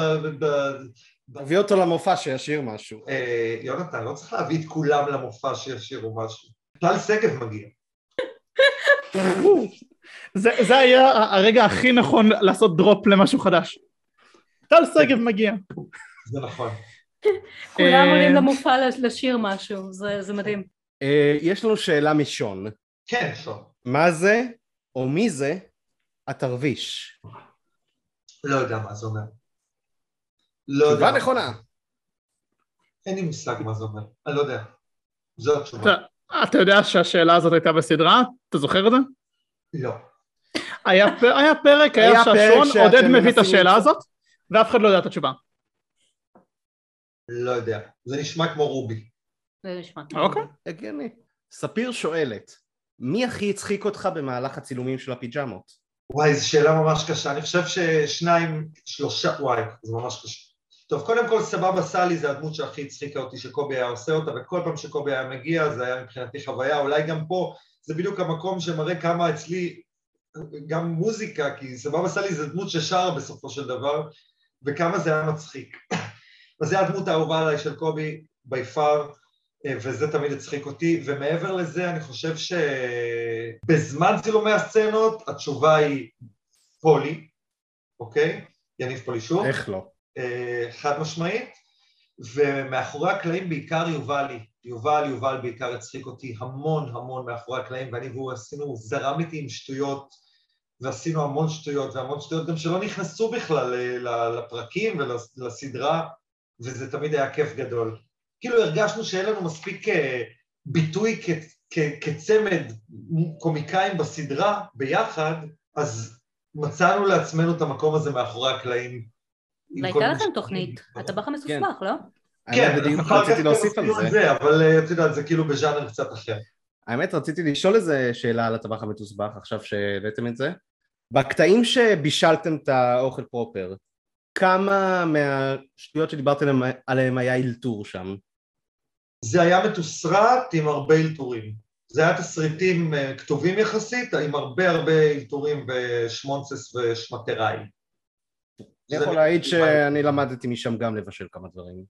תביא אותו למופע שישיר משהו. אה, יונתן, לא צריך להביא את כולם למופע שישירו משהו. טל שגב מגיע. זה היה הרגע הכי נכון לעשות דרופ למשהו חדש. טל שגב מגיע. זה נכון. [laughs] כולם עולים למופע לשיר משהו, זה מדהים. אה, יש לנו שאלה משון. כן, שון. מה זה, או מי זה, התרביש? לא יודע מה זה אומר. לא תשובה נכונה. אין לי מושג מה זה אומר, אני לא יודע. זו התשובה. אתה יודע שהשאלה הזאת הייתה בסדרה? אתה זוכר את זה? לא. היה פרק, היה שעשון, עודד מביא את השאלה הזאת, ואף אחד לא יודע את התשובה. לא יודע, זה נשמע כמו רובי. זה נשמע כמו אוקיי. הגיוני. ספיר שואלת, מי הכי הצחיק אותך במהלך הצילומים של הפיג'מות? וואי, זו שאלה ממש קשה. אני חושב ששניים, שלושה, וואי, זה ממש קשה. טוב, קודם כל סבבה סאלי זה הדמות שהכי הצחיקה אותי שקובי היה עושה אותה, וכל פעם שקובי היה מגיע זה היה מבחינתי חוויה, אולי גם פה זה בדיוק המקום שמראה כמה אצלי גם מוזיקה, כי סבבה סאלי זה דמות ששרה בסופו של דבר, וכמה זה היה מצחיק. אז זה הדמות האהובה עליי של קובי, בי פאר, וזה תמיד הצחיק אותי, ומעבר לזה אני חושב שבזמן צילומי הסצנות התשובה היא פולי, אוקיי? יניב פולישור. איך לא? אה, חד משמעית, ומאחורי הקלעים בעיקר יובלי, יובל, יובל בעיקר הצחיק אותי המון המון מאחורי הקלעים, ואני והוא עשינו, זרם איתי עם שטויות, ועשינו המון שטויות, והמון שטויות גם שלא נכנסו בכלל לפרקים ולסדרה, וזה תמיד היה כיף גדול. כאילו הרגשנו שאין לנו מספיק אה, ביטוי כצמד קומיקאים בסדרה ביחד, אז מצאנו לעצמנו את המקום הזה מאחורי הקלעים. והייתה לכם תוכנית, הטבח המסוסמך, לא? כן, בדיוק רציתי להוסיף על זה. אבל אה, את יודעת, זה כאילו בז'אנר קצת אחר. האמת, רציתי לשאול איזה שאלה על הטבח המתוסבך, עכשיו שהבאתם את זה. בקטעים שבישלתם את האוכל פרופר, כמה מהשטויות שדיברתם עליהם היה אלתור שם? זה היה מתוסרט עם הרבה אלתורים. זה היה תסריטים אה, כתובים יחסית, עם הרבה הרבה אלתורים ושמונסס ושמטראי. אני יכול להעיד שאני למדתי משם גם לבשל כמה דברים.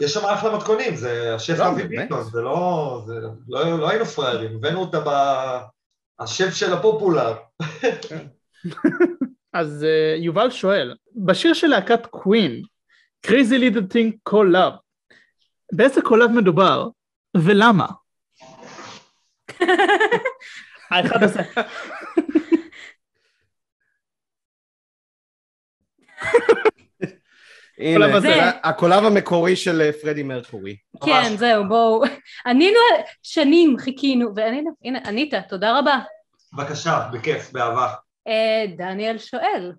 יש שם אחלה מתכונים, זה השף לא, אבי ביטון, זה לא, זה לא, לא היינו פראיירים, הבאנו אותה ב... השף של הפופולר. [laughs] אז uh, יובל שואל, בשיר של להקת קווין, Crazy Little Thing Call Love, באיזה קולב מדובר, ולמה? האחד הזה. הנה, הקולב המקורי של אה, פרדי מרקורי. כן, זהו, בואו. ענינו, שנים חיכינו, וענינו, הנה, ענית, תודה רבה. בבקשה, בכיף, באהבה. אה, דניאל שואל,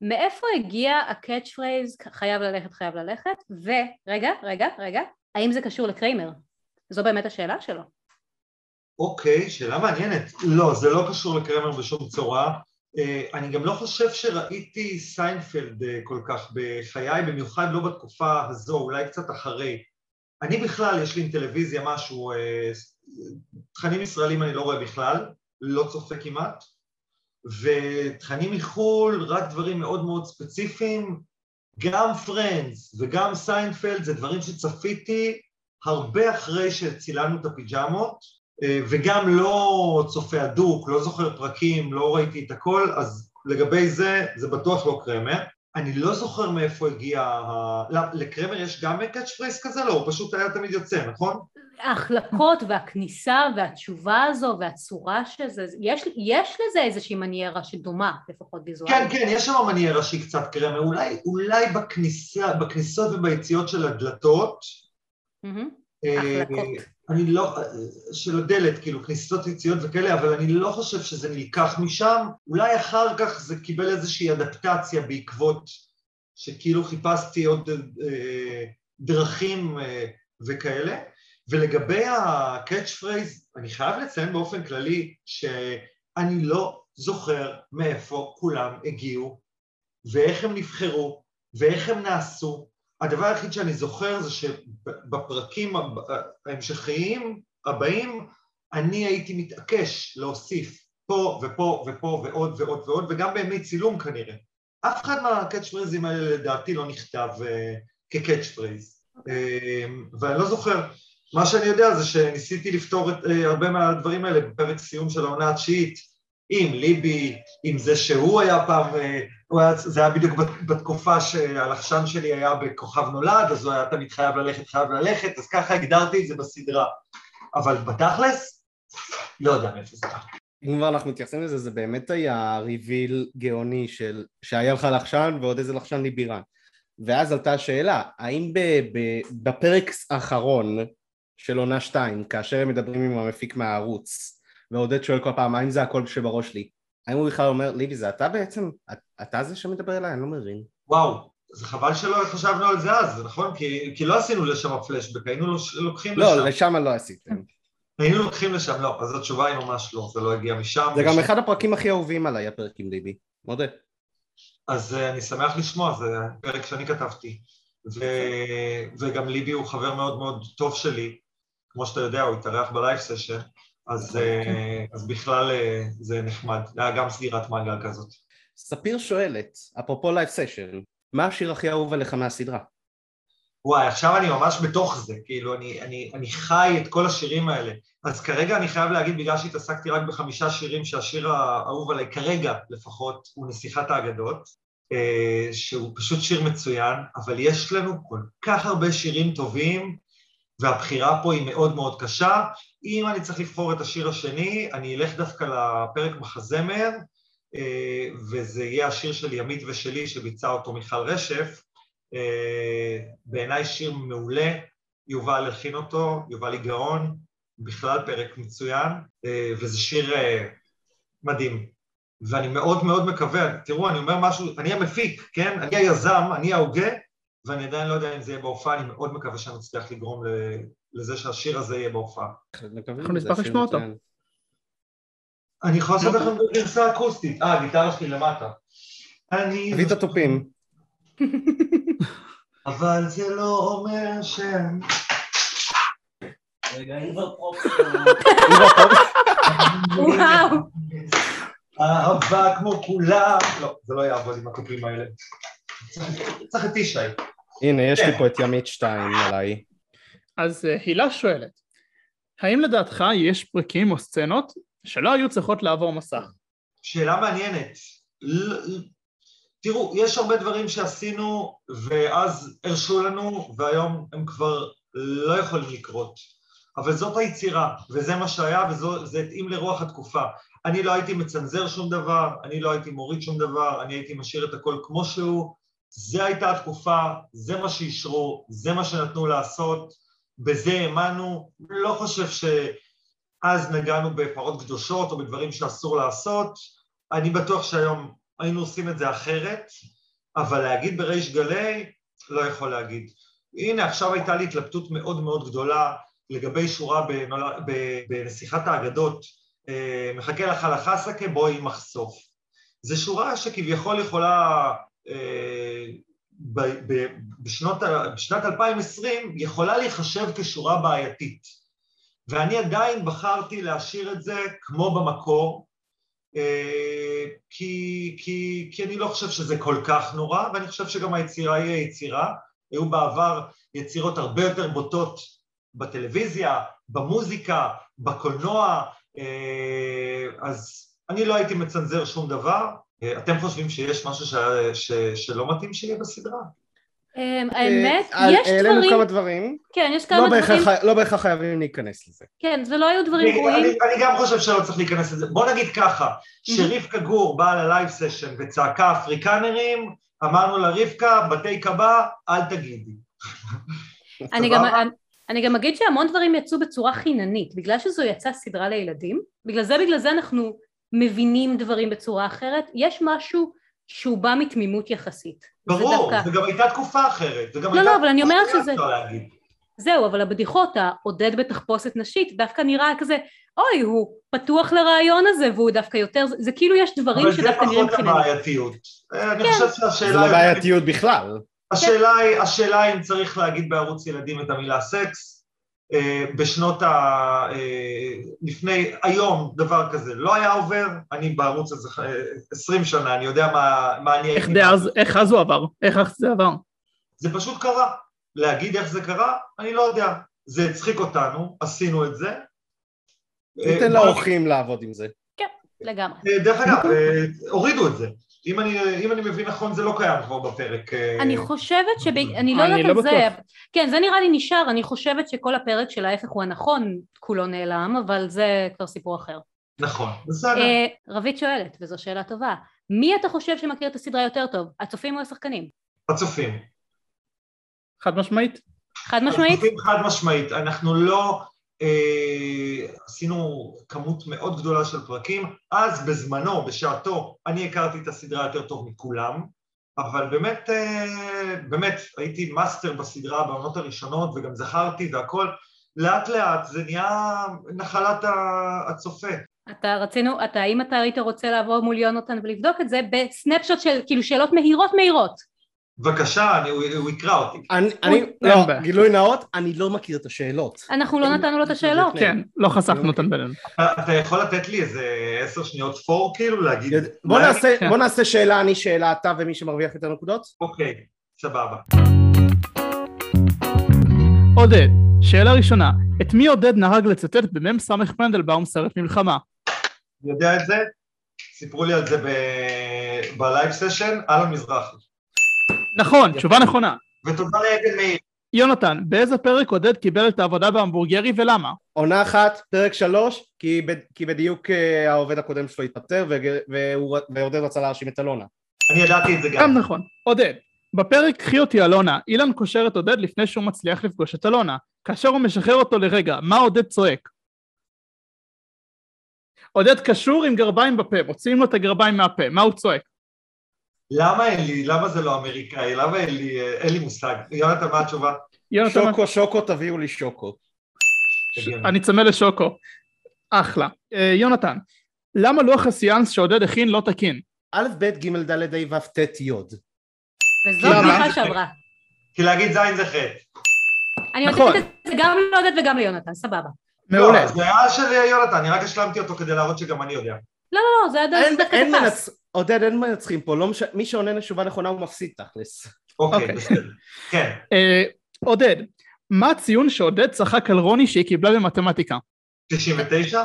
מאיפה הגיע ה catchphrase חייב ללכת חייב ללכת ורגע רגע רגע האם זה קשור לקריימר? זו באמת השאלה שלו. אוקיי, שאלה מעניינת. לא, זה לא קשור לקריימר בשום צורה. אה, אני גם לא חושב שראיתי סיינפלד אה, כל כך בחיי, במיוחד לא בתקופה הזו, אולי קצת אחרי. אני בכלל, יש לי עם טלוויזיה משהו, תכנים ישראלים אני לא רואה בכלל, לא צופה כמעט. ותכנים מחו"ל, רק דברים מאוד מאוד ספציפיים, גם פרנדס וגם סיינפלד זה דברים שצפיתי הרבה אחרי שצילמנו את הפיג'מות, אה, וגם לא צופה הדוק, לא זוכר פרקים, לא ראיתי את הכל, אז לגבי זה, זה בטוח לא קרמר. אני לא זוכר מאיפה הגיע ה... לא, לקרמר יש גם קאץ' פרייס כזה? לא, הוא פשוט היה תמיד יוצא, נכון? ההחלקות והכניסה והתשובה הזו והצורה של זה, יש, יש לזה איזושהי מניירה שדומה, לפחות ויזואלית. כן, כן, יש שם מניירה שהיא קצת קרמר, אולי, אולי בכניסה, בכניסות וביציאות של הדלתות. Mm-hmm. החלקות. אני לא, של הדלת, כאילו כניסות יציאות וכאלה, אבל אני לא חושב שזה נלקח משם, אולי אחר כך זה קיבל איזושהי אדפטציה בעקבות שכאילו חיפשתי עוד אה, דרכים אה, וכאלה, ולגבי ה catchphrase, אני חייב לציין באופן כללי שאני לא זוכר מאיפה כולם הגיעו ואיך הם נבחרו ואיך הם נעשו הדבר היחיד שאני זוכר זה שבפרקים ההמשכיים הבאים אני הייתי מתעקש להוסיף פה ופה ופה ועוד ועוד ועוד וגם בימי צילום כנראה. אף אחד מה catchphrase ים האלה לדעתי לא נכתב uh, כ catchphrase ואני לא זוכר, מה שאני יודע זה שניסיתי לפתור את uh, הרבה מהדברים האלה בפרק סיום של העונה התשיעית עם ליבי, עם זה שהוא היה פעם היה, זה היה בדיוק בתקופה שהלחשן שלי היה בכוכב נולד, אז הוא היה תמיד חייב ללכת, חייב ללכת, אז ככה הגדרתי את זה בסדרה. אבל בתכלס, לא יודע מאיפה זה ככה. אם כבר אנחנו מתייחסים לזה, זה באמת היה ריביל גאוני של שהיה לך לחשן ועוד איזה לחשן ליבירן. ואז עלתה השאלה, האם ב, ב, בפרק האחרון של עונה 2, כאשר הם מדברים עם המפיק מהערוץ, ועודד שואל כל פעם, האם זה הכל שבראש לי? האם הוא בכלל אומר, ליבי זה אתה בעצם? אתה זה שמדבר אליי? אני לא מבין. וואו, זה חבל שלא חשבנו על זה אז, נכון? כי, כי לא עשינו לשם פלשבק, היינו לוקחים לא, לשם. לא, לשם לא עשיתם. [laughs] היינו לוקחים לשם, לא, אז התשובה היא ממש לא, זה לא הגיע משם. זה גם אחד הפרקים הכי אהובים עליי, הפרק עם ליבי, מודה. אז uh, אני שמח לשמוע, זה פרק שאני כתבתי. ו... וגם ליבי הוא חבר מאוד מאוד טוב שלי, כמו שאתה יודע, הוא התארח ב live session, אז, נכון, אה, כן. אז בכלל אה, זה נחמד, זה היה גם סגירת מעגל כזאת. ספיר שואלת, אפרופו live session, מה השיר הכי אהוב עליך מהסדרה? וואי, עכשיו אני ממש בתוך זה, כאילו, אני, אני, אני חי את כל השירים האלה. אז כרגע אני חייב להגיד, בגלל שהתעסקתי רק בחמישה שירים, שהשיר האהוב עליי, כרגע לפחות, הוא נסיכת האגדות, אה, שהוא פשוט שיר מצוין, אבל יש לנו כל כך הרבה שירים טובים, והבחירה פה היא מאוד מאוד קשה. אם אני צריך לבחור את השיר השני, אני אלך דווקא לפרק מחזמר, אה, וזה יהיה השיר של ימית ושלי שביצע אותו מיכל רשף. אה, בעיניי שיר מעולה, יובל הכין אותו, יובל יגאון, בכלל פרק מצוין, אה, וזה שיר מדהים. ואני מאוד מאוד מקווה, תראו, אני אומר משהו, אני המפיק, כן? אני היזם, אני ההוגה, ואני עדיין לא יודע אם זה יהיה בהופעה, אני מאוד מקווה שאני אצליח לגרום לזה שהשיר הזה יהיה בהופעה. אנחנו נשמח לשמוע אותו. אני יכול לעשות לכם גרסה אקוסטית. אה, הגיטרה שלי למטה. תביא את התופים. אבל זה לא אומר ש... רגע, אם כבר וואו. [laughs] אהבה כמו כולם. לא, זה לא יעבוד עם התופים האלה. צריך את ישי. הנה, יש לי כן. פה את ימית שתיים עליי. אז אה, הילה שואלת, האם לדעתך יש פרקים או סצנות שלא היו צריכות לעבור מסך? שאלה מעניינת. תראו, יש הרבה דברים שעשינו ואז הרשו לנו והיום הם כבר לא יכולים לקרות. אבל זאת היצירה, וזה מה שהיה, וזה התאים לרוח התקופה. אני לא הייתי מצנזר שום דבר, אני לא הייתי מוריד שום דבר, אני הייתי משאיר את הכל כמו שהוא, זה הייתה התקופה, זה מה שאישרו, זה מה שנתנו לעשות, בזה האמנו, לא חושב שאז נגענו בפרות קדושות או בדברים שאסור לעשות, אני בטוח שהיום היינו עושים את זה אחרת, אבל להגיד בריש גלי, לא יכול להגיד. הנה, עכשיו הייתה לי התלבטות מאוד מאוד גדולה לגבי שורה בנסיכת האגדות, אה, מחכה לך לחסקה, בואי מחשוף. זו שורה שכביכול יכולה אה, בשנות, בשנת 2020 יכולה להיחשב כשורה בעייתית ואני עדיין בחרתי להשאיר את זה כמו במקור אה, כי, כי, כי אני לא חושב שזה כל כך נורא, ואני חושב שגם היצירה היא יצירה. היו בעבר יצירות הרבה יותר בוטות בטלוויזיה, במוזיקה, בקולנוע, אה, אז אני לא הייתי מצנזר שום דבר. אה, אתם חושבים שיש משהו ש, ש, שלא מתאים שיהיה בסדרה? אמ, האמת, אה, יש העלינו דברים, כמה דברים, כן, יש לא כמה דברים, לא בהכרח חייבים להיכנס לזה. כן, זה לא היו דברים גרועים, אני, גם חושב שלא צריך להיכנס לזה. בוא נגיד ככה, שרבקה גור באה ללייב סשן וצעקה אפריקנרים, אמרנו לה רבקה, בטייק הבא, אל תגידי. [laughs] אני גם אגיד שהמון דברים יצאו בצורה חיננית, בגלל שזו יצאה סדרה לילדים, בגלל זה, בגלל זה אנחנו מבינים דברים בצורה אחרת, יש משהו שהוא בא מתמימות יחסית. זה ברור, דווקא- וגם הייתה תקופה אחרת. וגם לא, הייתה לא, אבל אני אומרת שזה-. זהו, אבל הבדיחות, העודד בתחפושת נשית, דווקא נראה כזה, אוי, הוא פתוח לרעיון הזה, והוא דווקא יותר, זה, זה כאילו יש דברים אבל זה שדווקא נראים פחות חינניים. הבעייתיות. אה, אני כן. חושב זה שהשאלה... לא בעייתיות בכלל. השאלה היא, השאלה אם צריך להגיד בערוץ ילדים את המילה סקס. אה, בשנות ה... אה, לפני, היום דבר כזה לא היה עובר, אני בערוץ הזה אה, 20 שנה, אני יודע מה, מה אני איך הייתי... איך אז הוא עבר? איך אז זה עבר? זה פשוט קרה. להגיד איך זה קרה, אני לא יודע. זה הצחיק אותנו, עשינו את זה. ניתן אה, לאורחים לעבוד עם זה. לגמרי. אה, דרך אגב, אה, הורידו את זה. אם אני, אם אני מבין נכון, זה לא קיים כבר בפרק. אה, אני חושבת שב... אני לא אני יודעת לא על זה, בטוח. כן, זה נראה לי נשאר, אני חושבת שכל הפרק של ההפך הוא הנכון, כולו נעלם, אבל זה כבר סיפור אחר. נכון, בסדר. אה, רבית שואלת, וזו שאלה טובה, מי אתה חושב שמכיר את הסדרה יותר טוב, הצופים או השחקנים? הצופים. חד משמעית? חד משמעית? הצופים חד משמעית. אנחנו לא אה, עשינו כמות מאוד גדולה של פרקים. אז בזמנו, בשעתו, אני הכרתי את הסדרה יותר טוב מכולם, אבל באמת, אה, באמת, הייתי master בסדרה בעונות הראשונות, וגם זכרתי והכל. לאט לאט זה נהיה נחלת הצופה. אתה רצינו, אתה, אם אתה היית רוצה לעבור מול יונתן ולבדוק את זה, ב snapshot של כאילו שאלות מהירות מהירות. בבקשה, אני, הוא, יקרא אותי. אני, לא. גילוי נאות, אני לא מכיר את השאלות. אנחנו לא נתנו לו את השאלות. כן, לא חשפנו אותם בינינו. אתה, יכול לתת לי איזה עשר שניות פור, כאילו, להגיד... בוא אולי- נעשה, כן. בוא נעשה שאלה, אני שאלה, אתה ומי שמרוויח את הנקודות. אוקיי, סבבה. עודד, שאלה ראשונה, את מי עודד נהג לצטט במ"ס מנדלבאום סרט מלחמה? יודע את זה, סיפרו לי על זה ב live session, אלון מזרחי. נכון, תשובה נכונה. ותודה לעדן מאיר. יונתן, באיזה פרק עודד קיבל את העבודה בהמבורגרי ולמה? עונה אחת, פרק שלוש, כי, ב, כי בדיוק אה, העובד הקודם שלו התפטר ועודד רצה להאשים את אלונה. אני ידעתי את זה גם. גם נכון. עודד, בפרק קחי אותי אלונה, אילן קושר את עודד לפני שהוא מצליח לפגוש את אלונה. כאשר הוא משחרר אותו לרגע, מה עודד צועק? עודד קשור עם גרביים בפה, מוציאים לו את הגרביים מהפה, מה הוא צועק? למה אין לי, למה זה לא אמריקאי? למה אין לי, אה, אין לי מושג. יונתן, מה התשובה? יונתן, שוקו, שוקו, תביאו לי שוקו. אני צמא לשוקו. אחלה. אה, יונתן, למה לוח הסיאנס שעודד הכין לא תקין? א', ב', ג', ד', ה', ו', ט', י'. וזאת למה? בדיחה שעברה. כי להגיד זין זה חטא. אני נכון. נותנת את זה גם לעודד וגם ליונתן, סבבה. מעולה. לא, זה היה של יונתן, אני רק השלמתי אותו כדי להראות שגם אני יודע. לא, לא, זה היה תפס. מנצ... עודד, אין מנצחים פה, לא מש... מי שעונה תשובה נכונה הוא מפסיד תכלס. אוקיי, אוקיי. בסדר. כן. אה, עודד, מה הציון שעודד צחק על רוני שהיא קיבלה במתמטיקה? 99?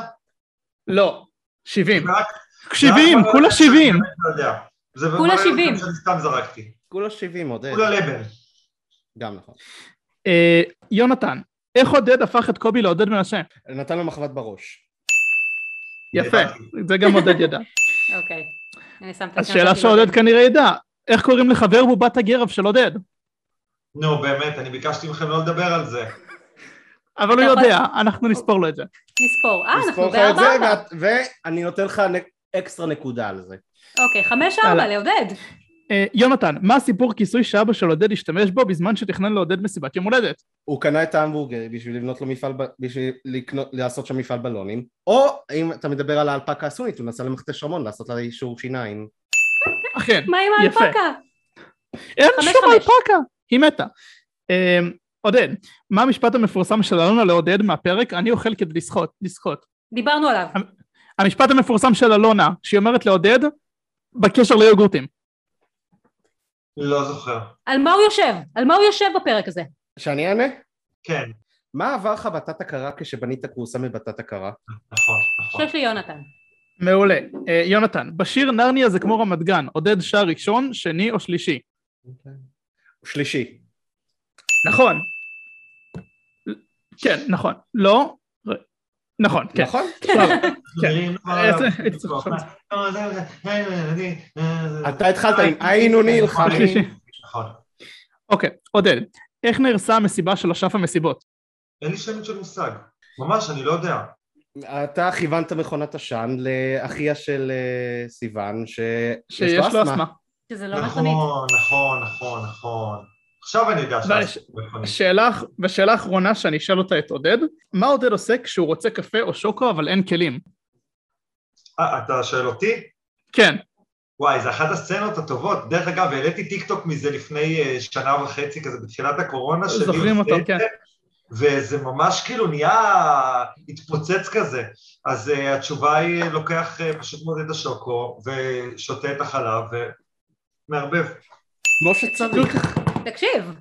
לא, 70. רק- 70, רק- כולה 70. אני לא כולה במראה 70. שאני סתם זרקתי. כולו 70 עודד. כולה לבן. גם נכון. אה, יונתן, איך עודד הפך את קובי לעודד מנשה? נתן לו מחבת בראש. יפה. זה גם עודד ידע. [laughs] אוקיי. אני שמת אז שאלה שעודד לעודד. כנראה ידע, איך קוראים לחבר בובת הגרב של עודד? נו, באמת, אני ביקשתי מכם לא לדבר על זה. [laughs] אבל הוא יודע, אנחנו נספור לו את זה. נספור. אה, נספור אנחנו לך את בארבע זה, ארבע. ואני נותן לך אקסטרה נקודה על זה. אוקיי, חמש ארבע. לעודד. אה, יונתן, מה הסיפור כיסוי שאבא של עודד השתמש בו בזמן שתכנן לעודד מסיבת יום הולדת? הוא קנה את ההמבורגר בשביל לבנות לו מפעל, ב- בשביל לקנות, לעשות שם מפעל בלונים, או אם אתה מדבר על האלפקה הסונית, הוא נסע למכתש רמון לעשות לה אישור שיניים. אכן, מה עם יפה. האלפקה? אין שום. אלפקה, היא מתה. אה, עודד, מה המשפט המפורסם של אלונה לעודד מהפרק? אני אוכל כדי לשחות, לשחות. דיברנו עליו. המשפט המפורסם של אלונה, שהיא אומרת לעודד, בקשר ליוגורטים. לא זוכר. על מה הוא יושב? על מה הוא יושב בפרק הזה? שאני אענה? כן, מה עבר לך בתת הכרה כשבנית כורסה מבתת הכרה? נכון, נכון. שש לי יונתן. מעולה. אה, יונתן, בשיר נרניה זה כמו רמת גן, עודד שר ראשון, שני או שלישי. שלישי. נכון. כן, נכון. לא? נכון, כן. נכון? אתה התחלת עם היינו נלחמים. שלישי. נכון. אוקיי, עודד, איך נהרסה המסיבה של אשף המסיבות? אין לי שמץ של מושג. ממש, אני לא יודע. אתה כיוונת מכונת עשן לאחיה של אה, סיוון, שיש לו אסמה. שזה לא נכון, מכונית. נכון, נכון, נכון. עכשיו אני יודע. שאלה, ושאלה אחרונה שאני אשאל אותה את עודד, מה עודד עושה כשהוא רוצה קפה או שוקו אבל אין כלים? אה, אתה שואל אותי? כן, וואי, זה אחת הסצנות הטובות. דרך אגב, העליתי טיקטוק מזה לפני אה, שנה וחצי, כזה בתחילת הקורונה. שלי זוכרים אותו, את כן. זה, וזה ממש כאילו נהיה התפוצץ כזה. אז אה, התשובה היא, לוקח אה, פשוט מאוד את השוקו, ושותה את החלב, ומערבב. כמו שצריך. תקשיב,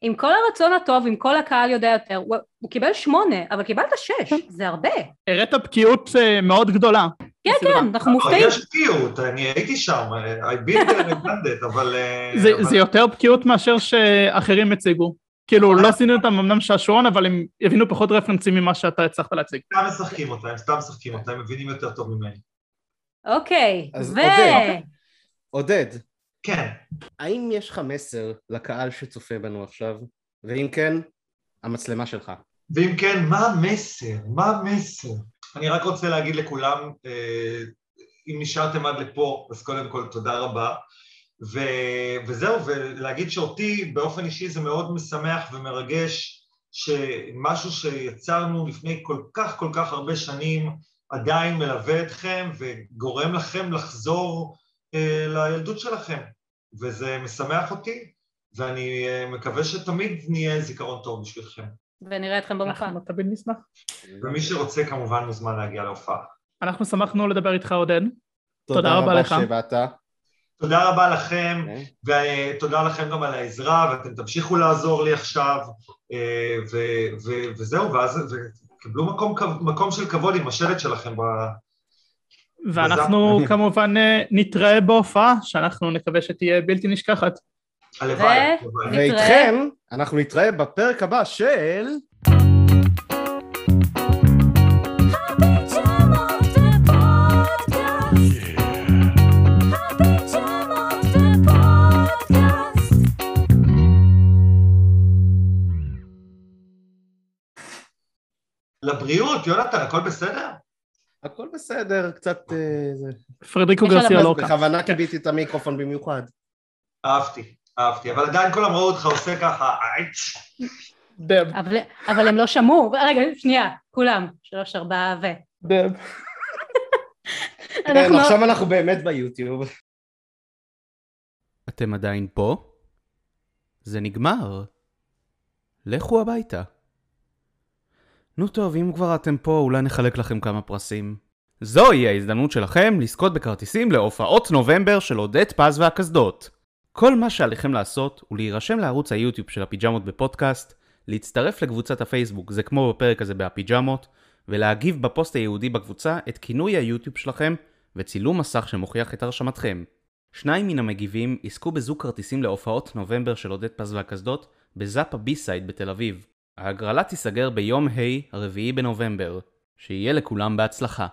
עם כל הרצון הטוב, עם כל הקהל יודע יותר, הוא, הוא קיבל שמונה, אבל קיבלת שש, זה הרבה. הראת בקיאות אה, מאוד גדולה. כן. כן, אנחנו מופתעים. יש בקיאות, אני הייתי שם, אה, I that, אבל... אה, זה, אבל- זה יותר בקיאות מאשר שאחרים הציגו. כאילו, לא עשינו אותם אמנם שעשועון, אבל הם הבינו פחות רפרנסים ממה שאתה הצלחת להציג. סתם משחקים אותה, הם סתם משחקים אותה, הם מבינים יותר טוב ממני. אוקיי, ו... עודד. כן, האם יש לך מסר לקהל שצופה בנו עכשיו? ואם כן, המצלמה שלך. ואם כן, מה המסר? מה המסר? אני רק רוצה להגיד לכולם, אה, אם נשארתם עד לפה, אז קודם כל תודה רבה. ו... וזהו, ולהגיד שאותי באופן אישי זה מאוד משמח ומרגש שמשהו שיצרנו לפני כל כך כל כך הרבה שנים עדיין מלווה אתכם וגורם לכם לחזור אה, לילדות שלכם. וזה משמח אותי, ואני אה, מקווה שתמיד נהיה זיכרון טוב בשבילכם. ונראה אתכם במופע. אנחנו תמיד נשמח. ומי שרוצה כמובן מוזמן להגיע להופעה. אנחנו שמחנו לדבר איתך, עודד. תודה רבה לך. שבאת. תודה רבה לכם, כן. ותודה לכם גם על העזרה, ואתם תמשיכו לעזור לי עכשיו, אה, ו- ו- וזהו, ואז קיבלו מקום, מקום של כבוד עם השלט שלכם. ב... ואנחנו [laughs] כמובן אה, נתראה בהופעה, שאנחנו נקווה שתהיה בלתי נשכחת. הלוואי. ואיתכם, אנחנו נתראה בפרק הבא של... לבריאות, יונתן, הכל בסדר? הכל בסדר, קצת... אה, פרדריקו גרסיה אז לוקה. בכוונה קיביתי את המיקרופון במיוחד. אהבתי, אהבתי, אבל עדיין כולם ראו אותך עושה ככה. דב, אבל, אבל הם לא שמעו, רגע, שנייה, כולם, שלוש, ארבעה ו... דב. כן, אנחנו- עכשיו אנחנו באמת ביוטיוב. אתם עדיין פה? זה נגמר. לכו הביתה. נו טוב, אם כבר אתם פה, אולי נחלק לכם כמה פרסים. זוהי ההזדמנות שלכם לזכות בכרטיסים להופעות נובמבר של עודד פז והקסדות. כל מה שעליכם לעשות הוא להירשם לערוץ היוטיוב של הפיג'מות בפודקאסט, להצטרף לקבוצת הפייסבוק, זה כמו בפרק הזה בהפיג'מות, ולהגיב בפוסט היהודי בקבוצה את כינוי היוטיוב שלכם וצילום מסך שמוכיח את הרשמתכם. שניים מן המגיבים יזכו בזוג כרטיסים להופעות נובמבר של עודד פז והקסדות בזאפה בי-סייד בתל אביב. ההגרלה תיסגר ביום ה', הרביעי בנובמבר. שיהיה לכולם בהצלחה.